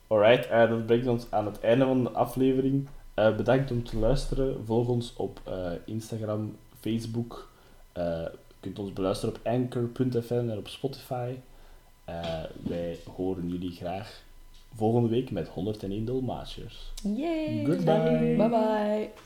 Alright, eh, dat brengt ons aan het einde van de aflevering. Eh, bedankt om te luisteren. Volg ons op eh, Instagram, Facebook. Eh, kunt ons beluisteren op anchor.fm en op Spotify. Eh, wij horen jullie graag volgende week met 101 Dolmatchers. Yay! Goodbye. Bye bye.